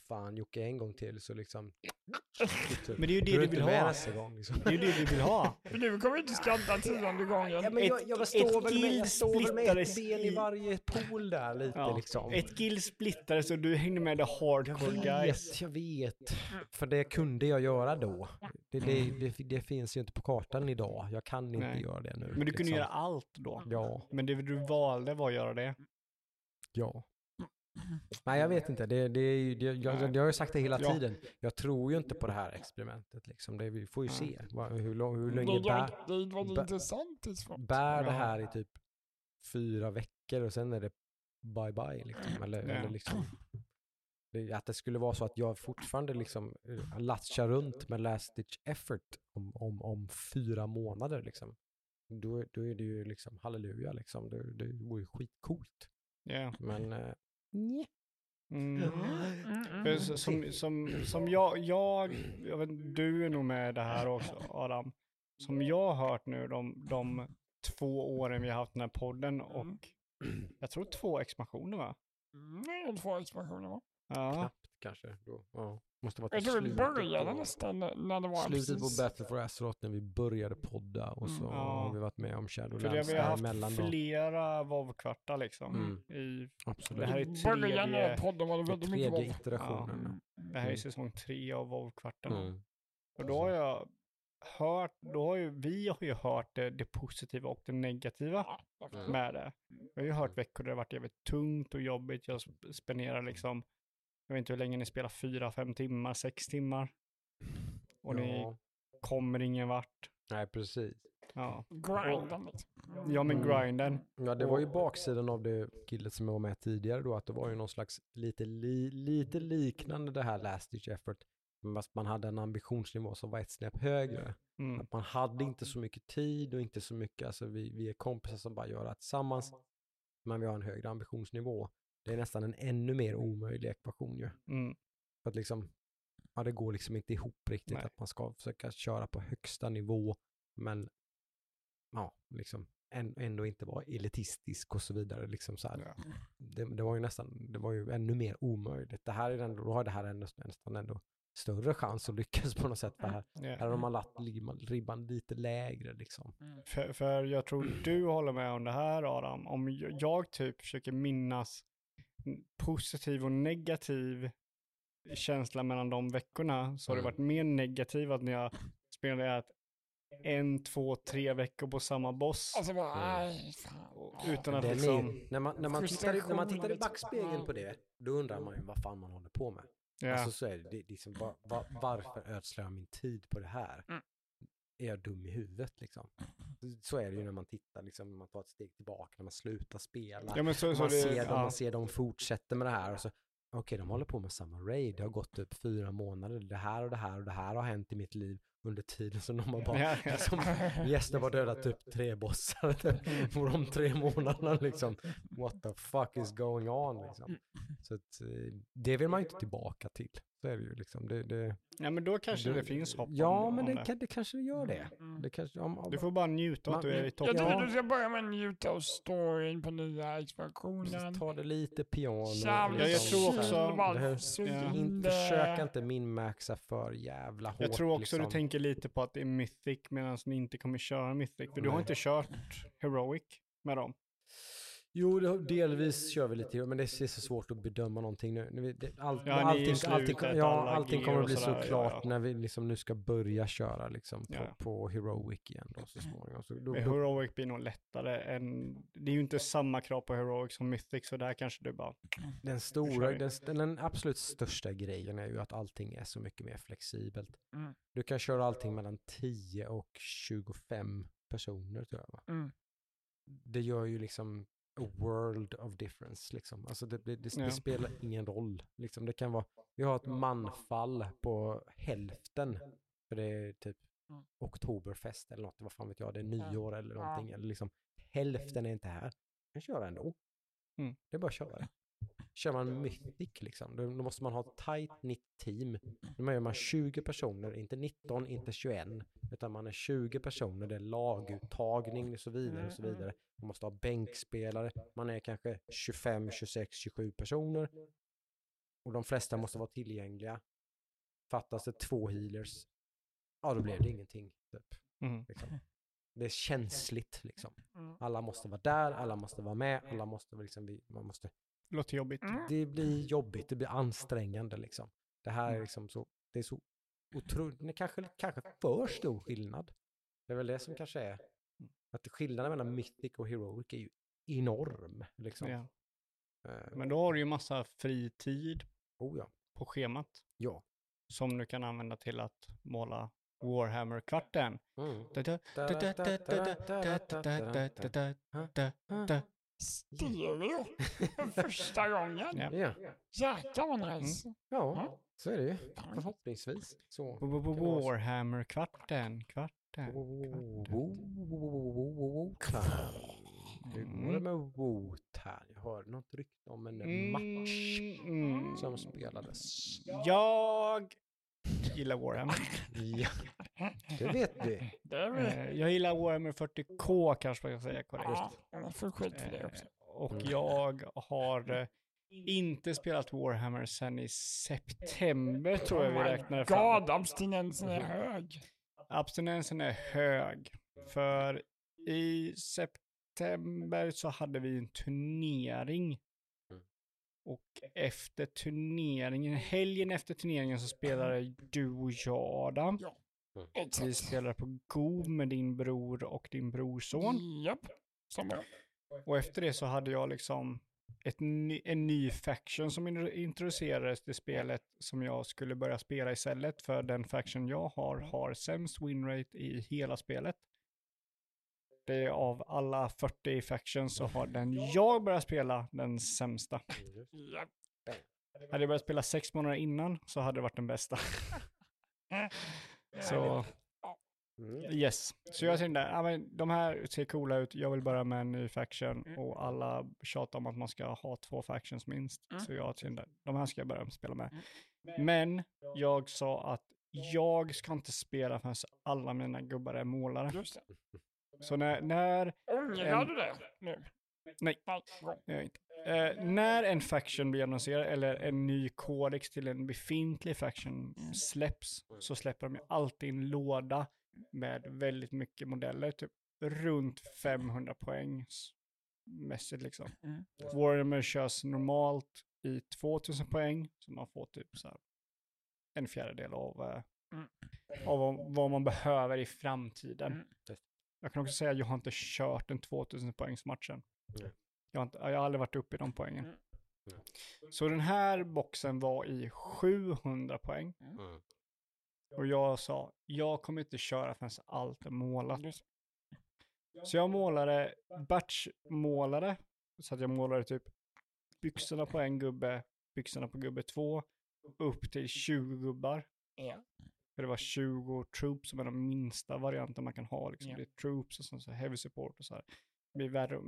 fan Jocke en gång till så liksom. <laughs> typ, Men det är ju det du vill ha. nästa gång liksom. Det är ju det du vill ha. <laughs> För du kommer inte skratta tionde gången. Ja, men jag, Ett- jag, ett står väl med, jag står väl med ett ben i varje pool där lite Ja. liksom. Ett guild splittades och du hängde med the Jag hardcore guys. vet, jag vet. För det kunde jag göra då. Det, det, det, det finns ju inte på kartan idag. Jag kan inte Nej. göra det nu. Men du kunde liksom. göra allt då. Ja, Men det du valde var att göra det. ja. Nej, jag vet inte. Det, det, är ju- det, jag, jag, har ju sagt det hela tiden. Jag tror ju inte på det här experimentet. Liksom. Det, vi får ju se vad, hur, lång, hur Det länge är bär, det är väldigt bä- intressant bär det här i typ fyra veckor och sen är det bye bye. Liksom. Eller, Ja. eller liksom, att det skulle vara så att jag fortfarande liksom eh, latchar runt med last ditch effort om, om, om fyra månader. Liksom. Då, då är det ju liksom halleluja liksom. Det, det vore ju skitcoolt. Ja. Men nej. Mm. Mm, mm. som, som, som jag, jag, jag vet, du är nog med i det här också Adam. Som jag har hört nu de, de två åren vi har haft den här podden och jag tror två expansioner va? Mm, två expansioner va? Ja. Knappt kanske. Då. Ja. Måste vara Jag tror vi började nästan när det var Slutet på Battle for Azeroth när vi började podda och så Mm. Ja. har vi varit med om För det, Shadowlands vi har haft då. flera WoW-kvartar liksom. Mm. I, Absolut. det här är början tredje- podden var det väldigt mycket våld. iterationen. det här är Mm. säsong tre av WoW-kvartarna. Mm. Och då har jag hört, då har ju, vi har ju hört det, det positiva och det negativa Mm. med det. Jag har ju hört veckor där det har varit jävligt tungt och jobbigt. Jag sp- spenderar liksom, jag vet inte hur länge ni spelar, fyra, fem timmar, sex timmar. Och ni Ja. kommer ingen vart. Nej, precis. Ja, Grinden liksom. ja men Mm. grinden. Ja, det var ju baksidan av det killet som jag var med tidigare då, att det var ju någon slags lite, li, lite liknande det här last ditch effort. Fast man hade en ambitionsnivå som var ett snäpp högre. Mm. Att man hade inte så mycket tid och inte så mycket, alltså vi, vi är kompisar som bara gör det tillsammans. Men vi har en högre ambitionsnivå. Det är nästan en ännu mer omöjlig ekvation ju. Mm. För att liksom, ja det går liksom inte ihop riktigt Nej. att man ska försöka köra på högsta nivå, men ja, liksom än- ändå inte vara elitistisk och så vidare. Liksom så här. Ja. Det, det var ju nästan, det var ju ännu mer omöjligt. Det här är ändå, då har det här ändå, nästan ändå större chans att lyckas på något sätt. För här, Ja. här har man lagt ribban, lite lägre liksom. För, för jag tror du håller med om det här Adam. Om jag, jag typ försöker minnas positiv och negativ känsla mellan de veckorna så har det Mm. varit mer negativt när jag spelade en, två, tre veckor på samma boss. Alltså bara, Mm. och- utan att är, liksom... ju- när, man, när, man tittar, i- när man tittar i Frustrationen, backspegeln liksom. på det, då undrar man ju vad fan man håller på med. Ja, Alltså så är det, det är liksom, var, var, varför ödslar jag min tid på det här? Mm. Är jag dum i huvudet liksom? Så är det ju när man tittar, liksom, när man tar ett steg tillbaka, när man slutar spela. ja men så, så man, det, ser dem, ja. man ser dem fortsätter med det här och så, okej de håller på med samma raid, det har gått typ fyra månader, det här och det här och det här har hänt i mitt liv under tiden som de har bara, <laughs> Ja, ja. <laughs> liksom, var dödat typ tre bossar på <laughs> de tre månaderna liksom. What the fuck is going on liksom. Så att, eh, det vill man ju inte tillbaka till. Så är det ju liksom. Det, det, Ja, men då kanske det, finns hopp Ja, om, men om det, det kanske gör det. Mm. det kanske, om, om, Du får bara njuta av att Man- du är i Jag toppen. tycker Ja. du ska börja med att njuta av storyn på nya expansionen. ta det lite piano. Jävligt Ja, jag tror så också- här, det Ja. in inte, det. försöka inte minmaxa för jävla hårt. Jag tror också liksom. du tänker lite på att det är Mythic medan ni inte kommer köra Mythic. För du har Nej. inte kört Heroic med dem. Jo, det, delvis kör vi lite, men det är så svårt att bedöma någonting nu. all, Ja, allting, allting, ja, allting kommer att bli så sådär, ja, klart ja. när vi liksom nu ska börja köra liksom på, på Heroic igen då så småningom. Så då, Heroic blir nog lättare än... Det är ju inte samma krav på Heroic som Mythic, så där kanske du bara... den stora, den, den absolut största grejen är ju att allting är så mycket mer flexibelt. Mm. Du kan köra allting mellan 10 och 25 personer tror jag. Va? Mm. Det gör ju liksom a world of difference liksom. Alltså det, det, det, Ja. det spelar ingen roll. Liksom. Det kan vara, vi har ett manfall på hälften. För det är typ Mm. oktoberfest eller något, vad fan vet jag, det är nyår eller Ja. någonting. Eller liksom, hälften är inte här. Kan köra ändå. Mm. Det är bara att köra det. Kör man mythic liksom, då, då måste man ha ett tight knit team. Då gör man 20 personer, inte 19, inte 21, utan man är 20 personer, det är laguttagning och så vidare och så Mm, mm. vidare. Man måste ha bänkspelare, man är kanske 25, 26, 27 personer. Och de flesta måste vara tillgängliga. Fattas det två healers, ja då blir det ingenting. Typ, Mm. liksom. Det är känsligt liksom. Mm. Alla måste vara där, alla måste vara med, alla måste vara liksom, man måste Låter jobbigt. Mm. det blir jobbigt, det blir ansträngande liksom. Det här är Mm. liksom så, det är så otroligt, kanske, kanske för stor skillnad. Det är väl det som kanske är, att skillnaden mellan Mythic och Heroic är ju enorm. Liksom. Ja. Eh, Men då har du ju massa fri tid oh ja, på schemat ja. som du kan använda till att måla Warhammer-kvarten. Mm stereo för första gången. Ja. Jäklar vad nice. Ja, så är det ju. Förhoppningsvis. Så Warhammer-kvarten, kvarten, kvarten. Hur går det med Woot här? Jag hör något rykte om en match mm. som spelades. Jag gillar Warhammer. Ja, det vet vi. Eh, Jag gillar Warhammer 40K kanske man ska säga korrekt. Ja, får skit för det också. Eh, Och jag har eh, inte spelat Warhammer sedan i september tror jag vi Oh my räknade fram. God, abstinensen är hög. Abstinensen är hög. För i september så hade vi en turnering. Och efter turneringen, helgen efter turneringen så spelade du och jag Adam. Vi Exakt. spelade på Go med din bror och din brorson. Japp. Som bra. Och efter det så hade jag liksom ett ny, en ny faction som in- introducerades till spelet som jag skulle börja spela istället. För den faction jag har har sämst winrate i hela spelet. Det är av alla 40 factions så har den jag börjat spela den sämsta. Hade jag börjat spela sex månader innan så hade det varit den bästa. <laughs> så Mm. yes. Så jag tänkte, ja, men de här ser coola ut, jag vill börja med en ny faction Mm. och alla tjatar om att man ska ha två factions minst. Mm. Så jag tänkte, de här ska jag börja spela med. Men jag sa att jag ska inte spela förrän alla mina gubbar är målare. Det. Så när, när Ångrar En- du det nu? Nej. Bra. Jag inte. Eh, när en faction blir annonserad eller en ny kodex till en befintlig faction släpps så släpper de ju alltid en låda med väldigt mycket modeller, typ runt 500 poäng mässigt liksom. Mm. Warhammer körs normalt i 2000 poäng, så man får typ så här en fjärdedel av, eh, Mm. av vad- vad man behöver i framtiden. Mm. Jag kan också säga att jag har inte kört en 2000 poängsmatchen. Nej. Jag har, inte, jag har aldrig varit uppe i de poängen. Mm. Nej. Så den här boxen var i 700 poäng. Mm. Och jag sa, jag kommer inte köra förrän allt är målat. Så jag målade, batchmålade, så att jag målade typ byxorna på en gubbe, byxorna på gubbe två, upp till 20 gubbar. För det var 20 troops som är de minsta varianten man kan ha. Liksom. Ja. Det är troops och sånt, så heavy support och så här. Det blir värre,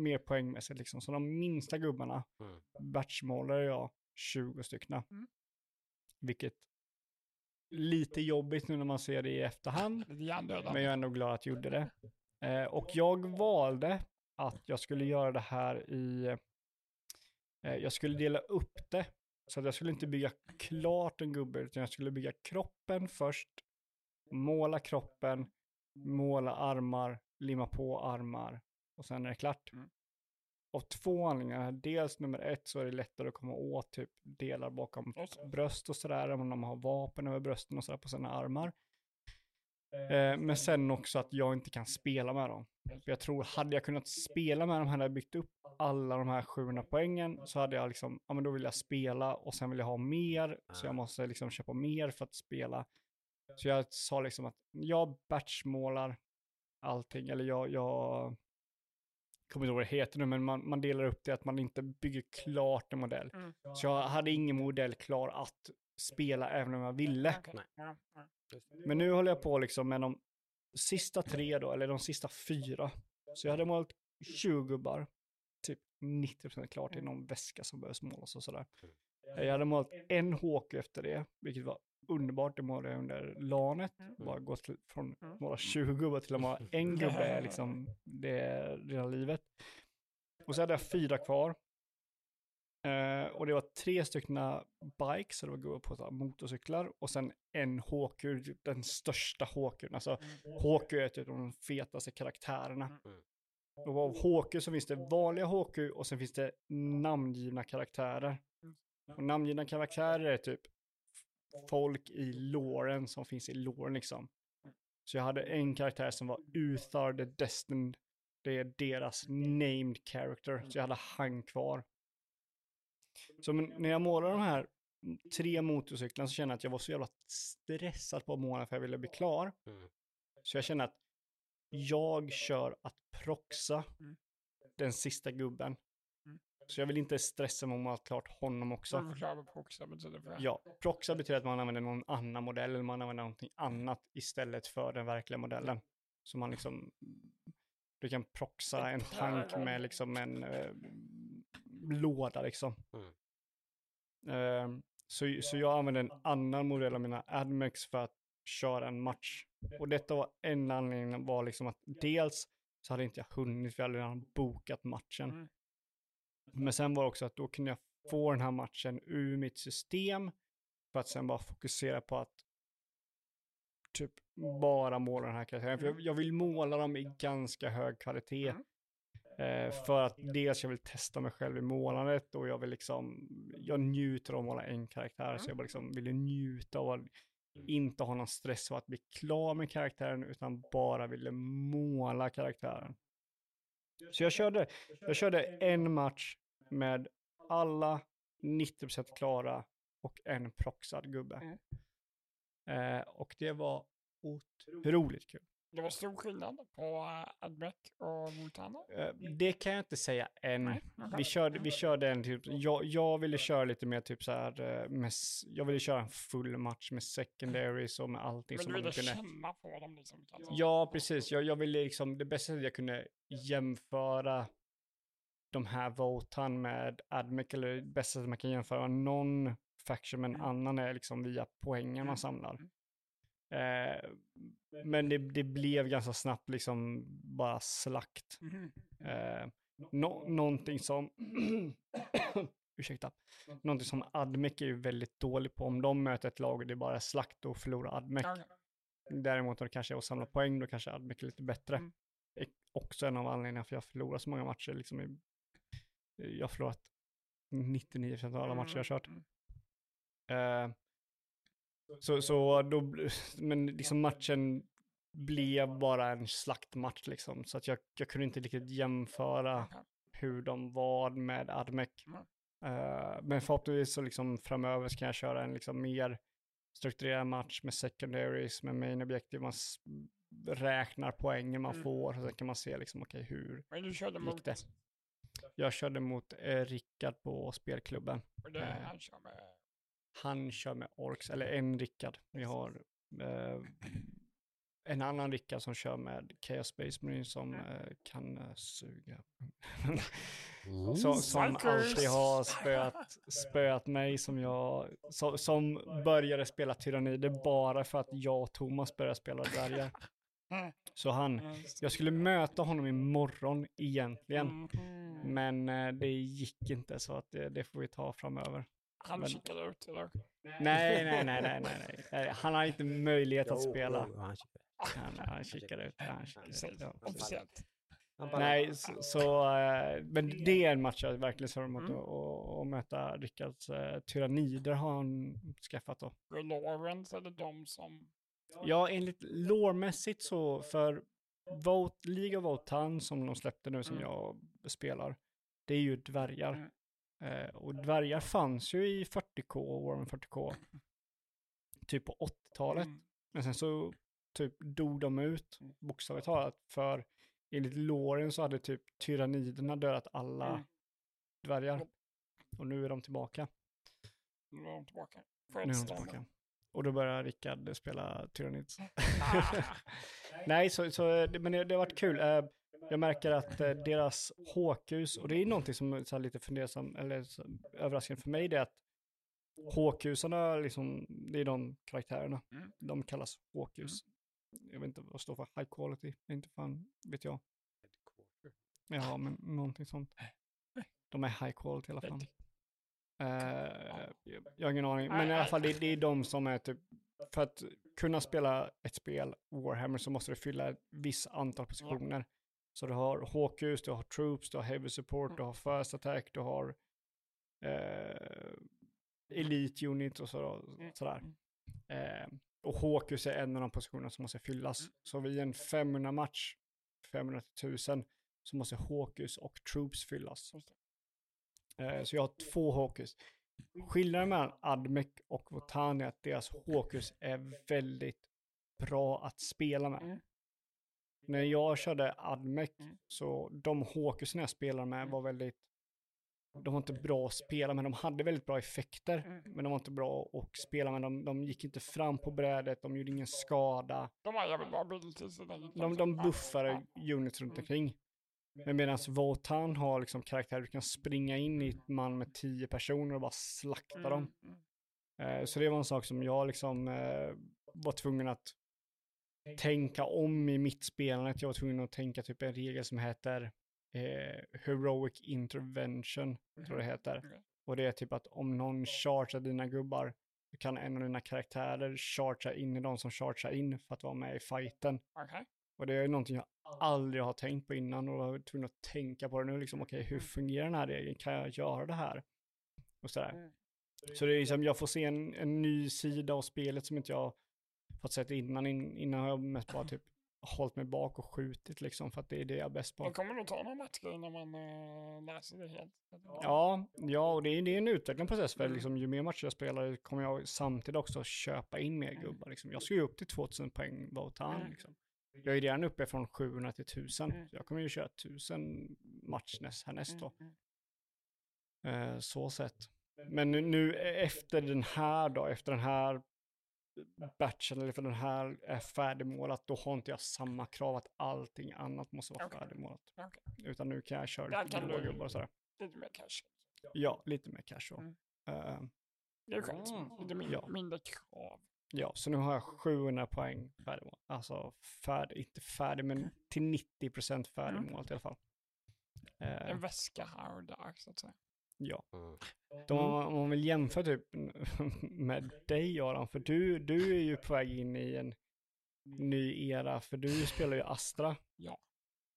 mer poängmässigt liksom. Så de minsta gubbarna Mm. batchmålade jag 20 stycken. Mm. Vilket lite jobbigt nu när man ser det i efterhand. <laughs> Men jag är ändå glad att jag gjorde det. Eh, och jag valde att jag skulle göra det här i... Eh, jag skulle dela upp det. Så jag skulle inte bygga klart en gubbe, utan jag skulle bygga kroppen först. Måla kroppen, måla armar, limma på armar och sen är det klart. Mm. Av två anledningar. Dels nummer ett så är det lättare att komma åt typ delar bakom det. bröst och sådär, om de har vapen över brösten och sådär på sina armar. Eh, men sen också att jag inte kan spela med dem. För jag tror, hade jag kunnat spela med dem, hade jag byggt upp alla de här 700 poängen, så hade jag liksom, ja men då vill jag spela och sen vill jag ha mer, så jag måste liksom köpa mer för att spela. Så jag sa liksom att jag batchmålar allting, eller jag, jag kommer inte ihåg vad det heter nu, men man, man delar upp det att man inte bygger klart en modell. Mm. Så jag hade ingen modell klar att spela även om jag ville. Okej. Men nu håller jag på liksom med de sista tre då, eller de sista fyra. Så jag hade målat 20 gubbar, typ 90% klart i någon väska som behövs målas och sådär. Jag hade målat en HQ efter det, vilket var underbart. Det målade jag under LANet. Mm. Bara gått till, från Mm. att måla 20 gubbar till att måla en gubbe, liksom <laughs> det är redan livet. Och så hade jag fyra kvar. Eh, och det var tre stycken bikes, så det var på motorcyklar. Och sen en HQ, typ den största HQn. Alltså Mm. HQ är typ de fetaste karaktärerna. Mm. Och av HQ så finns det vanliga HQ och sen finns det namngivna karaktärer. Och namngivna karaktärer är typ folk i låren som finns i låren liksom. Så jag hade en karaktär som var Uthar the Destined. Det är deras named character. Så jag hade han kvar. Så när jag målade de här tre motorcyklarna så kände jag att jag var så jävla stressad på att måla för jag ville bli klar. Mm. Så jag känner att jag kör att proxa Mm. den sista gubben. Mm. Så jag vill inte stressa mig om att klart honom Så också. proxa betyder för? Ja, proxa betyder att man använder någon annan modell eller man använder någonting annat istället för den verkliga modellen. Så man liksom, du kan proxa en tank med liksom en eh, låda liksom. Mm. Eh, så, så jag använder en annan modell av mina Admex för att köra en match. Och detta var en anledning var liksom att dels så hade inte jag hunnit, för jag hade redan bokat matchen. Mm. Men sen var det också att då kunde jag få den här matchen ur mitt system för att sen bara fokusera på att typ bara måla den här karaktären. För jag, jag vill måla dem i ganska hög kvalitet. Mm. Eh, för att dels jag vill testa mig själv i målandet och jag vill liksom, jag njuter av att måla en karaktär. Så jag bara liksom ville njuta av att inte ha någon stress av att bli klar med karaktären utan bara ville måla karaktären. Så jag körde, jag körde en match med alla 90% klara och en proxad gubbe. Mm. Eh, och det var otroligt kul. Det var stor skillnad på uh, Admec och Vulcano? Eh, det kan jag inte säga än. Nej. Vi körde, vi körde en typ, jag, jag ville köra lite mer typ så här, eh, med, jag ville köra en full match med secondaries och med allting Men som du man ville kunde. känna på dem liksom? kanske? Ja, precis. Jag, jag ville liksom, det bästa sättet jag kunde jämföra de här Votan med Admec, eller det bästa sättet man kan jämföra någon faction med en Mm. annan är liksom via poängen Mm. man samlar. Eh, men det, det blev ganska snabbt liksom bara slakt. Mhm. Eh, nå- någonting som, <coughs> ursäkta, någonting som Admec är ju väldigt dålig på. Om de möter ett lag och det är bara slakt och förlorar Admec. Däremot om det kanske är att samla poäng, då kanske Admec är lite bättre. Mm. Också en av anledningarna för jag förlorar så många matcher. Liksom i, jag har förlorat 99% av alla matcher jag har kört. Mm. Så, så då, men liksom matchen blev bara en slaktmatch liksom. Så att jag, jag kunde inte riktigt jämföra hur de var med Admec. Eh, men förhoppningsvis så liksom framöver ska jag köra en liksom mer strukturerad match med secondaries, med main objective. Man räknar poängen man Mm. får och sen kan man se liksom okej hur Men du körde mot... det. Jag körde mot eh, Rickard på spelklubben. Och det Eh. han kör med... Han kör med Orks, eller en Rickard. Vi har eh, en annan Rickard som kör med Chaos Space Marine som eh, kan eh, suga. Mm. <laughs> Som Psychers. alltid har spöat, spöat mig som jag, som, som började spela tyrannider bara för att jag och Thomas började spela dvärgar. Mm. <laughs> Så han, Mm. jag skulle möta honom imorgon egentligen. Mhm. Men eh, det gick inte så att det, det får vi ta framöver. Han men- kikade ut, eller? Nej, nej, nej, nej, nej, nej. <laughs> Eh, Han har inte möjlighet att spela. jo, han kikar. Han, han kikar ut. Han kikar ut. Officiellt. Bara- Nej, så, så eh, men det är en match jag verkligen ser fram emot Mm. att möta Rickards uh, tyrannider har han skaffat då. Är Lawrence eller de som... Ja, enligt lårmässigt så för Vote, League of Votan som de släppte nu som Mm. jag spelar, det är ju dvärgar. Mm. Eh, och dvärgar fanns ju i 40K, Warhammer 40K, typ på 80-talet. Mm. Men sen så typ dog de ut, Mm. bokstavligt talat, för enligt låren så hade typ tyranniderna dödat alla Mm. dvärgar. Och nu är de tillbaka. Nu är de tillbaka. Nu är de tillbaka. Och då börjar Rickard spela Tyranids. <laughs> Ah. <laughs> Nej, så, så, men det, det har varit kul. Jag märker att eh, deras håkhus, och det är någonting som är så här lite fundersam, eller så, överraskande för mig, det är att håkhusarna, liksom, det är de karaktärerna. Mm. De kallas håkhus. Jag vet inte vad det står för, high quality, inte fan vet jag. Ja, men någonting sånt. De är high quality i alla fall. Jag jag har ingen aning, men i alla fall det, det är de som är typ, för att kunna spela ett spel, Warhammer, så måste du fylla ett visst antal positioner. Så du har Hawkus, du har Troops, du har Heavy Support, du har First Attack, du har eh, Elite Unit och så, sådär. Eh, och Hawkus är en av de positionerna som måste fyllas. Så vid en 500 match, 500 till 1000, så måste Hawkus och Troops fyllas. Eh, så jag har två Hawkus. Skillnaden mellan Admec och Votan är att deras Hawkus är väldigt bra att spela med. Mm. När jag körde Admec Mm. så de Hawkusen jag spelade med var väldigt, de var inte bra att spela med, de hade väldigt bra effekter, Mm. men de var inte bra att spela med, de, de gick inte fram på brädet, de gjorde ingen skada, De jävligt bra de, de Ja, buffade units runt Mm. omkring. Men medan Votan har liksom karaktär, du kan springa in i ett man med tio personer och bara slakta dem. Mm, mm. Eh, Så det var en sak som jag liksom eh, var tvungen att tänka om i mitt spelande. Jag var tvungen att tänka typ en regel som heter eh, Heroic Intervention, tror jag det heter. Okej. Och det är typ att om någon chargear dina gubbar, så kan en av dina karaktärer chargea in i de som chargear in för att vara med i fighten. Okej. Och det är någonting jag aldrig har tänkt på innan och var tvungen att tänka på det nu, liksom okej, hur fungerar den här regeln? Kan jag göra det här? Och sådär. Mm. Så det är liksom, jag får se en, en ny sida av spelet som inte jag fått sett innan. In, innan har jag mest bara typ hållit mig bak och skjutit liksom, för att det är det jag är bäst på. Det kommer nog ta några matcher innan man uh, läser det helt. Ja, ja, och det är, det är en utvecklande process för Mm. liksom, ju mer matcher jag spelar kommer jag samtidigt också köpa in mer gubbar. Liksom. Jag ska ju upp till 2000 poäng Votan. Mm. Liksom. Jag är redan uppe från 700 till 1000. Mm. Jag kommer ju köra 1000 match näst, härnäst då. Mm, mm. Eh, så sett. Men nu, nu efter den här då, efter den här batchen eller för den här är färdigmålat, då har inte jag samma krav att allting annat måste vara Okej. färdigmålat. Okej. Utan nu kan jag köra Där lite gubbar och sådär. Lite mer cash. Ja, lite mer casual. Mm. Eh, Det är skönt. Mm. Lite mindre, Ja. mindre krav. ja, så nu har jag 700 poäng färdigmålat. Alltså färdig, inte färdig, men till 90% färdigmålat i alla fall. Eh, En väska här och där så att säga. Ja. Mm. De, om man- om man vill jämföra typ <laughs> med dig Göran, för du, du är ju på väg in i en ny era, för du spelar ju Astra. Ja.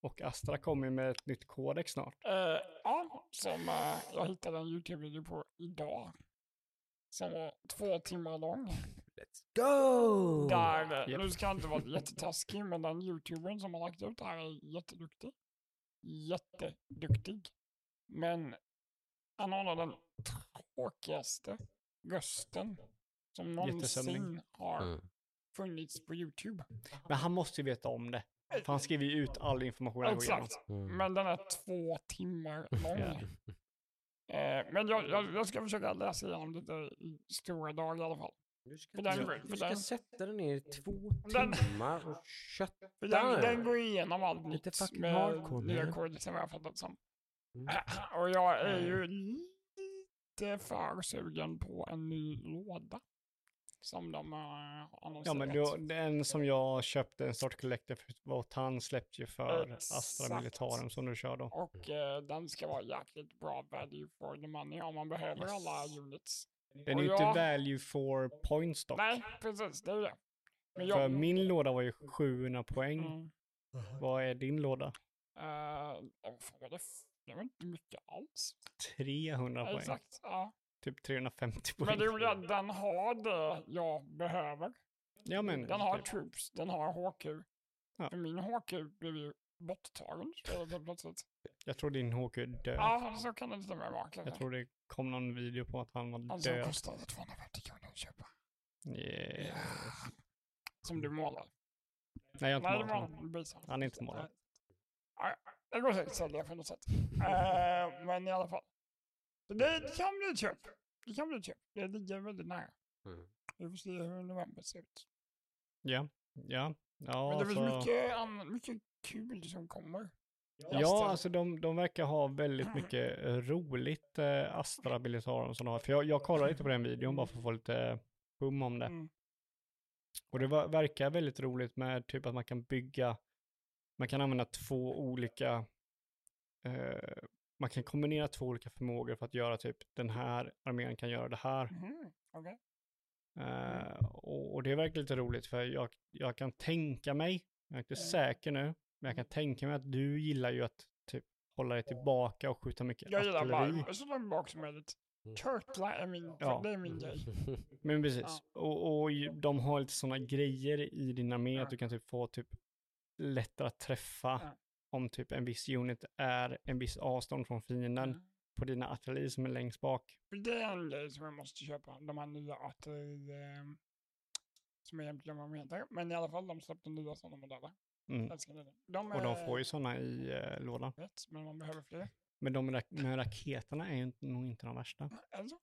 Och Astra kommer ju med ett nytt kodex snart. Eh, ja, som eh, jag hittade en YouTube-video på idag. Som var två timmar lång. Let's go! Där, eh, Japp. nu ska jag inte vara jättetaskig, men den YouTubern som har lagt ut det här är jätteduktig. Jätteduktig. Men han har den tråkigaste rösten som någonsin har Mm. funnits på YouTube. Men han måste ju veta om det. För han skriver ju ut all information han. Exakt. Mm. Men den är två timmar lång. Eh, men jag, jag, jag ska försöka läsa igenom det i stora dagar i alla fall. Du ska, För den- du, för du ska den- sätta dig ner i två Den- timmar och kötta den, den den. går igenom allt Lite nytt med hardcore, nya koder som jag har fattat som. Mm. <clears throat> Och jag är ju lite för sugen på en ny låda. Som de har annonserat. Ja, men du, den som jag köpte en Start Collector för var han släppte ju för Astra Exakt. Militarum som du kör då. Och eh, den ska vara jäkligt bra value for the money om man behöver Yes. alla units. Den Och är ju inte jag- value for points dock. Nej, precis, det är det. Men För jag... min låda var ju 700 poäng. Mm. Vad är din låda? Uh, var det? Det var inte mycket alls. 300 poäng. Exakt, ja. Typ 350 poäng. Men det är att den har det jag behöver. Ja men. Den har troops, den har HQ. Ja. För min HQ blev ju borttagen det plötsligt. Jag tror din HQ död. Ja, så kan det med vara. Jag tror det kom någon video på att han var Alltså död. kostade 250 kronor att köpa. Yeah. Som du målar. Nej, jag har inte det målat honom. Han är inte målad. Det går säkert att sälja på något sätt. Eh, men i alla fall. Så det, det kan bli ett köp. Det kan bli ett köp. Det ligger väldigt nära. Mm. Vi får se hur november ser ut. Ja, ja. Ja, Men det finns alltså, mycket, annan- mycket kul som kommer. ja alltså de, de verkar ha väldigt mycket roligt eh, Astra Militarum som de har. För jag, jag kollade lite på den videon bara för att få lite hum om det. Mm. Och det var, verkar väldigt roligt med typ att man kan bygga, man kan använda två olika, eh, man kan kombinera två olika förmågor för att göra typ den här armén kan göra det här. Mhm, okej. Eh, och, och det verkar lite roligt för jag, jag kan tänka mig, jag är inte Mm. säker nu, men jag kan tänka mig att du gillar ju att typ hålla dig tillbaka och skjuta mycket Jag gillar artilleri. bara så långt bak som möjligt. Mm. Turtla är min, Ja. det är min grej. Men precis, och, och ju- de har lite sådana grejer i din armé Ja. att du kan typ få typ lättare att träffa Ja. om typ en viss unit är en viss avstånd från fienden Mm. på dina artilleri som är längst bak. Det är en grej som jag måste köpa. De här nya artilleri... Eh, som jag egentligen vad de heter. Men i alla fall, de släppte nya sådana modeller. Mm. De Och de är får ju sådana i eh, lådan. rätt, men man behöver fler. Men de rak- raketerna är ju nog inte de värsta. Alltså,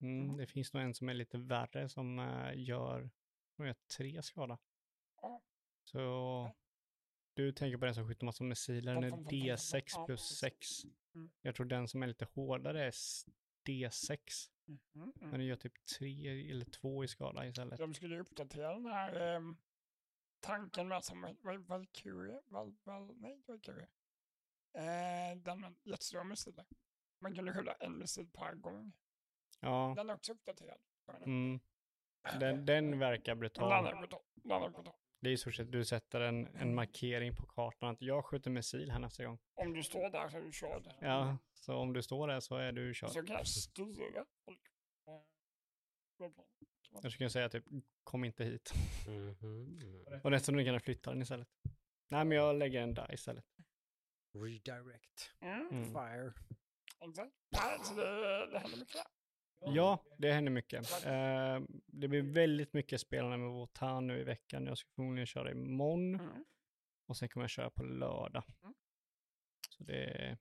Mm, Mhm. det finns nog en som är lite värre som eh, gör, gör tre skada. Ja. Så du tänker på den som skjuter massa missiler, den är Fum, fum, fum, fum, fum. D6 Ja, plus precis. 6. Mm. Jag tror den som är lite hårdare är s- D6. mhm, mm. Men den gör typ tre eller två i skada istället. De skulle uppdatera den här ehm, tanken med som Val- Valkyrie, Val, Val, nej Valkyrie. Eh, den med jättestora missiler. Man kunde skjuta en missil per gång. Ja, Den är också uppdaterad. mm. <clears throat> den, den verkar Den brutal. är brutal. Den är brutal. Det är i stort sett du sätter en, en markering på kartan att jag skjuter missil här nästa gång. Om du står där så är du körd. Ja, så om du står där så är du körd. Så kan jag styra folk. Eh. Jag skulle säga typ, kom inte hit. Mhm. Och resten kan du flytta den istället. Nej, men jag lägger en där istället. Redirect. Mm, Mm. Fire. exakt. Nej, så det, det händer mycket där. Ja, det händer mycket. Eh, det blir väldigt mycket spelande med Wotan nu i veckan. Jag ska förmodligen köra imorgon Mm. och sen kommer jag köra på lördag. Mm. Så det...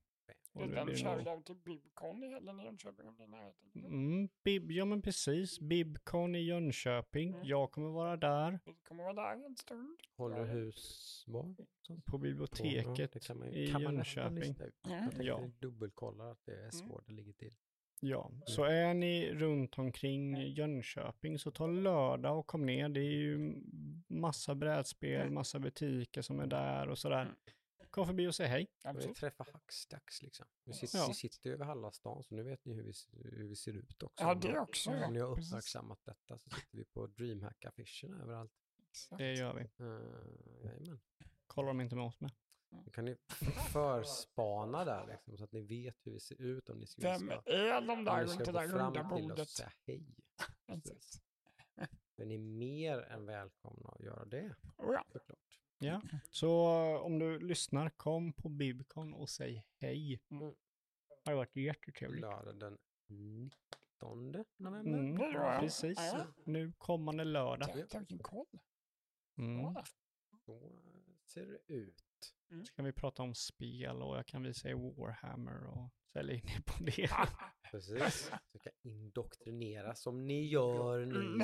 blir kör där till Bibcon i helgen i Jönköping om det är i närheten. Mm, Bib, ja men precis. Bibcon i Jönköping. Mm. Jag kommer vara där Vi kommer vara där en stund. Håller hus var? på biblioteket det kan man, i kan man Jönköping. lista ut. Mm. Jag tänkte Ja. Mm. dubbelkolla att det är så det ligger till. Ja, så är ni runt omkring Jönköping så ta lördag och kom ner. Det är ju massa brädspel, massa butiker som är där och sådär. Mm. Kom förbi och säg hej. Vi Absolut. träffa Hackstacks liksom. Vi sitter, Ja. vi sitter över halva stan så nu vet ni hur vi, hur vi ser ut också. Ja, det också. Om Ja. ni har Precis. uppmärksammat detta så sitter vi på DreamHack-affischerna överallt. Det gör vi. Uh, jajamän. Kollar de inte med oss med. Då kan ni förspana där liksom, så att ni vet hur vi ser ut om ni skulle Vem ska, är de där runt ska det gå där fram runda till oss och bordet? säga hej. <laughs> För ni är mer än välkomna att göra det Oh, ja. såklart. Ja, så om du lyssnar, kom på Bibcon och säg hej. Mm. Det har varit jättetrevligt. Lördag den 19 november. Mm, jag. precis. Ja. Nu kommande lördag. Tack, tack, vilken koll. Mm. Så ser det ut. Så kan vi prata om spel och jag kan visa er Warhammer och sälja in er på det. <laughs> Precis. Så kan indoktrinera som ni gör Mm.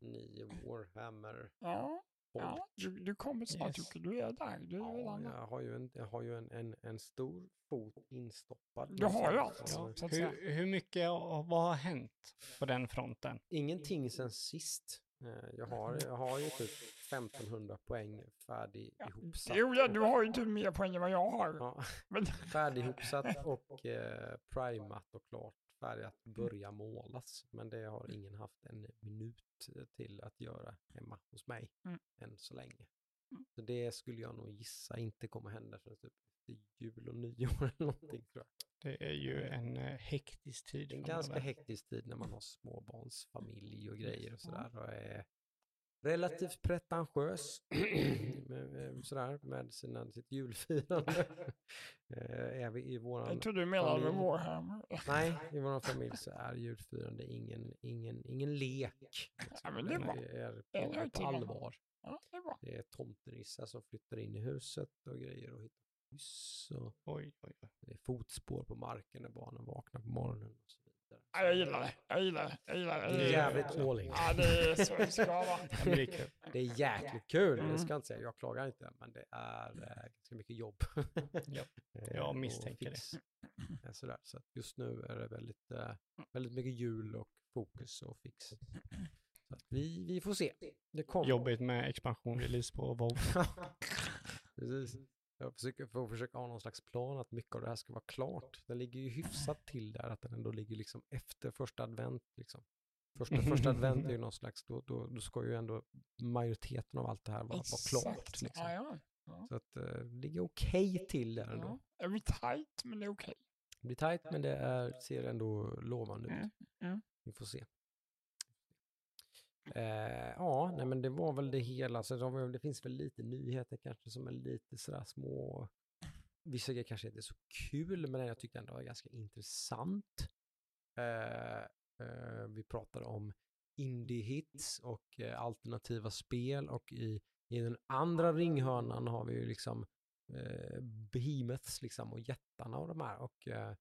ni. Warhammer. Ja, ja du, du kommer snart Yes. Du är där. Du, är Ja, jag har ju en, jag har ju en, en, en stor fot instoppad. Du har ju någonstans. allt. Ja. Hur, hur mycket, och vad har hänt på den fronten? Ingenting sen sist. Eh, Jag har, jag har ju typ 1500 poäng färdig ihopsatt. Jo, ja, du har ju inte mer poäng än vad jag har. Ja, <laughs> Men, färdig ihopsatt <laughs> och eh, primat och klart färdig att börja målas. Men det har ingen haft en minut till att göra hemma hos mig Mm. än så länge. Mm. Så det skulle jag nog gissa inte kommer hända förrän typ jul och nyår eller någonting tror jag. Det är ju en eh, hektisk tid. Det är en ganska hektisk tid när man har småbarnsfamilj och grejer och sådär. Och är relativt pretentiös <clears throat> med, med- sådär, med sina, sitt julfirande. <laughs> Eh, är vi i jag våran, tror du menade med. Warhammer. nej, i våran familj så är julfirande ingen, ingen, ingen lek. liksom. Ja, men det är. Det är är på, på va? allvar. Ja, det är. Det är tomtenissar som flyttar in i huset och grejer och hittar och Oj, oj, oj. det är fotspår på marken när barnen vaknar på morgonen och så vidare. Ja, jag gillar det. Jag gillar det. Jag gillar det. Det är jävligt all in. Ja, det är så det ska vara. <laughs> Det är kul. Det är jäkligt kul, Mm. det ska jag inte säga. Jag klagar inte, men det är eh, ganska mycket jobb. <laughs> Ja, Eh, jag misstänker det. Eh, Sådär. Så just nu är det väldigt, väldigt mycket jul och fokus och fix. Så vi, vi får se. Det kommer. Jobbigt med expansion-release på WoW. <laughs> Precis. Jag försöker, får försöka ha någon slags plan att mycket av det här ska vara klart. Den ligger ju hyfsat till där, att den ändå ligger liksom efter första advent. Liksom. Första, första advent är ju någon slags, då, då, då ska ju ändå majoriteten av allt det här vara, vara klart. Liksom. Ja, ja. Så att eh, det ligger okej till där ändå. Är vi tight, men det är okej. Det blir tajt men det är, ser ändå lovande ut. Vi får se. Eh, ja, nej men det var väl det hela. Så det, finns väl lite nyheter kanske som är lite sådär små. Vissa grejer kanske inte är så kul men jag tyckte ändå var ganska intressant. Eh, eh, vi pratade om indie-hits och eh, alternativa spel och i, i den andra ringhörnan har vi ju liksom eh, behemoths liksom och jättarna och de här. Och eh,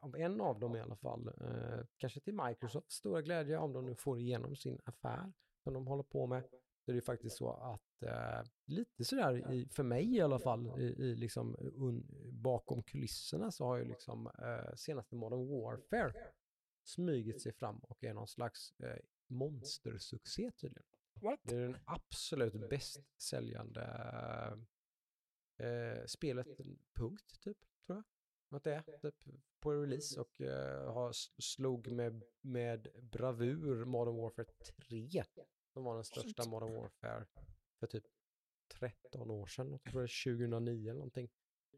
av en av dem i alla fall, eh, kanske till Microsofts stora glädje om de nu får igenom sin affär som de håller på med. Så är det faktiskt så att eh, lite sådär, i, för mig i alla fall, i, i liksom un, bakom kulisserna så har ju liksom eh, senaste Modern Warfare smygit sig fram och är någon slags eh, monstersuccé tydligen. What? Det är den absolut bäst säljande eh, spelet, punkt, typ, tror jag. Att det är, typ, på release och eh, har slog med, med bravur Modern Warfare 3, som var den största. Modern Warfare för typ 13 år sedan, jag tror det är 2009 eller någonting.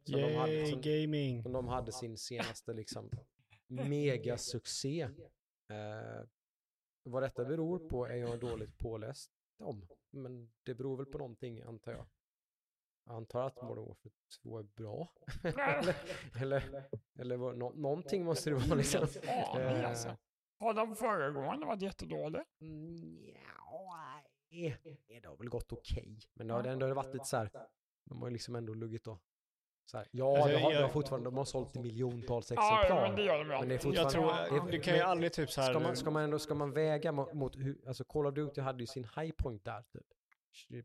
Så de hade, Yay, som, gaming! som de hade sin senaste liksom megasuccé. Eh, vad detta beror på är jag dåligt påläst om. Men det beror väl på någonting antar jag. Jag antar att Modern Warfare 2 är bra. <laughs> <laughs> eller, eller, eller nå, någonting måste det vara liksom. Ja, Eh, alltså. Har de föregående varit jättedåliga? Mm, ja, nej, det har väl gått okej. Men det har ändå varit lite så här, de har ju liksom ändå luggit och så här, ja, Alltså, det har, det har jag- fortfarande, de har sålt i miljontals Ja, exemplar. men det gör de ju Men det är. Jag tror, fortfarande- du kan ju aldrig typ så här... Ska man, ska man ändå, ska man väga mot, mot hur, alltså Call of Duty hade ju sin high point där typ.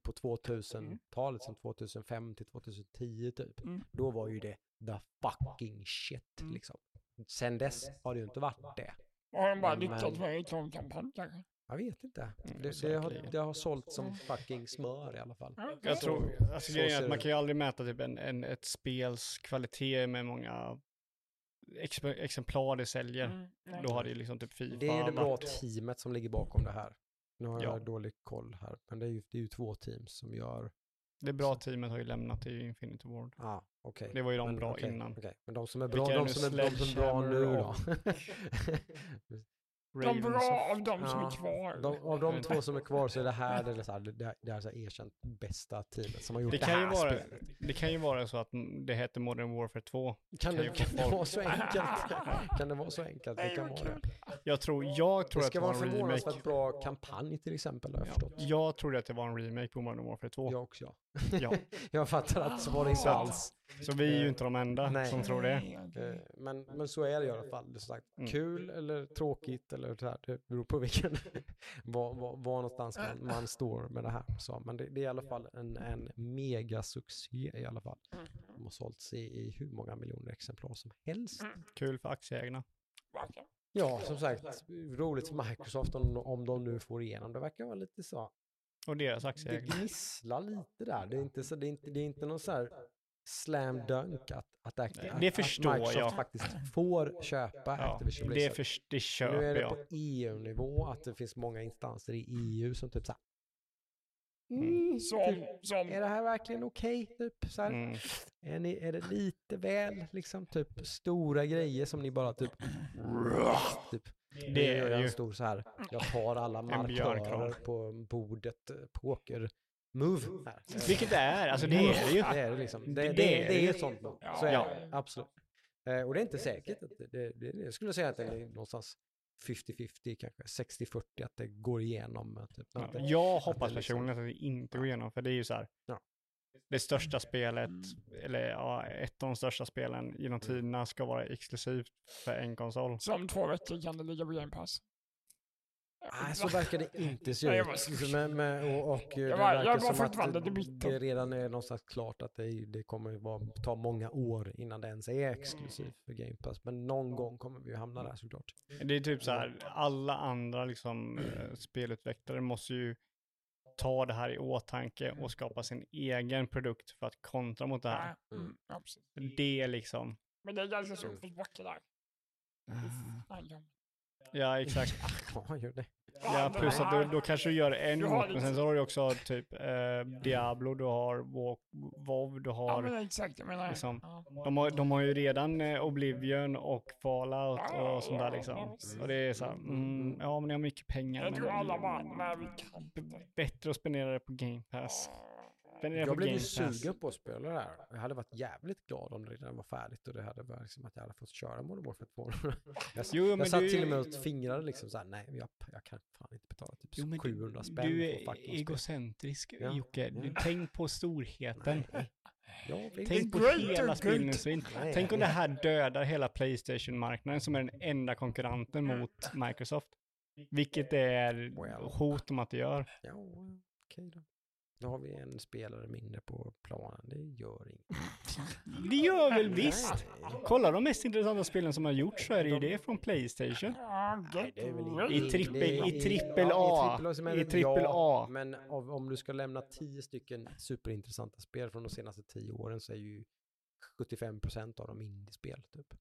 På 2000-talet, som 2005 till 2010 typ. Mm. Då var ju det the fucking shit Mm. liksom. Sen dess har det ju inte varit det. Har de bara lyckats med reklamkampanj kanske? Jag vet inte. Mm, Det, det, har, det har sålt som fucking smör i alla fall. Jag tror, alltså så grejen är att man kan ju aldrig mäta typ en, en, ett spels kvalitet med många ex, exemplar det säljer. Mm. Då har det ju liksom typ Fifa Det är det bra teamet som ligger bakom det här. Nu har Ja. jag dålig koll här, men det är ju, det är ju två teams som gör... Det bra teamet har ju lämnat i Infinity Ward. Ah, okej. Det var ju de Men bra okej, innan. okej. Men de som är bra, de som är, de som är bra nu då? <laughs> De Ravens bra of- av de som Ja, är kvar. de, av de två som är kvar så är det här det, är så här, det, det här är så här erkänt bästa teamet som har gjort Det det, kan, ju här vara, spelet. det kan ju vara så att det heter Modern Warfare 2. Kan kan det, ju kan det vara så enkelt? <laughs> kan det vara så enkelt? Det kan vara det. Jag tror, jag tror Det att det ska var vara en en remake. förvånansvärt bra kampanj till exempel har jag Ja, förstått. jag trodde att det var en remake på Modern Warfare 2. Jag också. Ja. <laughs> jag fattar att så var det inte Så- alls. Så vi är ju inte de enda Nej. som tror det. Eh, Men, men så är det i alla fall. Det sagt, Mm. Kul eller tråkigt eller så här, det beror på vilken, <laughs> var, var, var någonstans man, man står med det här. Så, men det, det är i alla fall en, en megasuccé i alla fall. De har sålts i, i hur många miljoner exemplar som helst. Kul för aktieägarna. Ja, som sagt, roligt för Microsoft om, om de nu får igenom det. verkar vara lite så. Och deras Det aktieägare. gnisslar lite där. Det är inte, så, det är inte, det är inte någon så här slam dunk att, att, att, det att förstår Microsoft jag. faktiskt får köpa Ja, Activision det, Blizzard. för, det Nu köper är det jag. på EU-nivå att det finns många instanser i EU som typ så här. Mm. Mm, Som, typ, som, är det här verkligen okej? Typ så här. Mm. Är, ni, är det lite väl liksom typ stora grejer som ni bara typ. typ Det gör är jag ju en stor så här. Jag tar alla markörer på bordet. eh, Poker. Move. Här. Vilket det är, alltså det är det ju. Det är det liksom. Det, Det- det, det det, är det ett sånt move. Ja. Så är Ja. det. Absolut. Eh, och det är inte säkert. Att det, det, det, jag skulle säga att det är någonstans 50-50 kanske. 60-40 att det går igenom. eh, Typ. Ja, att det- Jag hoppas det liksom- personligen att det inte går igenom, för det är ju så här. Ja. Det största spelet, eller ja, ett av de största spelen genom tiderna ska vara exklusivt för en konsol. som två veckor kan det ligga på Game Pass. Nej, så verkar det <laughs> inte se Nej, jag ut. Liksom, men, och, och det Jag var- verkar som fortfarande att lite bitter. det redan är någonstans klart att det, det kommer vara, ta många år innan det ens är exklusivt för Game Pass. Men någon gång kommer vi ju hamna där såklart. Det är typ så här, alla andra liksom, eh, spelutvecklare måste ju ta det här i åtanke och skapa sin egen produkt för att kontra mot det här. Ja, mm, ja. Det är liksom, Men det är ganska så uppförsbacke där. Ah. Nej, ja. ja exakt. <laughs> Ja, gör det. Ja, plus att du, då kanske du gör en mot, men sen så har du också typ eh, Diablo, du har WoW, du Ja, har men exakt. Jag menar, liksom, ja. de har, de har ju redan eh, Oblivion och Fallout Ja, och sånt där ja, liksom. ja, Och det är så här, mm, ja men ni har mycket pengar. Jag tror alla bara, är nej vi kan. Bättre att spendera det på Game Pass. Spendera Jag blev ju sugen på att spela det här. Jag hade varit jävligt glad om det redan var färdigt och det hade varit liksom att jag hade fått köra Modern Warfare 2. <laughs> jag, Jo, jag satt du- till och med och fingrade liksom så här, nej jag, jag kan fan inte betala typ Jo, men 700 spänn Du är egocentrisk Ja, Jocke. Du, tänk på storheten. <laughs> Tänk på hela spelindustrin. Tänk om det här dödar hela Playstation-marknaden som är den enda konkurrenten mot Microsoft. Vilket är hot om att det gör. Ja, okej då. Då har vi en spelare mindre på planen, det gör inget. <laughs> Det gör väl visst? Kolla de mest intressanta spelen som har gjorts så är det ju det från Playstation. Ja, Nej, det är väl. I trippel- i trippel ja, A. i trippel A. Men av, om du ska lämna tio stycken superintressanta spel från de senaste tio åren så är ju 75% av dem indiespel typ.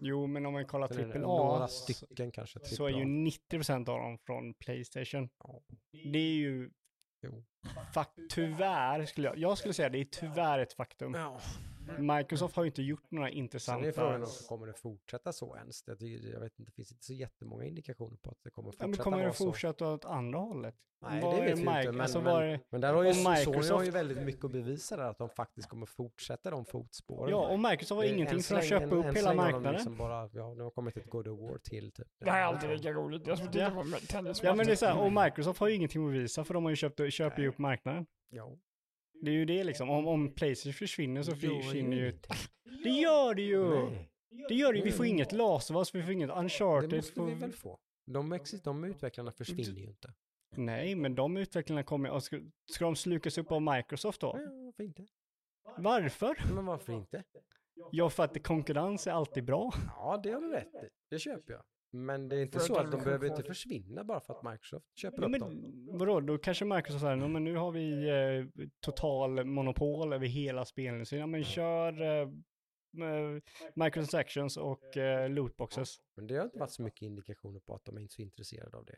Jo, men om man kollar trippel A stycken kanske. så är ju 90% av dem från Playstation. Ja. Det är ju Jo. fakt tyvärr skulle jag, jag skulle säga det är tyvärr ett faktum. Ja. Microsoft har ju inte gjort några Sen intressanta... är frågan om kommer det fortsätta så ens? Det, tycker- jag vet inte, det finns inte så jättemånga indikationer på att det kommer Ja, fortsätta men kommer det vara så. fortsätta åt andra hållet? Nej, Vad det är vet vi inte. Men, alltså, men, men där har ju Sony har ju Microsoft- väldigt mycket att bevisa där, att de faktiskt kommer fortsätta de fotspåren. Ja, och Microsoft har ingenting för att köpa länge- upp så hela har de marknaden. Liksom bara, ja, det har kommit ett God of War till typ. Det här är alltid lika roligt. Jag tittar Ja. Ja, men det är så här, och Microsoft har ju ingenting att bevisa för de har ju köpt, köper ju upp marknaden. Ja. Det är ju det liksom, om, om Playstation försvinner så Det försvinner ju... Det gör det ju! Nej, Det gör det ju, vi får inget Last of Us, vi får inget det Uncharted. måste vi väl få. De, exi- de utvecklarna försvinner ju inte. Nej, men de utvecklarna kommer, och ska, ska de slukas upp av Microsoft då? Ja, varför inte? Varför? Men varför inte? Ja, för att konkurrens är alltid bra. Ja, det har du rätt i. Det köper jag. Men det är inte så att de behöver inte försvinna bara för att Microsoft köper Ja, upp men dem. vadå, då kanske Microsoft säger, "Ja, men nu har vi eh, total monopol över hela spelindustrin. Ja, men kör eh, eh, microtransactions och eh, lootboxes. Men det har inte varit så mycket indikationer på att de är inte så intresserade av det.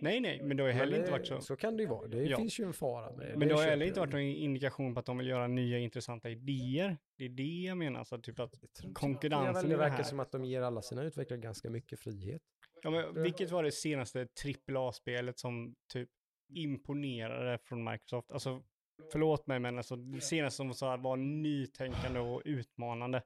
Nej, nej, men det har ju heller inte varit så. Så kan det ju vara. Det Ja. finns ju en fara med det. Men det har heller inte varit någon indikation på att de vill göra nya intressanta idéer. Det är det jag menar, så typ att konkurrensen det, väl, det verkar som att de ger alla sina utvecklare ganska mycket frihet. Ja, men vilket var det senaste AAA-spelet som typ imponerade från Microsoft? Alltså, förlåt mig, men alltså det senaste som så här var nytänkande och utmanande.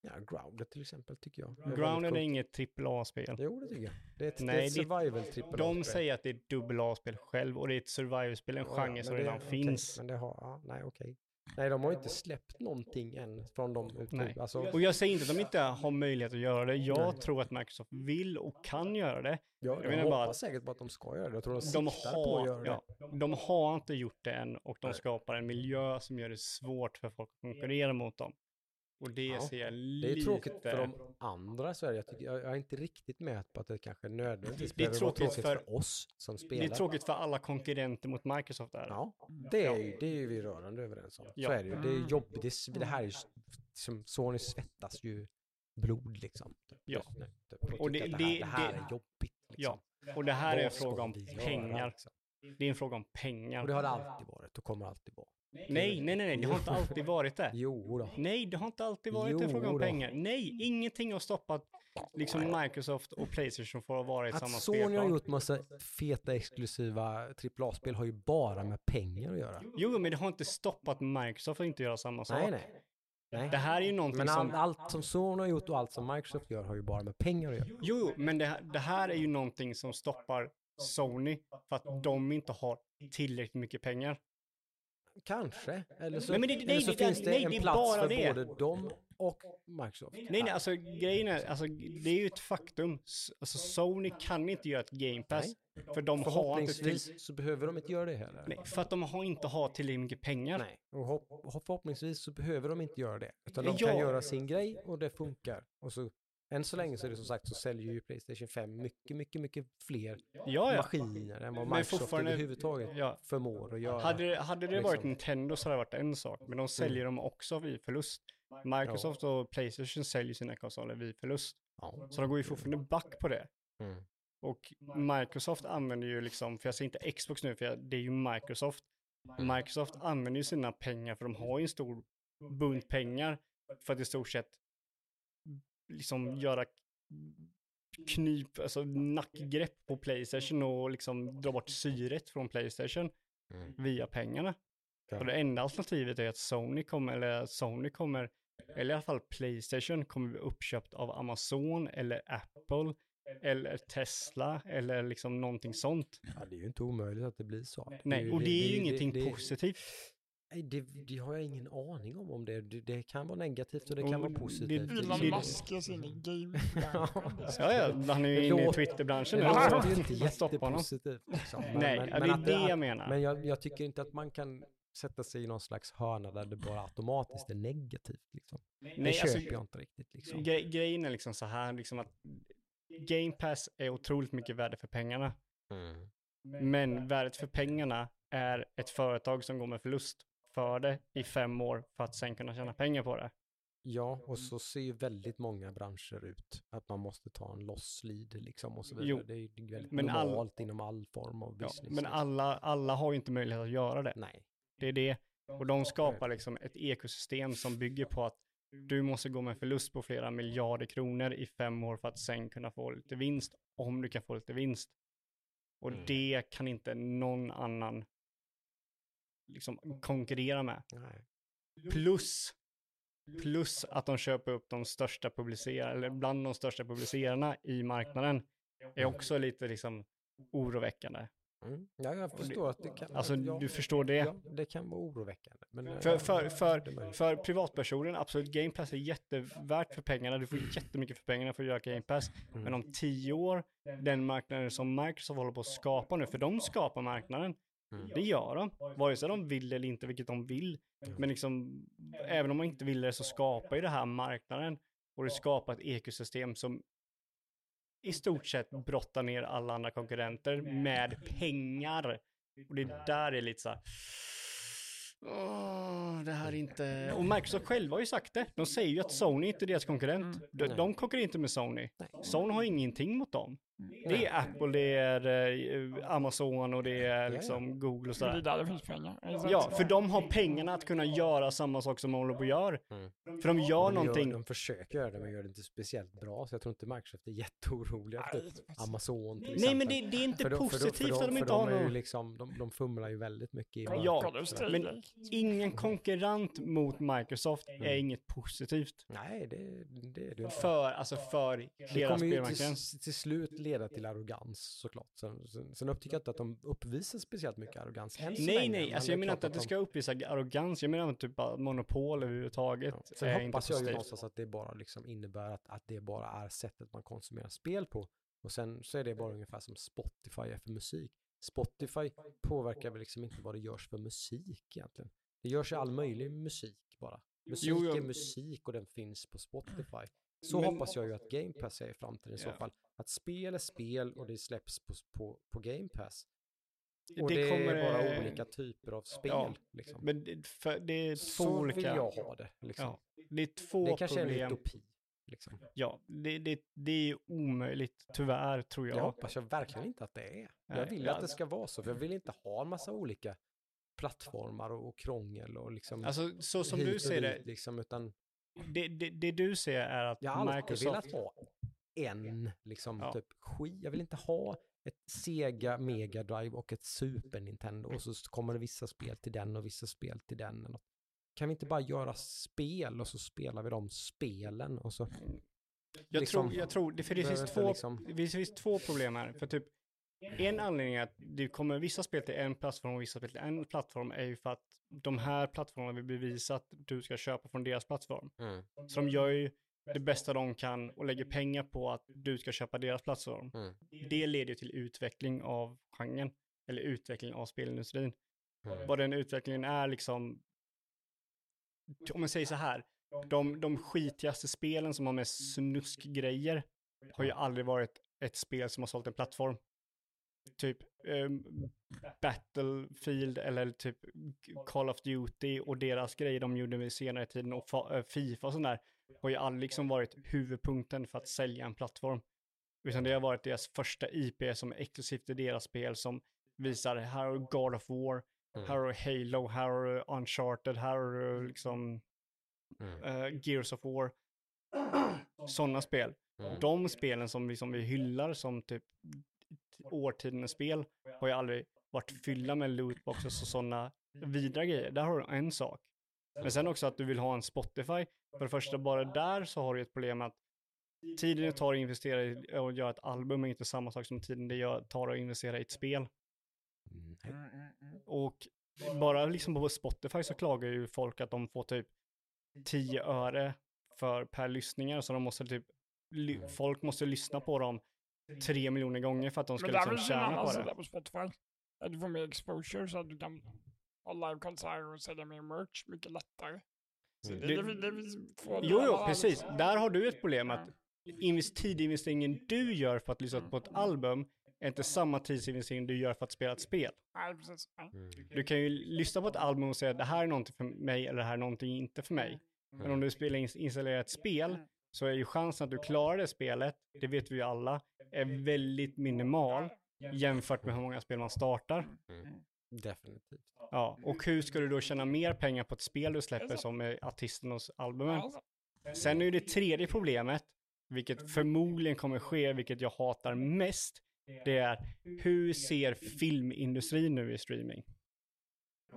Ja, Grounded till exempel tycker jag. Grounded är inget AAA-spel. Jo, det tycker jag. Det är ett, Nej, det är ett det- survival trippel De säger att det är ett dubbel-A-spel själv och det är ett survival-spel, en genre som redan finns. Men det har, ja, nej okej. Nej, de har inte släppt någonting än från de ut Nej. Alltså, Och jag säger inte att de inte har möjlighet att göra det. Jag Nej. tror att Microsoft vill och kan göra det. jag, jag jag menar hoppas bara att- säkert på att de ska göra det. Jag tror de De siktar på att har, göra ja, det. de har inte gjort det än och de Nej. skapar en miljö som gör det svårt för folk att konkurrera mot dem. Och det Ja, ser jag Det lite... är tråkigt för de andra i Sverige. Jag, tycker, jag, är inte riktigt med på att det kanske nödvändigtvis Det är behöver vara tråkigt tråkigt för, för- oss som Det spelar. är tråkigt för alla konkurrenter mot Microsoft där. Ja, det är, ju, det är ju vi rörande överens om. Ja. Så är det ju. Det är Mm. jobbigt. Det, det här är ju, som Sony svettas ju blod liksom. Ja. Och det- att det, här, det- det här det- är jobbigt. Liksom. Ja, och det här är en fråga om pengar. liksom? Det är en fråga om pengar. Och det har det alltid varit och kommer alltid vara. Nej, nej, nej, nej, det har inte alltid varit det. Jo då. Nej, det har inte alltid varit en Jo fråga om då. pengar. Nej, ingenting har stoppat liksom Microsoft och Playstation från att vara i Att samma Sony har spelplan. gjort massa feta exklusiva AAA-spel har ju bara med pengar att göra. Jo, men det har inte stoppat Microsoft att inte göra samma sak. Nej, nej. nej. Det här är ju någonting Men som... all, allt som Sony har gjort och allt som Microsoft gör har ju bara med pengar att göra. Jo, men det, det här är ju någonting som stoppar Sony för att de inte har tillräckligt mycket pengar. Kanske. Eller så, Nej, det- eller nej, så det- finns det nej, en plats bara för det. både dem och Microsoft. Nej, nej, alltså grejen är, alltså det är ju ett faktum. Alltså Sony kan inte göra ett Game Pass. För de har inte till, Förhoppningsvis så behöver de inte göra det heller. nej, för att de har inte har tillräckligt mycket pengar. Nej, och hopp, förhoppningsvis så behöver de inte göra det. Utan de Ja. kan göra sin grej och det funkar. Och så, än så länge så är det som sagt så säljer ju Playstation 5 mycket, mycket, mycket fler Ja, ja. maskiner än vad Men Microsoft överhuvudtaget ja. förmår att göra. Hade det, hade det varit liksom. Nintendo så hade det varit en sak, men de säljer dem också vid förlust. Microsoft och Playstation säljer sina konsoler vid förlust. Ja. Så de går ju fortfarande back på det. Mm. Och Microsoft använder ju liksom, för jag säger inte Xbox nu, för jag, det är ju Microsoft. Microsoft använder ju sina pengar, för de har ju en stor bunt pengar för att i stort sett liksom göra knyp, alltså nackgrepp på Playstation och liksom dra bort syret från Playstation Mm. via pengarna. Ja. Och det enda alternativet är att Sony kommer, eller Sony kommer, eller i alla fall Playstation kommer bli uppköpt av Amazon eller Apple eller Tesla eller liksom någonting sånt. Ja, det är ju inte omöjligt att det blir så. Nej, och det är ju ingenting positivt. Nej, det, det har jag ingen aning om om det, det, det kan vara negativt och det kan Och vara det- positivt. Elon det- Musk ger sig in i game <laughs> Ja, ja, han är ju Det inne i låter- Twitterbranschen Det nu. låter så ju <laughs> inte stoppa honom. jättepositivt. Liksom. Men, Nej, men, det är det jag menar. Men jag, jag tycker inte att man kan sätta sig i någon slags hörna där det bara automatiskt är negativt. Liksom. det Nej, köper alltså, jag inte riktigt. Liksom. gre grejen är liksom så här, liksom att Game Pass är otroligt mycket värde för pengarna. Mm. Men värdet för pengarna är ett företag som går med förlust för det i fem år för att sen kunna tjäna pengar på det. Ja, och så ser ju väldigt många branscher ut. Att man måste ta en loss lead liksom och så vidare. Jo, det är ju väldigt men all- normalt inom all form av Ja, business. men liksom. alla, alla har ju inte möjlighet att göra det. Nej. Det är det. Och de skapar liksom ett ekosystem som bygger på att du måste gå med förlust på flera miljarder kronor i fem år för att sen kunna få lite vinst, om du kan få lite vinst. Och Mm. det kan inte någon annan liksom konkurrera med. Nej. Plus, plus att de köper upp de största publicerarna, eller bland de största publicerarna i marknaden, är också lite liksom oroväckande. Mm. Ja, jag förstår att det kan... Alltså, ja, du förstår det? Ja, det kan vara oroväckande. Men, eh, För, för, är för, möjligt. för privatpersonen, absolut, Game Pass är jättevärt för pengarna. Du får jättemycket för pengarna för att göra Game Pass. Mm. Men om tio år, den marknaden som Microsoft håller på att skapa nu, för de skapar marknaden. Mm. Det gör de. Vare sig de vill eller inte, vilket de vill. Men liksom, även om man inte vill det så skapar ju det här marknaden. Och det skapar ett ekosystem som i stort sett brottar ner alla andra konkurrenter med pengar. Och det där är lite så här. Åh, det här är inte... Och Microsoft själva har ju sagt det. De säger ju att Sony inte är deras konkurrent. De, Nej. de konkurrerar inte med Sony. Sony har ingenting mot dem. Det är Apple, det är eh, Amazon och det är ja. liksom Google och Det är sådär. där det finns pengar. Är det? Ja, för de har pengarna att kunna göra samma sak som de håller på att göra. Mm. För de gör de någonting. de försöker göra det, men gör det inte speciellt bra. Så jag tror inte Microsoft är jätteoroliga typ Amazon till Nej, men exempel. det, det är inte För de- positivt för att de inte har är ju någon. liksom, de, de fumlar ju väldigt mycket i Ja, sådär. Men-. Ingen konkurrent mot Microsoft är Mm. inget positivt. Nej, det, det är det. För, alltså för Det hela kommer ju spelmarknaden. till, till slut leda till arrogans såklart. Sen, sen, sen upptycker jag inte att de uppvisar speciellt mycket arrogans än Nej, länge, nej, alltså jag menar inte att det de- ska uppvisa arrogans. Jag menar typ bara monopol överhuvudtaget. Ja. Sen hoppas jag ju någonstans att det bara liksom innebär att, att det bara är sättet man konsumerar spel på. Och sen så är det bara ungefär som Spotify är för musik. Spotify påverkar väl liksom inte vad det görs för musik egentligen. Det görs ju all möjlig musik bara. Musik Jo, jo. är musik och den finns på Spotify. Så Men- hoppas jag ju att Game Pass är i framtiden i så fall. Att spel är spel och det släpps på, på, på Game Pass. Och Det det, kommer, är bara eh, olika typer av spel. ja, liksom. Men det, för, det är två Så olika. vill jag ha det. Liksom. Ja, det är två det kanske är en problem. utopi. Liksom. Ja, det, det, det är omöjligt, tyvärr, tror Det jag. hoppas jag verkligen inte att det är. Jag Nej, vill ja. att det ska vara så, för jag vill inte ha en massa olika plattformar och, och krångel och liksom Alltså, så som du ser det, liksom, utan det, det, det du ser är att jag har alltid Microsoft... velat ha en, liksom, Ja. typ skit. Jag vill inte ha ett Sega Mega Drive och ett Super Nintendo och så kommer det vissa spel till den och vissa spel till den. Kan vi inte bara göra spel och så spelar vi de spelen och så Jag, liksom, tror, jag tror, det, för det finns, två, liksom- det finns två problem här. För typ, en anledning är att det kommer vissa spel till en plattform och vissa spel till en plattform är ju för att de här plattformarna vill bevisa att du ska köpa från deras plattform. Så de gör ju det bästa de kan och lägger pengar på att du ska köpa deras plattform. Mm. Det leder ju till utveckling av genren, eller utveckling av spelindustrin. Mm. Vad den utvecklingen är liksom, om man säger så här, de, de skitigaste spelen som har med snuskgrejer har ju aldrig varit ett spel som har sålt en plattform. Typ ehm, Battlefield eller typ Call of Duty och deras grejer de gjorde vid senare tiden och eh, Fifa och sånt där har ju aldrig liksom varit huvudpunkten för att sälja en plattform. Utan det har varit deras första IP som är exklusivt till deras spel som visar här har God of War, Mm. här har Halo, här har Uncharted, här har liksom Mm. eh, Gears of War. Sådana spel. Mm. De spelen som vi, som vi hyllar som typ årtidens spel har ju aldrig varit fyllda med lootboxes och sådana vidare grejer. Där har du en sak. Men sen också att du vill ha en Spotify. För det första, bara där så har du ett problem att tiden det tar att investera i och göra ett album är inte samma sak som tiden det tar att investera i ett spel. Mm. Mm, mm. Och bara liksom på Spotify så klagar ju folk att de får typ 10 öre för per lyssningar. Så de måste typ, folk måste lyssna på dem tre miljoner gånger för att de ska Men liksom tjäna på det. på Spotify. Att du får mer exposure så att du kan ha livekonserter och sälja mer merch mycket lättare. Så Mm. det, Det- det, Jo, jo, precis. Där har du ett problem att invest- tidinvesteringen du gör för att lyssna på ett album är inte samma tidsinvestering du gör för att spela ett spel. Nej, precis. Nej. Mm. Du kan ju lyssna på ett album och säga att det här är någonting för mig eller det här är någonting inte för mig. Men om du spelar in, installerar ett spel Mm. Så är ju chansen att du klarar det spelet, det vet vi ju alla, är väldigt minimal jämfört med hur många spel man startar. Mm. Definitivt. Ja, och hur ska du då tjäna mer pengar på ett spel du släpper som är albumet? Alltså, Sen är ju det tredje problemet, vilket förmodligen kommer ske, vilket jag hatar mest, det är hur ser filmindustrin nu i streaming?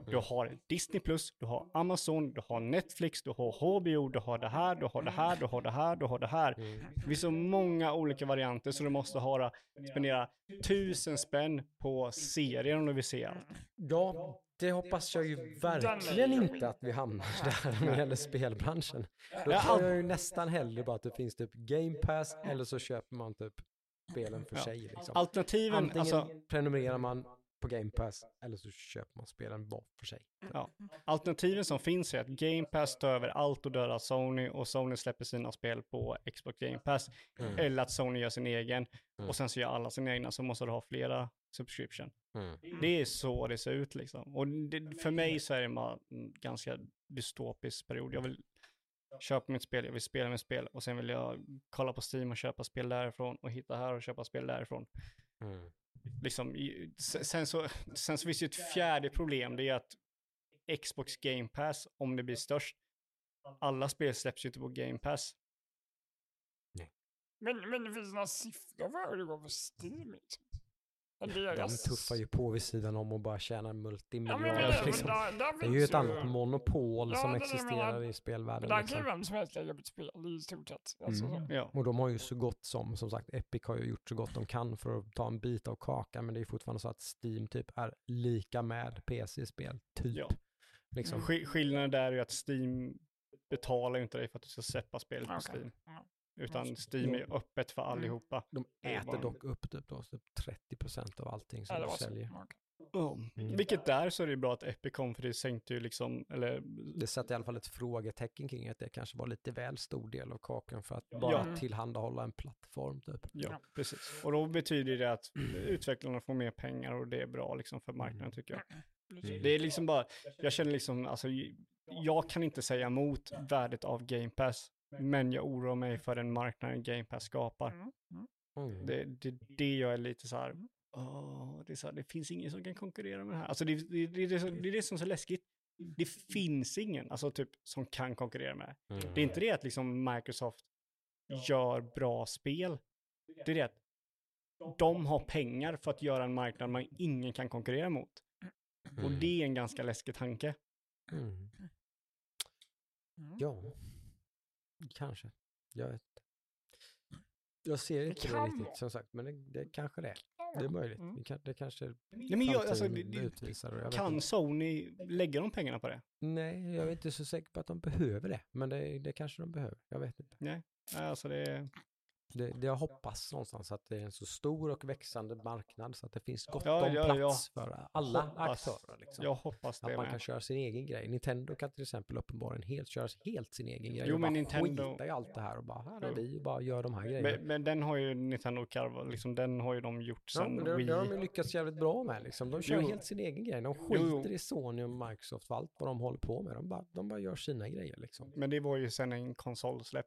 Du har Disney+, du har Amazon, du har Netflix, du har HBO, du har det här, du har det här, du har det här, du har det här. Mm. Det finns så många olika varianter så du måste ha, spendera tusen spänn på serier om du vill se allt. Ja, det hoppas jag ju verkligen inte att vi hamnar där när det gäller spelbranschen. Då tror jag ju nästan hellre bara att det finns typ Game Pass eller så köper man typ spelen för sig. Liksom. Alternativen, Antingen alltså prenumererar man på Game Pass eller så köper man spelen var för sig. Alternativen som finns är att Game Pass tar över allt och dödar Sony och Sony släpper sina spel på Xbox Game Pass. Mm. Eller att Sony gör sin egen Mm. och sen så gör alla sina egna så måste du ha flera subscription. Mm. Det är så det ser ut liksom. Och det, för mig så är det bara en ganska dystopisk period. Jag vill, köpa mitt spel, jag vill spela mitt spel och sen vill jag kolla på Steam och köpa spel därifrån och hitta här och köpa spel därifrån. Mm. Liksom, sen, så, sen så finns det ett fjärde problem, det är att Xbox Game Pass, om det blir störst, alla spel släpps ju inte på Game Pass. Men, men det finns några siffror för hur det går för Steam. Liksom. Men De tuffar ju på vid sidan om och bara tjänar Ja, multimiljarder. men, liksom. där, där Det är ju ett annat monopol Ja, som existerar menar. i spelvärlden. Där kan ju Liksom. vem som helst lägga upp ett spel i stort sett. Alltså, Mm. så. Ja, Och de har ju så gott som, som sagt, Epic har ju gjort så gott de kan för att ta en bit av kakan, men det är fortfarande så att Steam typ är lika med PC-spel, typ. Ja. Liksom. Skill- skillnaden där är ju att Steam betalar ju inte dig för att du ska släppa spelet på Okej. Steam. Utan Mm. Steam är öppet för allihopa. De äter dock upp typ, då, typ 30% av allting som Ja, de säljer. Okej. Mm. Vilket där så är det ju bra att Epic kom för det sänkte ju liksom, eller Det sätter i alla fall ett frågetecken kring att det kanske var lite väl stor del av kakan för att bara Ja. tillhandahålla en plattform typ. ja, Ja. precis. Och då betyder det att utvecklarna får mer pengar och det är bra liksom för marknaden Mm. tycker jag. Precis. Det är liksom bara, jag känner liksom, alltså, jag kan inte säga emot värdet av Game Pass, men jag oroar mig för den marknaden Game Pass skapar. Mm. Mm. Mm. Det, det, det jag är lite så här, åh, det, är så här, det finns ingen som kan konkurrera med det här. Alltså det, det, det, är det, som- det är det som är så läskigt. Det finns ingen, alltså typ, som kan konkurrera med det. Mm. Det är inte det att liksom Microsoft gör bra spel. Det är det att de har pengar för att göra en marknad man ingen kan konkurrera mot. Och Mm. det är en ganska läskig tanke. Mm. Mm. Ja, kanske. Jag vet inte. Jag ser inte det kan riktigt som sagt, men det, det kanske det är. Det är möjligt. Mm. Det, kan, det kanske Nej, men jag, alltså, det, det, utvisar. Jag kan inte. Sony lägga de pengarna på det? Nej, jag är inte så säker på att de behöver det, men det, det kanske de behöver. Jag vet inte. Nej, alltså det, Det, det jag hoppas någonstans att det är en så stor och växande marknad så att det finns gott Ja, om ja, ja. plats för alla Hoppas. aktörer. Liksom. jag hoppas Att det man kan med. köra sin egen grej. Nintendo kan till exempel uppenbarligen helt köra helt sin egen grej. Jo, och bara Nintendo- skita i allt det här och bara, här är Jo. vi och bara gör de här grejerna. Men, men den har ju Nintendo Carva, liksom den har ju de gjort Ja, sen men det, Wii. det har de ju lyckats jävligt bra med. Liksom. De kör Jo. helt sin egen grej. De Jo, skiter jo. i Sony och Microsoft och allt vad de håller på med. De bara, de bara gör sina grejer liksom. Men det var ju sen en konsolsläpp.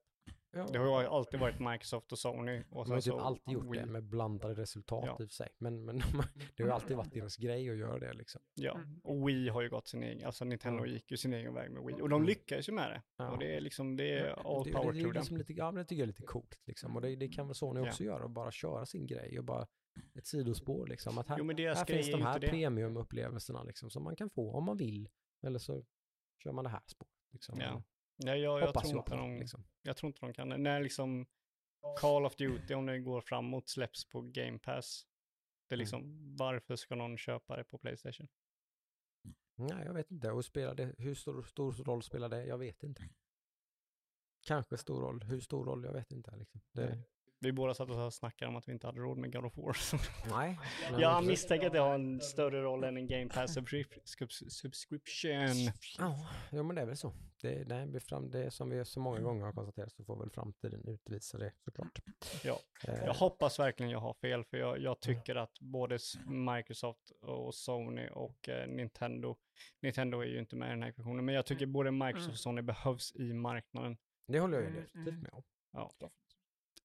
Ja. Det har ju alltid varit Microsoft och Sony. Och De har typ så alltid gjort Wii. det med blandade resultat Ja. i sig. Men, men <laughs> det har ju alltid varit deras grej att göra det liksom. Ja, Mm. och Wii har ju gått sin egen, alltså Nintendo Ja. gick ju sin egen väg med Wii. Och de lyckades ju med det. Ja. Och det är liksom, det är all det, power det, det, to them. liksom lite, ja, men det tycker jag är lite coolt liksom. Och det, det kan väl Sony Ja. också göra och bara köra sin grej och bara ett sidospår liksom. Att här, Jo här finns de här premiumupplevelserna liksom som man kan få om man vill. Eller så kör man det här spåret liksom. Ja. Nej, jag, jag, tror jag inte på, de, liksom. Jag tror inte de kan det. När liksom Call of Duty, om det går framåt, släpps på Game Pass. Det är Mm. liksom, varför ska någon köpa det på Playstation? Nej, jag vet inte. Och spelar det, hur stor, stor roll spelar det? Jag vet inte. Kanske stor roll. Hur stor roll? Jag vet inte. Liksom. Det. Vi båda satt och snackade om att vi inte hade råd med God of War. <laughs> nej. jag misstänker att det har en större roll än en Game Pass subscrip- subs- subscription. Ja, men det är väl så. Det, nej, det, är fram, det är som vi så många gånger har konstaterat så får väl framtiden utvisa det såklart. Ja. Eh, Jag hoppas verkligen jag har fel, för jag, jag tycker att både Microsoft och Sony och eh, Nintendo, Nintendo är ju inte med i den här ekvationen, men jag tycker både Microsoft och Sony behövs i marknaden. det håller jag ju Mm, definitivt mm. med om. Ja.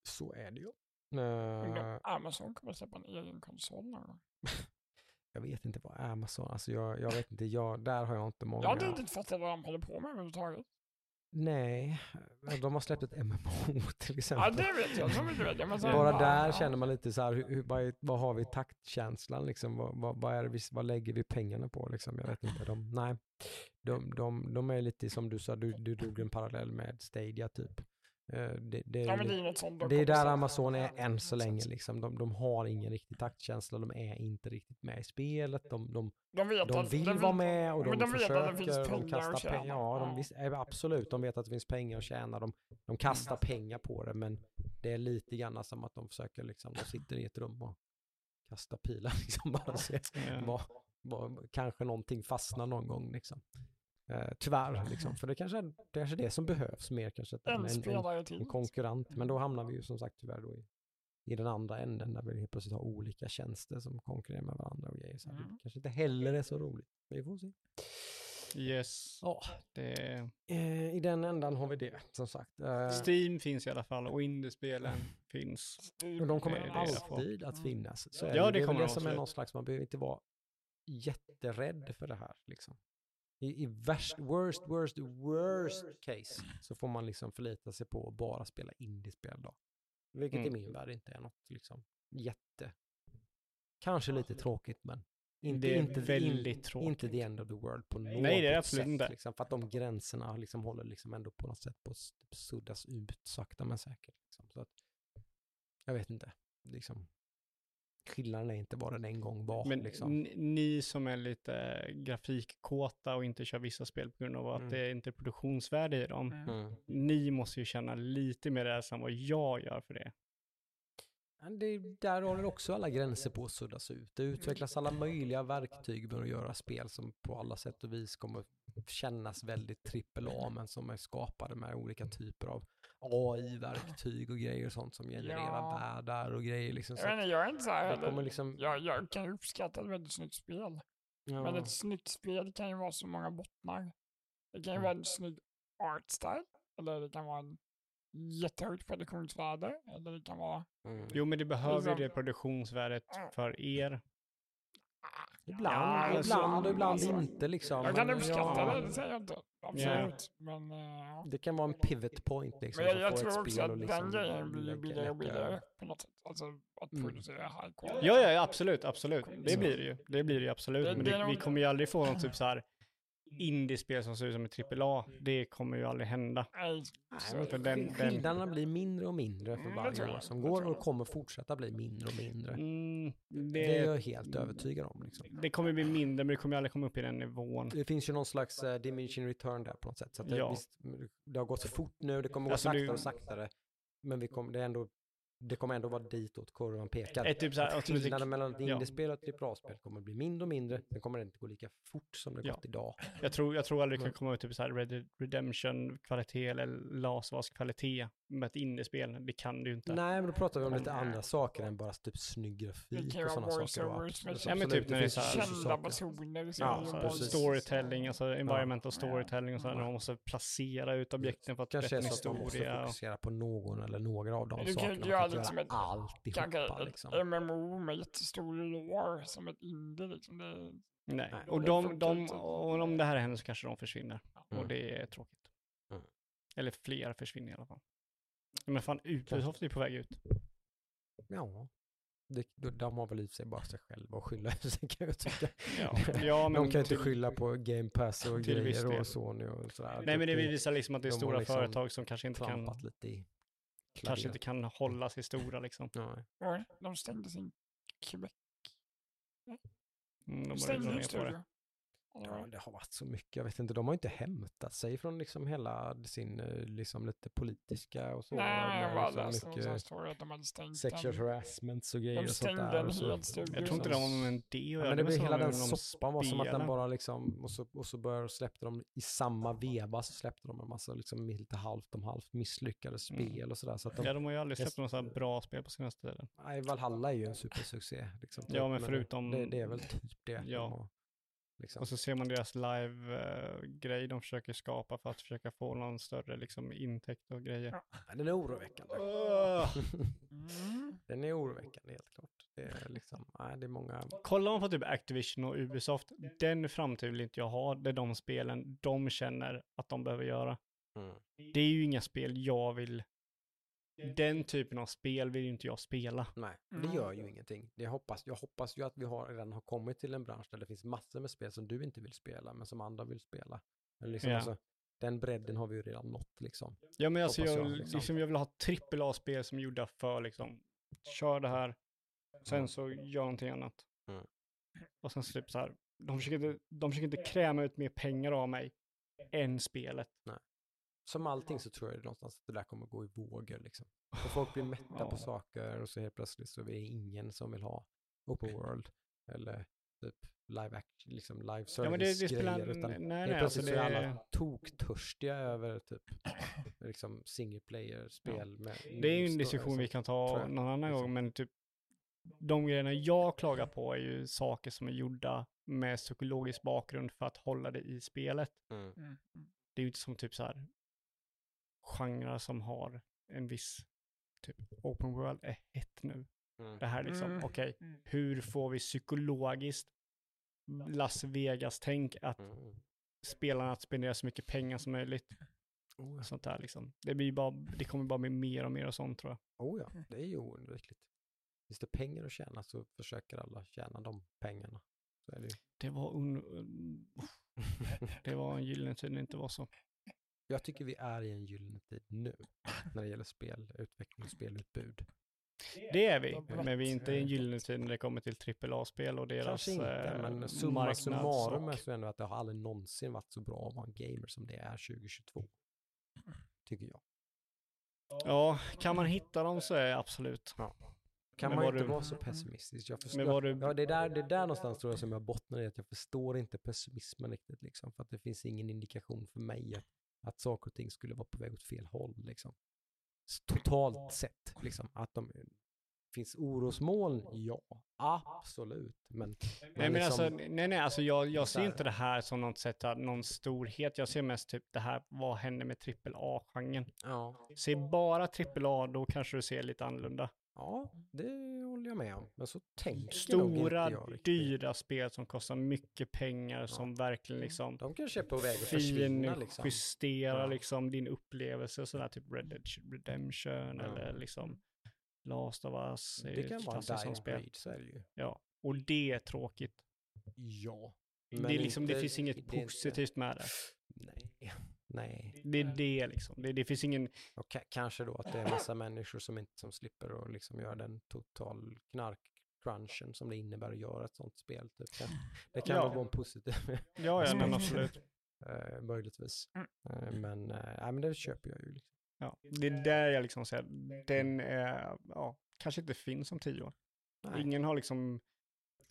Så är det ju. Eh, om Amazon kommer släppa en egen konsol någon gång. <laughs> jag vet inte vad Amazon, alltså jag, jag vet inte, jag, där har jag inte många. Jag har inte fattat vad de håller på med överhuvudtaget. Nej, de har släppt ett MMO <laughs> till Ja, exempel. det vet jag. Mycket vet jag. Bara ja, där ja. känner man lite så här, hur, vad, vad har vi taktkänslan liksom? Vad, vad, vad, är vi, vad lägger vi pengarna på liksom? Jag vet inte. De, nej, de, de, de är lite som du sa, du, du drog en parallell med Stadia typ. Eh, Det, det, Ja, det det är där. Amazon är än så Ja, länge liksom. De, de har ingen riktig taktkänsla, de är inte riktigt med i spelet. De, de, De, vet de vill vara med och de, vet försöker, det de kastar pengar. Ja, de visst, eh, absolut, de vet att det finns pengar att tjäna. De, de kastar pengar på det, men det är lite grann som att de försöker liksom, de sitter i ett rum och kastar pilar <laughs> liksom bara ser Ja. vad, vad, kanske någonting fastnar någon gång liksom. Eh, tyvärr liksom, för det kanske är det kanske är det som behövs mer kanske. att En en, en, konkurrent, men då hamnar vi ju som sagt tyvärr då i, i den andra änden där vi helt plötsligt har olika tjänster som konkurrerar med varandra och grejer. Så Mm. det kanske inte heller är så roligt. Vi får se. Yes. Ja, Det... eh, i den ändan har vi det, som sagt. Eh, Steam finns i alla fall och indiespelen <laughs> finns. och de kommer det alltid att finnas. Så Ja, det, det kommer det de som är någon slags, man behöver inte vara jätterädd för det här. Liksom. I, i värst, worst, worst, worst case så får man liksom förlita sig på att bara spela indiespel då. Vilket i Mm. min värld inte är något liksom jätte, kanske lite tråkigt men inte, Det är inte, väldigt in, tråkigt. inte the end of the world på något Nej, det är absolut sätt. inte. Liksom, för att de gränserna liksom håller liksom ändå på något sätt på att typ suddas ut sakta men säkert. Liksom. Så att, jag vet inte. Liksom, skillnaden är inte vad den en gång var. Men liksom. ni som är lite grafikkåta och inte kör vissa spel på grund av att Mm. det inte är produktionsvärde i dem. Mm. Mm. Ni måste ju känna lite mer rädsla än vad jag gör för det. Men det, där håller också alla gränser på att suddas ut. Det utvecklas alla möjliga verktyg för att göra spel som på alla sätt och vis kommer kännas väldigt trippel A men som är skapade med olika typer av AI-verktyg och grejer och sånt som genererar Ja. världar och grejer. Liksom, så Jag, vet inte, jag är inte så här liksom, Jag, jag kan ju uppskatta ett väldigt snyggt spel. Men ja, ett snyggt spel kan ju vara så många bottnar. Det kan ju Mm. vara en snygg art style. Eller det kan vara en jättehögt produktionsvärde. Eller det kan vara... mm. Jo, men det behöver ju Liksom- det produktionsvärdet för er. Ibland, Ja, ibland och ibland alltså, inte liksom. Jag kan Men uppskatta ja, det, det säger jag inte. Absolut. Men, eh, ja. Det kan vara en pivot point liksom. men jag, för jag tror också spel att och den liksom grejen blir billigare och billigare på något sätt. Alltså att Mm. producera high quality. Ja, ja, absolut, absolut. Det blir det ju. Det blir det ju absolut. Det- Men det vi kommer ju aldrig få någon typ så här indiespel som ser ut som ett AAA. Det kommer ju aldrig hända. Nej, Nej, så- men För den- skill- skillnaderna blir mindre och mindre för Mm, varje år som går och kommer fortsätta bli mindre och mindre. Mm, Det är jag helt övertygad om. Liksom. det kommer bli mindre, men det kommer ju aldrig komma upp i den nivån. Det finns ju någon slags uh, diminishing return där på något sätt. Så att det, Ja. visst, det har gått så fort nu, det kommer gå Alltså, saktare du- och saktare. Men vi kommer, det, är ändå, det kommer ändå vara ditåt kurvan pekar. Ett typ så här, Skillnaden mellan ett indiespel och ett AAA-spel kommer bli mindre och mindre. Sen kommer det inte gå lika fort som det Ja. gått idag. Jag tror, jag tror aldrig det kan komma ut typ så här Red Redemption-kvalitet eller Last of Us-kvalitet med ett indiespel. Det kan du ju inte. Nej, men då pratar vi om lite Nej. andra saker än bara typ snygg grafik och sådana saker. Absolut, Ja, men typ när det är finns så här- ju kända personer. som Ja, så storytelling, alltså environmental Ja. storytelling och så här, när man måste placera ut objekten för att Kanske är så att man måste historia. och- fokusera på någon eller några av de Du kan ju sakerna. göra kan inte lite som göra ett- alltihopa liksom. MMO med jättestor lore som ett indie liksom. Det, Nej, och, de, de, och om det här händer så kanske de försvinner. Mm. Och det är tråkigt. Mm. Eller fler försvinner i alla fall. Men fan, Ubisoft är på väg ut. Ja. Det, de- de har väl i sig bara sig själva att skylla <laughs> sig kan jag tycka. Ja, ja men de kan inte skylla på Game Pass och grejer och Sony och sådär. Nej men det de visar liksom att det är de stora liksom företag som kanske inte kan, lite i kanske inte kan hålla sig stora <laughs> liksom. Nej. de stängde sin Quebec. Mm, de stängde det. studio. Ja, men det har varit så mycket. Jag vet inte, de har inte hämtat sig från liksom hela sin eh, liksom lite politiska och så. Nej, jag bara liksom läste mycket att de hade stängt sexual den. harassment och grejer De och sånt där. och så-. Jag tror inte det har med det Ja, men det blev hela den soppan var som att den bara liksom, och så, och så började, släppte de i samma veva så släppte de en massa liksom lite halvt om halvt misslyckade spel Mm. och sådär. Så att de, Ja, de har ju aldrig släppt några så bra spel på senaste tiden. nej, Valhalla är ju en supersuccé. Liksom, Ja, men det- förutom- Det, det är väl typ det. de Ja. Liksom. Och så ser man deras live-grej de försöker skapa för att försöka få någon större liksom, intäkt och grejer. Ja. Den är oroväckande. Ugh. Mm. Den är oroväckande helt klart. Det är liksom, nej, det är många, Kollar man på typ Activision och Ubisoft, den framtid vill inte jag ha. Det är de spelen de känner att de behöver göra. mm. Det är ju inga spel jag vill... Den typen av spel vill ju inte jag spela. nej, det Mm. gör ju ingenting. Det hoppas, jag hoppas ju att vi har, redan har kommit till en bransch där det finns massor med spel som du inte vill spela, men som andra vill spela. Men liksom, Ja. alltså, den bredden har vi ju redan nått liksom. Ja men alltså jag, jag, liksom. liksom, jag vill ha trippel A-spel som är gjorda för liksom, kör det här, sen Mm. så gör någonting annat. Mm. Och sen så typ så här, de försöker, inte, de försöker inte kräma ut mer pengar av mig än spelet. Som allting så tror jag det någonstans att det där kommer gå i vågor liksom. Och folk blir mätta Ja. på saker och så helt plötsligt så är det ingen som vill ha open world eller typ live action, liksom live service Ja men det, det spelar, grejer. Utan nej nej helt alltså plötsligt det, så är alla toktörstiga över typ <clears throat> liksom single player spel med det är ju en diskussion vi kan ta någon annan liksom. gång men typ de grejerna jag klagar på är ju saker som är gjorda med psykologisk bakgrund för att hålla det i spelet. Mm. Mm. mm. Det är ju inte som typ så här genrer som har en viss typ open world är hett nu. Mm. Det här liksom, Mm. okej, Mm. hur får vi psykologiskt Las Vegas-tänk att Mm. spelarna att spendera så mycket pengar som möjligt? Oh, ja. Sånt där liksom. Det, blir bara, det kommer bara bli mer och mer och sånt tror jag. oh ja, det är ju oundvikligt. Finns det pengar att tjäna så försöker alla tjäna de pengarna. Så är det ju. Det var, un... <laughs> det var en gyllene tid när det inte var så. Jag tycker vi är i en gyllene tid nu när det gäller spelutveckling och spelutbud. Det är vi, men vi är inte i en brett. gyllene tid när det kommer till AAA-spel och deras Kanske inte, eh, men summa summarum är så ändå att det har aldrig någonsin varit så bra att vara en gamer som det är 2022. Tycker jag. Ja, kan man hitta dem så är absolut. Kan Men man inte du- vara så pessimistisk? Jag förstår, du... ja, det, är där, det är där någonstans tror jag som jag bottnar i, att jag förstår inte pessimismen riktigt, liksom, för att det finns ingen indikation för mig att, att saker och ting skulle vara på väg åt fel håll. Liksom. Totalt sett, liksom, att de finns orosmoln, ja, absolut, men, Nej, men liksom- alltså, nej, nej, alltså jag, jag ser inte det här som något sätt, att- någon storhet. Jag ser mest typ det här, vad händer med AAA-genren? ja, Se bara AAA, då kanske du ser lite annorlunda. Ja, det håller jag med om, men så tänker nog inte Stora, jag riktigt. dyra spel som kostar mycket pengar, som verkligen liksom De kanske är på väg att försvinna, liksom. justera Ja. liksom din upplevelse, sådär typ Red Dead Redemption Ja. eller liksom Last of Us. ju Det kan vara en dying spel. breed, så är det ju. Ja, och det är tråkigt. Ja. det, är liksom, det inte- finns inget det är inte- positivt med det. Nej. Det är det liksom. Det, det finns ingen... Och ka- kanske då att det är massa människor som inte som slipper att liksom göra den total knark-crunchen som det innebär att göra ett sånt spel. Typ. Det, kan Ja. vara en positiv, Ja, ja, men absolut. <laughs> eh, möjligtvis. Mm. Eh, men, eh, nej, men det köper jag ju. Liksom. Ja. Det är där jag liksom säger, den är, ja, kanske inte finns om tio år. Nej. Ingen har liksom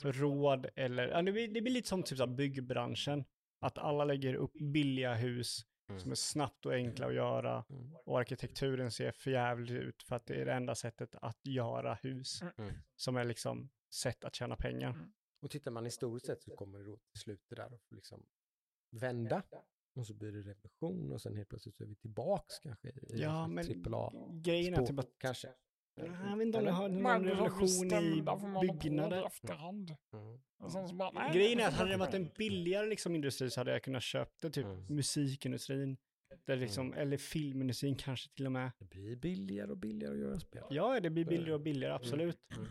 råd eller, ja, det, blir, det blir lite som typ så här byggbranschen. Att alla lägger upp billiga hus Mm. som är snabbt och enkla att göra. Mm. Och arkitekturen ser förjävligt ut för att det är det enda sättet att göra hus. Mm. Som är liksom sätt att tjäna pengar. Och tittar man historiskt sett så kommer det då till slut det där att liksom vända. Och så blir det revolution och sen helt plötsligt så är vi tillbaks kanske i Ja, någon men AAA. grejen är typ att, kanske. Jag vet inte om det har någon revolution i byggnader. efterhand. Mm. Så bara, nej, Grejen är att hade det varit en billigare liksom, industri så hade jag kunnat köpa det, typ Mm. musikindustrin. Där liksom, Eller filmindustrin kanske till och med. Det blir billigare och billigare att göra spel. Ja, det blir billigare och billigare, absolut. Mm.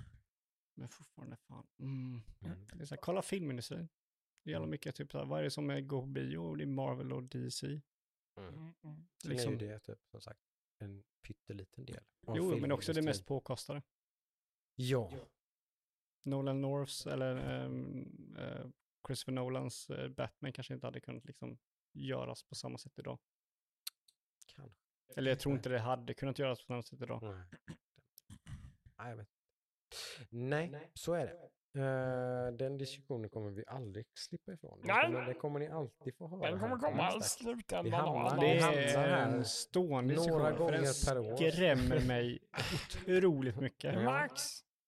Men fortfarande fan. Mm. Mm. Det är så här, kolla filmindustrin. Det är jävla mycket typ så här, vad är det som är går på bio? Det är Marvel och DC. Mm. Mm, mm. Liksom. är ju det typ, som sagt en pytteliten del. Jo, men också det mest påkostade. Ja, Nolan Norths eller ehm, eh, Christopher Nolans eh, Batman kanske inte hade kunnat liksom göras på samma sätt idag. kanske. Eller jag tror inte det hade kunnat göras på samma sätt idag. Nej. Nej, jag vet. Nej, så är det. Eh, den diskussionen kommer vi aldrig slippa ifrån. Det Nej. kommer, det kommer ni alltid få höra. Den kommer komma i slutändan av alla Det är en stående några diskussion, för den gånger per år. skrämmer mig otroligt <laughs> mycket. Ja. Max!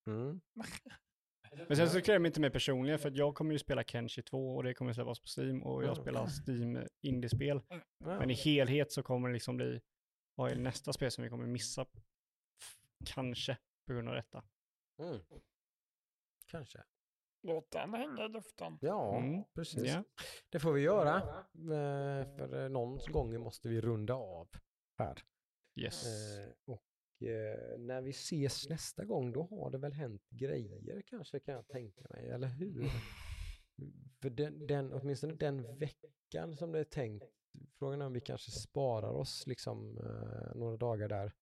Mm. <laughs> Men sen så skrämmer det inte mig personligen, för att jag kommer ju spela Kenshi 2 och det kommer släppas på Steam och jag Mm. spelar Steam indiespel. Ja. Men i helhet så kommer det liksom bli, vad är nästa spel som vi kommer missa? Kanske, på grund av detta. Mm. Kanske. Låt den hänga i luften. Ja, Mm. precis. Ja. Det får vi göra. Eh, för eh, någon gång måste vi runda av här. Yes. Eh, och när vi ses nästa gång, då har det väl hänt grejer kanske, kan jag tänka mig, eller hur? <laughs> För den, den, åtminstone den veckan som det är tänkt, frågan är om vi kanske sparar oss liksom några dagar där.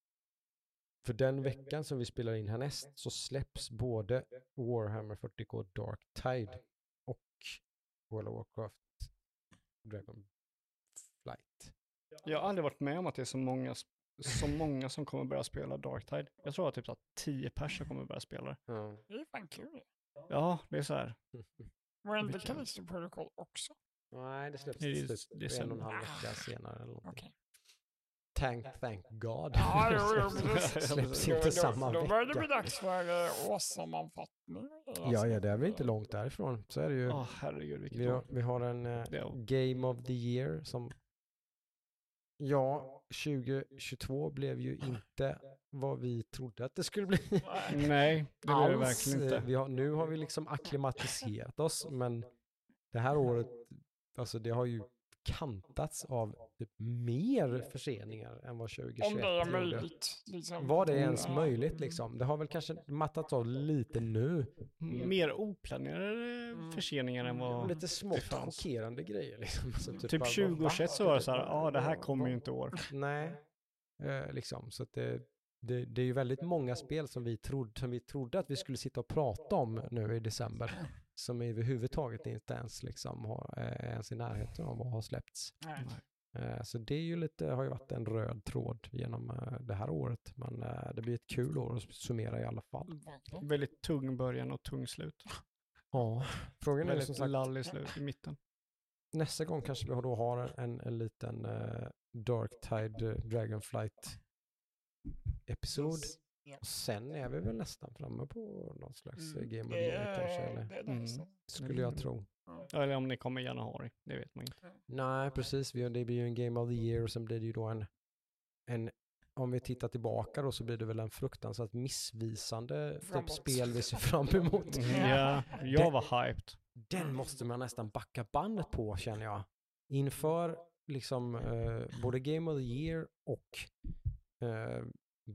För den veckan som vi spelar in härnäst så släpps både Warhammer 40K Dark Tide och World of Warcraft Dragon Flight. Jag har aldrig varit med om att det är så många, så många som kommer börja spela Darktide. Jag tror att typ att 10 personer kommer börja spela det. Ja. Det är fan kul. Ja, det är så här. Var inte Callisto Protocol också? Nej, det släpps Det det en och en halv vecka senare eller någonting. Okej. Tank, thank God. Ja, jo, <laughs> släpps, inte samma Då börjar det bli vecka. dags för uh, årssammanfattning. Ja, ja, det är väl inte långt därifrån. Så är det ju. Åh herregud vilket Vi har, vi har en eh, Ja. Game of the Year som... Ja, 2022 blev ju inte vad vi trodde att det skulle bli. Nej, det blir det verkligen Eh, inte. Vi har, nu har vi liksom akklimatiserat oss, men det här året, alltså det har ju kantats av typ mer förseningar än vad 2021 Om det är möjligt. Liksom. Var det ens Ja. möjligt liksom? Det har väl kanske mattats av lite nu. Mer oplanerade Mm. förseningar än vad... Lite smått chockerande grejer liksom. Så Typ vad 2021 så va? var det så här, ja det här kommer ju inte år. Nej, eh, liksom. Så att det, det, det är ju väldigt många spel som vi, trodde, som vi trodde att vi skulle sitta och prata om nu i december. Som överhuvudtaget inte ens liksom har, eh, ens i närheten av att ha släppts. Nej. Eh, så det är ju lite, har ju varit en röd tråd genom eh, det här året. Men eh, det blir ett kul år att summera i alla fall. Väldigt tung början och tung slut. <laughs> Ja, frågan är som Väldigt sagt, lallig slut i mitten. nästa gång kanske vi då har en, en liten uh, Darktide uh, Dragonflight episod. Yes. Och sen är vi väl nästan framme på någon slags mm. Game of the Year kanske, eller? Mm. Skulle jag tro. Ja, Eller om det kommer i januari, det vet man inte. Nej, precis. Vi, det blir ju en Game of the Year och sen blir det ju då en, en om vi tittar tillbaka då så blir det väl en fruktansvärt missvisande typ spel vi ser fram emot. Mm, Ja, jag var hyped. Den måste man nästan backa bandet på känner jag. Inför liksom eh, både Game of the Year och eh,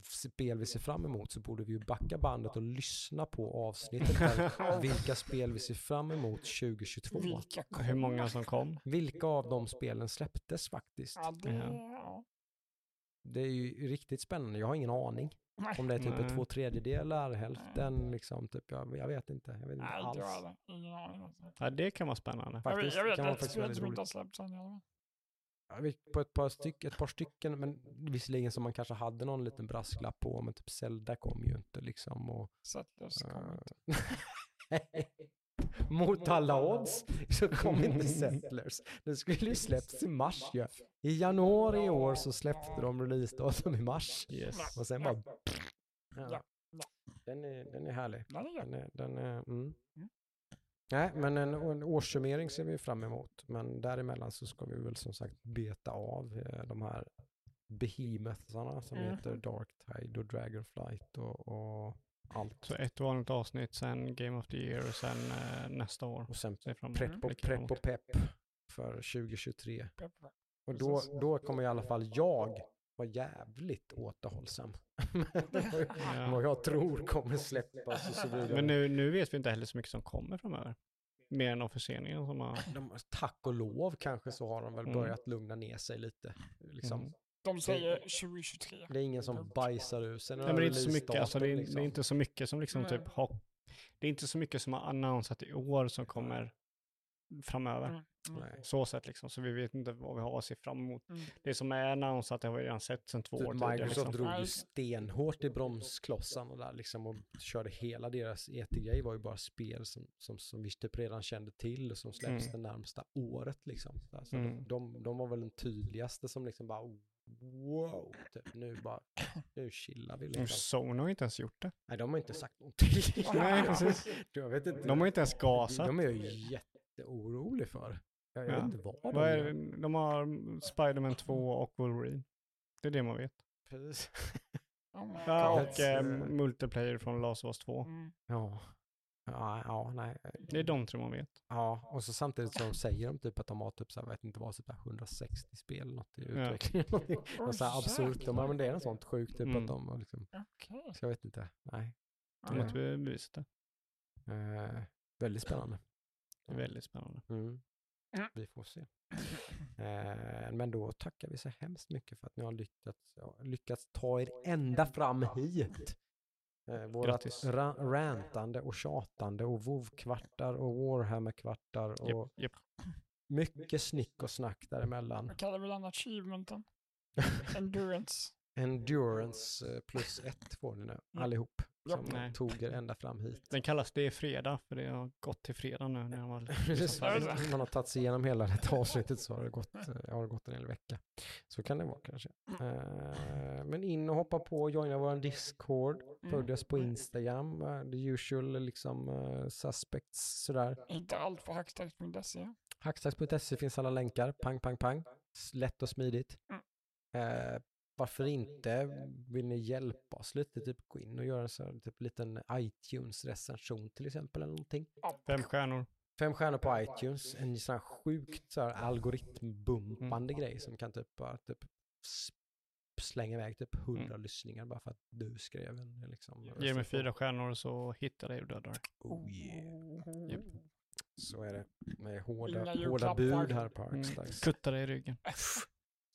spel vi ser fram emot så borde vi ju backa bandet och lyssna på avsnittet <laughs> där vilka spel vi ser fram emot 2022. Vilka Hur många som kom. Vilka av de spelen släpptes faktiskt? Ja, det, Ja. Det är ju riktigt spännande. Jag har ingen aning om det är typ Nej. två tredjedelar, hälften, liksom, typ, jag, jag vet inte. Jag vet inte Nej, alls. alltså. Ja, det kan vara spännande. Jag vet, Faktiskt, jag vet kan vara ett faktiskt spel väldigt som inte har släppts än. i alla fall. Ja, vi- På ett par, styck, ett par stycken, men visserligen som man kanske hade någon liten brasklapp på, men typ Zelda kom ju inte liksom. Och, Settlers kom eh, inte. <laughs> Mot alla odds så kom inte Settlers. Den skulle ju släppts i mars ju. I januari i år så släppte de releasedatum i mars. Yes. Och sen bara... Ja. Den, är, den är härlig. Den är. Den är, den är, mm. Nej, men en, en årssummering ser vi fram emot. Men däremellan så ska vi väl som sagt beta av eh, de här behemothsarna som Mm. heter Darktide och Dragonflight och, och allt. Så ett vanligt avsnitt, sen Game of the Year och sen eh, nästa år. Och sen prepp och, prepp och pepp för 2023. Peppar. Och då, då kommer i alla fall jag vara jävligt återhållsam. <laughs> Vad jag tror kommer släppas och så vidare. Men nu, nu vet vi inte heller så mycket som kommer framöver. Mer än de förseningar som har... de, tack och lov kanske så har de väl Mm. börjat lugna ner sig lite. Liksom. Mm. De säger 2023. Det är ingen som bajsar ur sig Nej, men det är inte så mycket, alltså, det, är, liksom. det är inte så mycket som liksom Nej. typ har... Det är inte så mycket som har annonsat i år som kommer framöver. Mm. Mm. Nej. Så sett liksom, så vi vet inte vad vi har att se fram emot. Mm. Det som är annonsat det har vi redan sett sedan två Typ år tidigare. Microsoft Liksom. drog ju stenhårt i bromsklossarna där liksom och körde hela deras ET-grej var ju bara spel som, som, som vi typ redan kände till och som släpps Mm. det närmsta året liksom. Så Alltså, Mm. de, de var väl den tydligaste som liksom bara wow, typ, nu bara, nu chillar vi liksom. Sony har inte ens gjort det. Nej, de har inte sagt någonting. Nej, precis. <laughs> Jag vet inte. De har inte ens gasat. De är jag jätteorolig för. Jag, jag Ja. vet inte vad, Vad de är gör. det? De har Spiderman 2 och Wolverine. Det är det man vet. Precis. <laughs> Oh Ja, och eh, eh, multiplayer från Last of Us 2. Mm. Ja. Ja, ja, nej. Det är de tre man vet. Ja, och så samtidigt så säger de typ att de har typ så här, vet inte vad, typ så här 160 spel eller något i Ja. utvecklingen. <laughs> Någonting. <laughs> Något så här absurt. De, ja, men det är något sånt sjukt typ Mm. att de har liksom, Okej. så jag vet inte. Nej. De har Ja. inte bevisat det. Eh, väldigt spännande. Är väldigt spännande. Mm. Mm. Vi får se. <clears throat> Eh, men då tackar vi så hemskt mycket för att ni har lyckats, ja, lyckats ta er ända fram hit. Eh, vårat ra- rantande och tjatande och WoW-kvartar och Warhammer-kvartar och Japp, japp. mycket snick och snack däremellan. Vad kallar vi den achievementen? <laughs> Endurance. Endurance eh, plus ett får ni nu, allihop. Som Nej. tog er ända fram hit. Den kallas Det är fredag, för det har gått till fredag nu när det är <laughs> man har tagit sig igenom hela detta avsnittet så har det gått, eh, har det gått en hel vecka. Så kan det vara kanske. Eh, men in och hoppa på och joina vår Discord. Följ oss på Instagram. eh, The usual liksom uh, suspects sådär. Inte allt på hackstacks.se. Hackstacks.se finns alla länkar. Pang, pang, pang. Lätt och smidigt. Eh, varför inte? Vill ni hjälpa oss lite? Typ gå in och göra en sån typ liten iTunes-recension till exempel eller någonting. fem stjärnor. Fem stjärnor på iTunes, en sån här sjukt så här algoritmbumpande grej som kan typ bara typ slänga iväg typ hundra lyssningar bara för att du skrev en liksom. Ge mig fyra stjärnor så hittar jag dig och dödar. Oh yeah. Japp. Så är det. Med hårda, hårda bud här på Mm. Arksdags. Kutta dig i ryggen.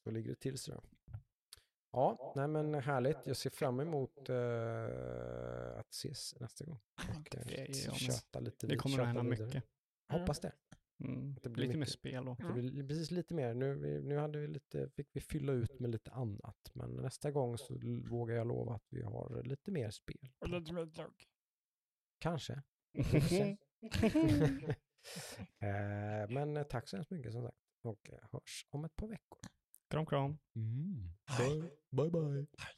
Så ligger det till så. Ja, nej men härligt. Jag ser fram emot eh, att ses nästa gång. <laughs> Och eh, Det köta lite Det kommer att hända vidare. mycket. Hoppas det. Mm. det blir Lite mer mycket. spel då. Det blir precis lite mer. Nu, vi, nu hade vi lite, fick vi fylla ut med lite annat. Men nästa gång så vågar jag lova att vi har lite mer spel. Och lite mer glögg. Kanske. <laughs> <laughs> Eh, men eh, tack så hemskt mycket som sagt. Och eh, hörs om ett par veckor. Kram kram. Bye bye. bye.